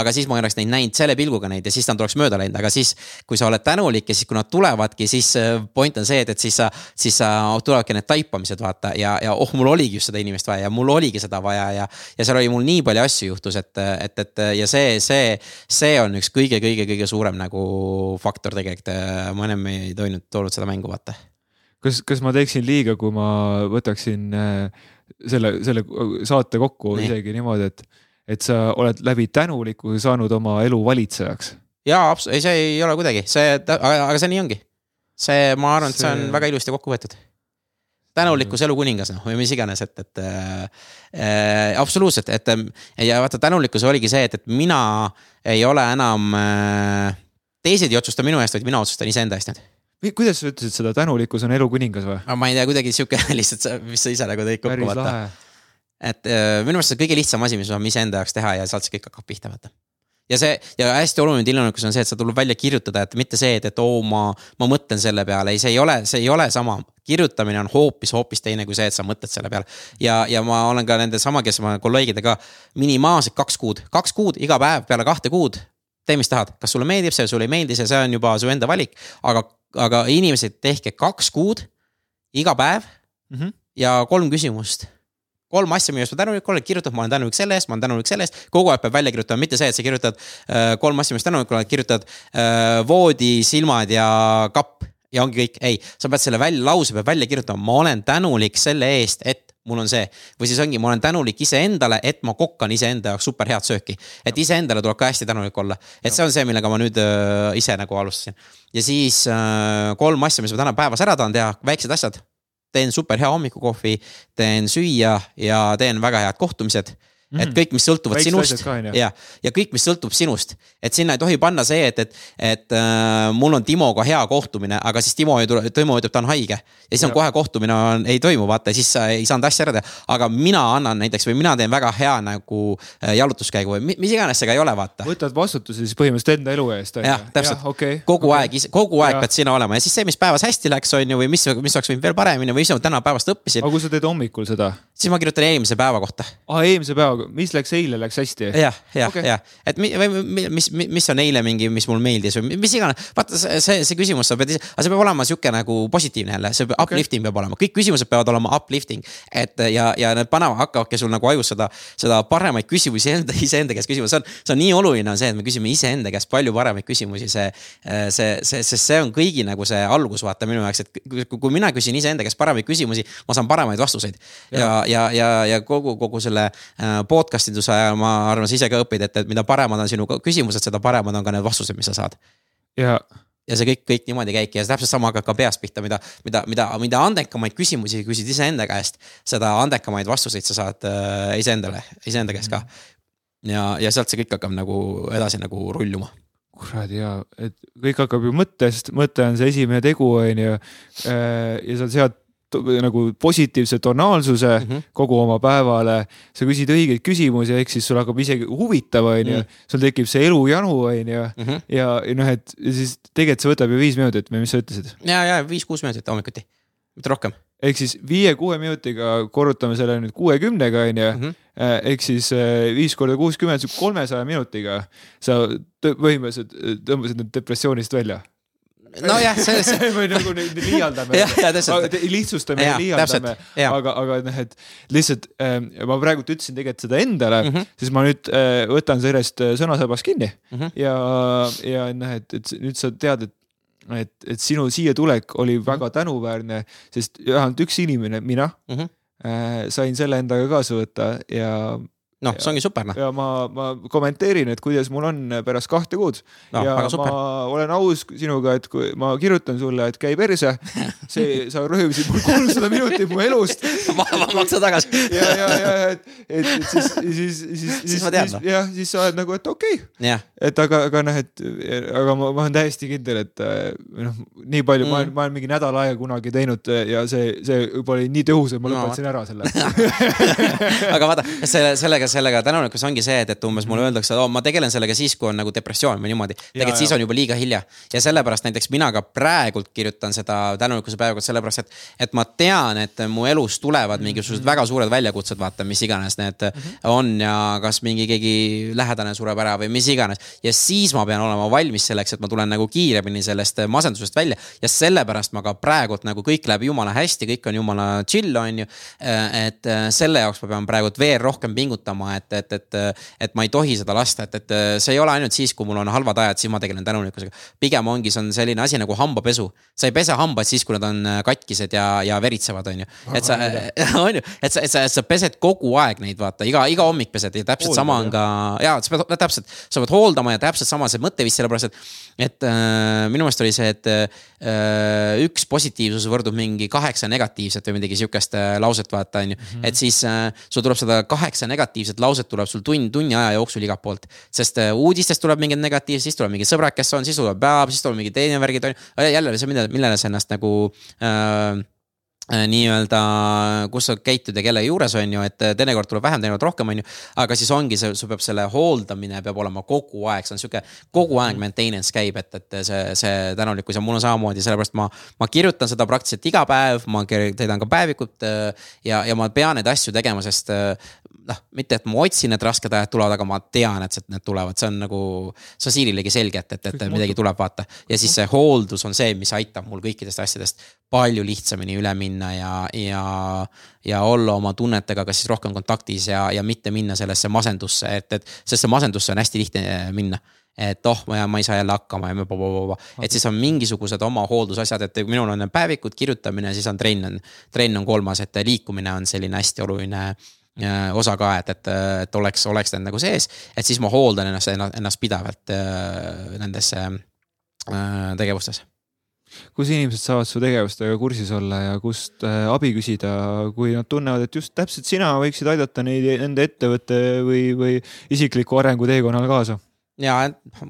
aga siis ma ei oleks neid näinud selle pilguga neid ja siis nad oleks mööda läinud, aga siis. kui sa oled tänulik ja siis, kui nad tulevadki, siis äh, point on see, et, et siis sa, siis sa tulevadki need taipamised vaata ja, ja oh, mul oligi just seda inimest vaja ja mul oligi seda vaja ja. ja seal oli mul nii palju asju juhtus, et, et, et ja see, see, see on üks kõige-kõige-kõige suurem nagu faktor tegelikult, ma ennem ei toonud, toonud seda mängu vaata kas, kas ma teeksin liiga, kui ma võtaksin äh, selle, selle saate kokku Nii. isegi niimoodi, et, et sa oled läbi tänulikkuse saanud oma elu valitsejaks. jaa, ei, see ei ole kuidagi, see, aga, see nii ongi. see, ma arvan, et see on väga ilusti kokku võetud tänulikkus elu kuningas noh, või mis iganes, et, et äh, absoluutselt, et ja vaata, tänulikkus oligi see, et, et mina ei ole enam äh, teised ei otsusta minu eest, vaid mina otsustan iseenda eest nüüd kuidas sa ütlesid seda, tänulikkus on elu kuningas või? ma ei tea, kuidagi sihuke (laughs) lihtsalt, mis sa ise nagu tõid kokku vaata. et äh, minu meelest see kõige lihtsam asi, mis me saame iseenda jaoks teha ja sealt see kõik hakkab pihta vaata ja see ja hästi oluline tillunukus on see, et see tuleb välja kirjutada, et mitte see, et, et oo, ma, ma mõtlen selle peale, ei, see ei ole, see ei ole sama. kirjutamine on hoopis, hoopis teine kui see, et sa mõtled selle peale. ja, ja ma olen ka nende sama, kes ma kolleegidega minimaalselt kaks kuud, kaks kuud iga päev peale kahte kuud. tee, mis tahad, kas sulle meeldib see, sulle ei meeldi see, see on juba su enda valik, aga, aga inimesed, tehke kaks kuud iga päev mm -hmm. ja kolm küsimust kolm asja, millest ma tänulik olen, kirjutad, ma olen tänulik selle eest, ma olen tänulik selle eest. kogu aeg peab välja kirjutama, mitte see, et sa kirjutad äh, kolm asja, millest tänulik oled, kirjutad äh, voodi, silmad ja kapp ja ongi kõik. ei, sa pead selle välja, lause peab välja kirjutama, ma olen tänulik selle eest, et mul on see. või siis ongi, ma olen tänulik iseendale, et ma kokkan iseenda jaoks super head sööki. et iseendale tuleb ka hästi tänulik olla. et see on see, millega ma nüüd äh, ise nagu alustasin. ja siis äh, kolm asja, mis ma täna päevas ära tahan teha, väiksed asjad teen super hea hommikukohvi, teen süüa ja teen väga head kohtumised Mm -hmm. et kõik, mis sõltuvad Väikse sinust ja, ja kõik, mis sõltub sinust, et sinna ei tohi panna see, et, et, et äh, mul on Timoga hea kohtumine, aga siis Timo ei tule, Timo ütleb, ta on haige. ja siis on kohe kohtumine on, ei toimu, vaata, siis sa ei saanud asja ära teha. aga mina annan näiteks või mina teen väga hea nagu äh, jalutuskäigu või mis iganes see ka ei ole, vaata. võtad vastutuse siis põhimõtteliselt enda elu eest. jah, täpselt ja, okay, kogu okay. aeg, kogu aeg ja. pead sina olema ja siis see, mis päevas hästi läks, on ju, või mis, mis oleks võinud veel paremini või mis ma täna päevast õppisin. aga kui sa teed hommikul seda? Siis ma kirjutan eelmise päeva kohta. aa, eelmise päeva, mis läks eile? läks hästi. jah, jah okay., jah, et mi, või mis, mis on eile mingi, mis mul meeldis või mis iganes. vaata see, see, küsimus, sa pead ise, aga see peab olema sihuke nagu positiivne jälle, see okay. uplifting peab olema, kõik küsimused peavad olema uplifting. et ja, ja need panema, hakkavadki sul nagu ajus seda, seda paremaid küsimusi enda, iseenda käest küsima, see on, see on nii oluline on see, et me küsime iseenda käest palju paremaid küsimusi, see, see, see, sest see on kõigi nagu see algus, vaata minu jaoks, et kui mina küsin iseenda käest paremaid küsimusi, ma saan paremaid vastuseid. ja, ja, ja, ja kogu, kogu selle äh, podcast iduse ajal ma arvan, sa ise ka õpid, et, et mida paremad on sinu küsimused, seda paremad on ka need vastused, mis sa saad. ja ja see kõik, kõik niimoodi käibki ja täpselt sama hakkab ka peast pihta, mida, mida, mida, mida andekamaid küsimusi küsid iseenda käest, seda andekamaid vastuseid sa saad äh, iseendale, iseenda käest ka. ja, ja sealt see kõik hakkab nagu edasi nagu rulluma kuradi hea, et kõik hakkab ju mõttest, mõte on see esimene tegu, on ju. Äh, ja sa sead nagu positiivse tonaalsuse mm -hmm. kogu oma päevale. sa küsid õigeid küsimusi, ehk siis sul hakkab isegi huvitav, onju. Mhm. sul tekib see elujanu, onju. Mhm. ja, ja noh, et siis tegelikult see võtab ju viis minutit või mis sa ütlesid? ja, ja viis-kuus minutit hommikuti, mitte rohkem. ehk siis viie-kuue minutiga korrutame selle nüüd kuuekümnega, onju. Mhm. Äh, ehk siis äh, viis korda kuuskümmend, kolmesaja minutiga sa põhimõtteliselt tõmbasid nüüd depressioonist välja nojah, selles (laughs) või nagu (laughs) liialdame lihtsustame ja, ja liialdame, aga, aga noh, et lihtsalt äh, ma praegult ütlesin tegelikult seda endale mm, -hmm. siis ma nüüd äh, võtan sellest äh, sõnasabast kinni mm -hmm. ja, ja noh, et, et nüüd sa tead, et et, et sinu siia tulek oli mhm. väga tänuväärne, sest vähemalt üks inimene, mina mm, -hmm. äh, sain selle endaga kaasa võtta ja noh, see ongi super noh. ja ma, ma kommenteerin, et kuidas mul on pärast kahte kuud no,. ja ma olen aus sinuga, et kui ma kirjutan sulle, et käi perse, (laughs) see, sa röövisid mul kolmsada minutit mu elust (laughs) ma, ma maksan tagasi. (laughs) ja, ja, ja, et, et, et siis, siis, siis, siis, siis noh. jah, siis sa oled nagu, et okei okay.. et aga, aga noh, et aga ma, ma olen täiesti kindel, et noh, nii palju mm., ma olen, ma olen mingi nädal aega kunagi teinud ja see, see juba oli nii tõhus, et ma lõpetasin no. ära selle aga vaata, selle, sellega sellega, sellega tänulikkus ongi see, et, et umbes mulle öeldakse, et oo, ma tegelen sellega siis, kui on nagu depressioon või niimoodi. tegelikult siis on juba liiga hilja ja sellepärast näiteks mina ka praegult kirjutan seda tänulikkuse päeva, sellepärast et, et ma tean, et mu elus tulevad mingisugused mm -hmm. väga suured väljakutsed, vaata, mis iganes need mm -hmm. on ja kas mingi keegi lähedane sureb ära või mis iganes. ja siis ma pean olema valmis selleks, et ma tulen nagu kiiremini sellest masendusest välja ja sellepärast ma ka praegult nagu kõik läheb jumala hästi, kõik on jumala chill, on ju. et selle jaoks ma pean praegult veel rohkem pingutama mõtlema, et, et, et, et ma ei tohi seda lasta, et, et see ei ole ainult siis, kui mul on halvad ajad, siis ma tegelen tänulikkusega. pigem ongi, see on selline asi nagu hambapesu. sa ei pese hambaid siis, kui nad on katkised ja, ja veritsevad, on ju. et sa, (laughs) on ju, et sa, et sa, sa pesed kogu aeg neid, vaata, iga, iga hommik pesed ja täpselt Hoolda, sama on ka, ja sa pead täpselt, sa pead hooldama ja täpselt sama see mõtteviis, sellepärast et. et äh, minu meelest oli see, et äh, üks positiivsus võrdub mingi kaheksa negatiivset või midagi sihukest äh, lauset, vaata, on ju. Mhm. et siis äh, sul tuleb seda kaheksa negatiivset negatiivset lauset tuleb sul tund, tunni aja jooksul igalt poolt. sest äh, uudistest tuleb mingid negatiivsed, siis tuleb mingi sõbrad, kes on, siis tuleb päev, siis tuleb mingi teine värgid on ju. jälle see, millele, sa ennast nagu Äh, nii-öelda, kus sa käitud ja kelle juures on ju, et äh, teinekord tuleb vähem, teinekord rohkem, on ju. aga siis ongi see, sul peab selle hooldamine peab olema kogu aeg, see on sihuke kogu aeg maintenance käib, et, et see, see tänulikkus ja mul on samamoodi, sellepärast ma. ma kirjutan seda praktiliselt iga päev, ma täidan ka päevikut äh, ja, ja ma pean neid asju tegema, sest noh, mitte et ma otsin, et rasked ajad tulevad, aga ma tean, et need tulevad, see on nagu. see on Siirilegi selge, et, et, et midagi tuleb, vaata. ja siis see hooldus on see, mis aitab mul kõikidest asjadest palju lihtsamini üle minna ja, ja. ja olla oma tunnetega kas siis rohkem kontaktis ja, ja mitte minna sellesse masendusse, et, et. sest see masendusse on hästi lihtne minna et oh, ma, ma ei saa jälle hakkama ja blablabla. et siis on mingisugused oma hooldusasjad, et minul on päevikud, kirjutamine, siis on trenn on, trenn on kolmas, et liikumine on selline hästi oluline Äh, osa ka, et, et, et oleks, oleks need nagu sees, et siis ma hooldan ennast, ennast pidevalt äh, nendesse äh, tegevustes kus inimesed saavad su tegevustega kursis olla ja kust abi küsida, kui nad tunnevad, et just täpselt sina võiksid aidata neid nende ettevõtte või, või isikliku arengu teekonnal kaasa? ja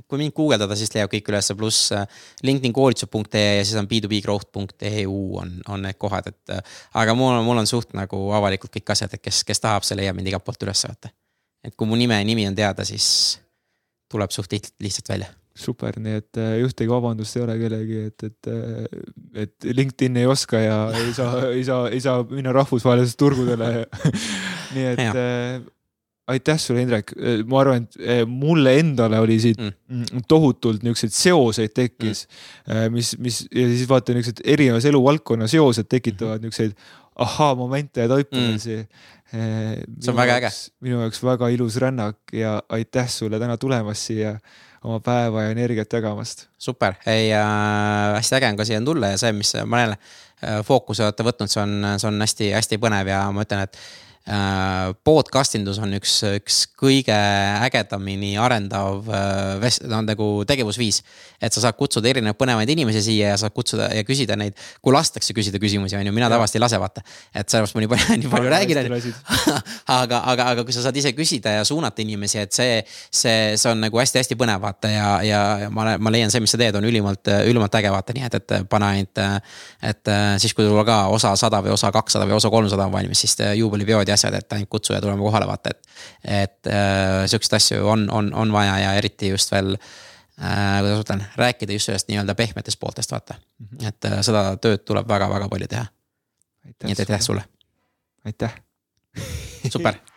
kui mind guugeldada, siis leiab kõik ülesse, pluss äh, LinkedIn koolitused.ee ja siis on b2bgrowth.eu on, on need kohad, et. Äh, aga mul on, mul on suht nagu avalikult kõik asjad, et kes, kes tahab, see leiab mind igalt poolt üles vaata. et kui mu nime, nimi on teada, siis tuleb suht lihtsalt välja super, nii et äh, ühtegi vabandust ei ole kellegi, et, et, et LinkedIn ei oska ja (laughs) ei saa, ei saa, ei saa minna rahvusvahelisele turgudele (laughs) nii et aitäh sulle, Indrek, äh, ma arvan, et äh, mulle endale oli siit mm. mm tohutult niisuguseid seoseid tekkis mm., mis, mis ja siis vaata niisugused erinevas eluvaldkonna seosed tekitavad mm. niisuguseid ahaa-momente ja taipamisi mm.. see on väga äge. minu jaoks väga ilus rännak ja aitäh sulle täna tulemast siia oma päeva ja energiat jagamast. super, ei äh, hästi äge on ka siia tulla ja see, mis ma jälle äh, fookuse olete võtnud, see on, see on hästi-hästi põnev ja ma ütlen, et Äh, podcast indus on üks, üks kõige ägedamini arendav äh, vest-, no nagu tegevusviis. Et sa saad kutsuda erinevaid põnevaid inimesi siia ja saad kutsuda ja küsida neid, kui lastakse küsida küsimusi, on ju, mina tavaliselt ei lase, vaata. et sellepärast ma nii palju, (laughs) nii palju räägin, on ju. (laughs) aga, aga, aga kui sa saad ise küsida ja suunata inimesi, et see, see, see on nagu hästi-hästi põnev, vaata ja, ja, ja ma, ma leian, see, mis sa teed, on ülimalt, ülimalt äge, vaata, nii et, et pane ainult. et siis, kui sul ka osa sada või osa kakssada või osa kolmsada on valmis, siis juubelipeod ja asjad, et ainult kutsuja tulema kohale, vaata, et. et äh, siukseid asju on, on, on vaja ja eriti just veel äh,, kuidas ma ütlen, rääkida just sellest nii-öelda pehmetest pooltest, vaata mm. -hmm. et äh, seda tööd tuleb väga-väga palju teha. nii et aitäh sulle. aitäh super (laughs)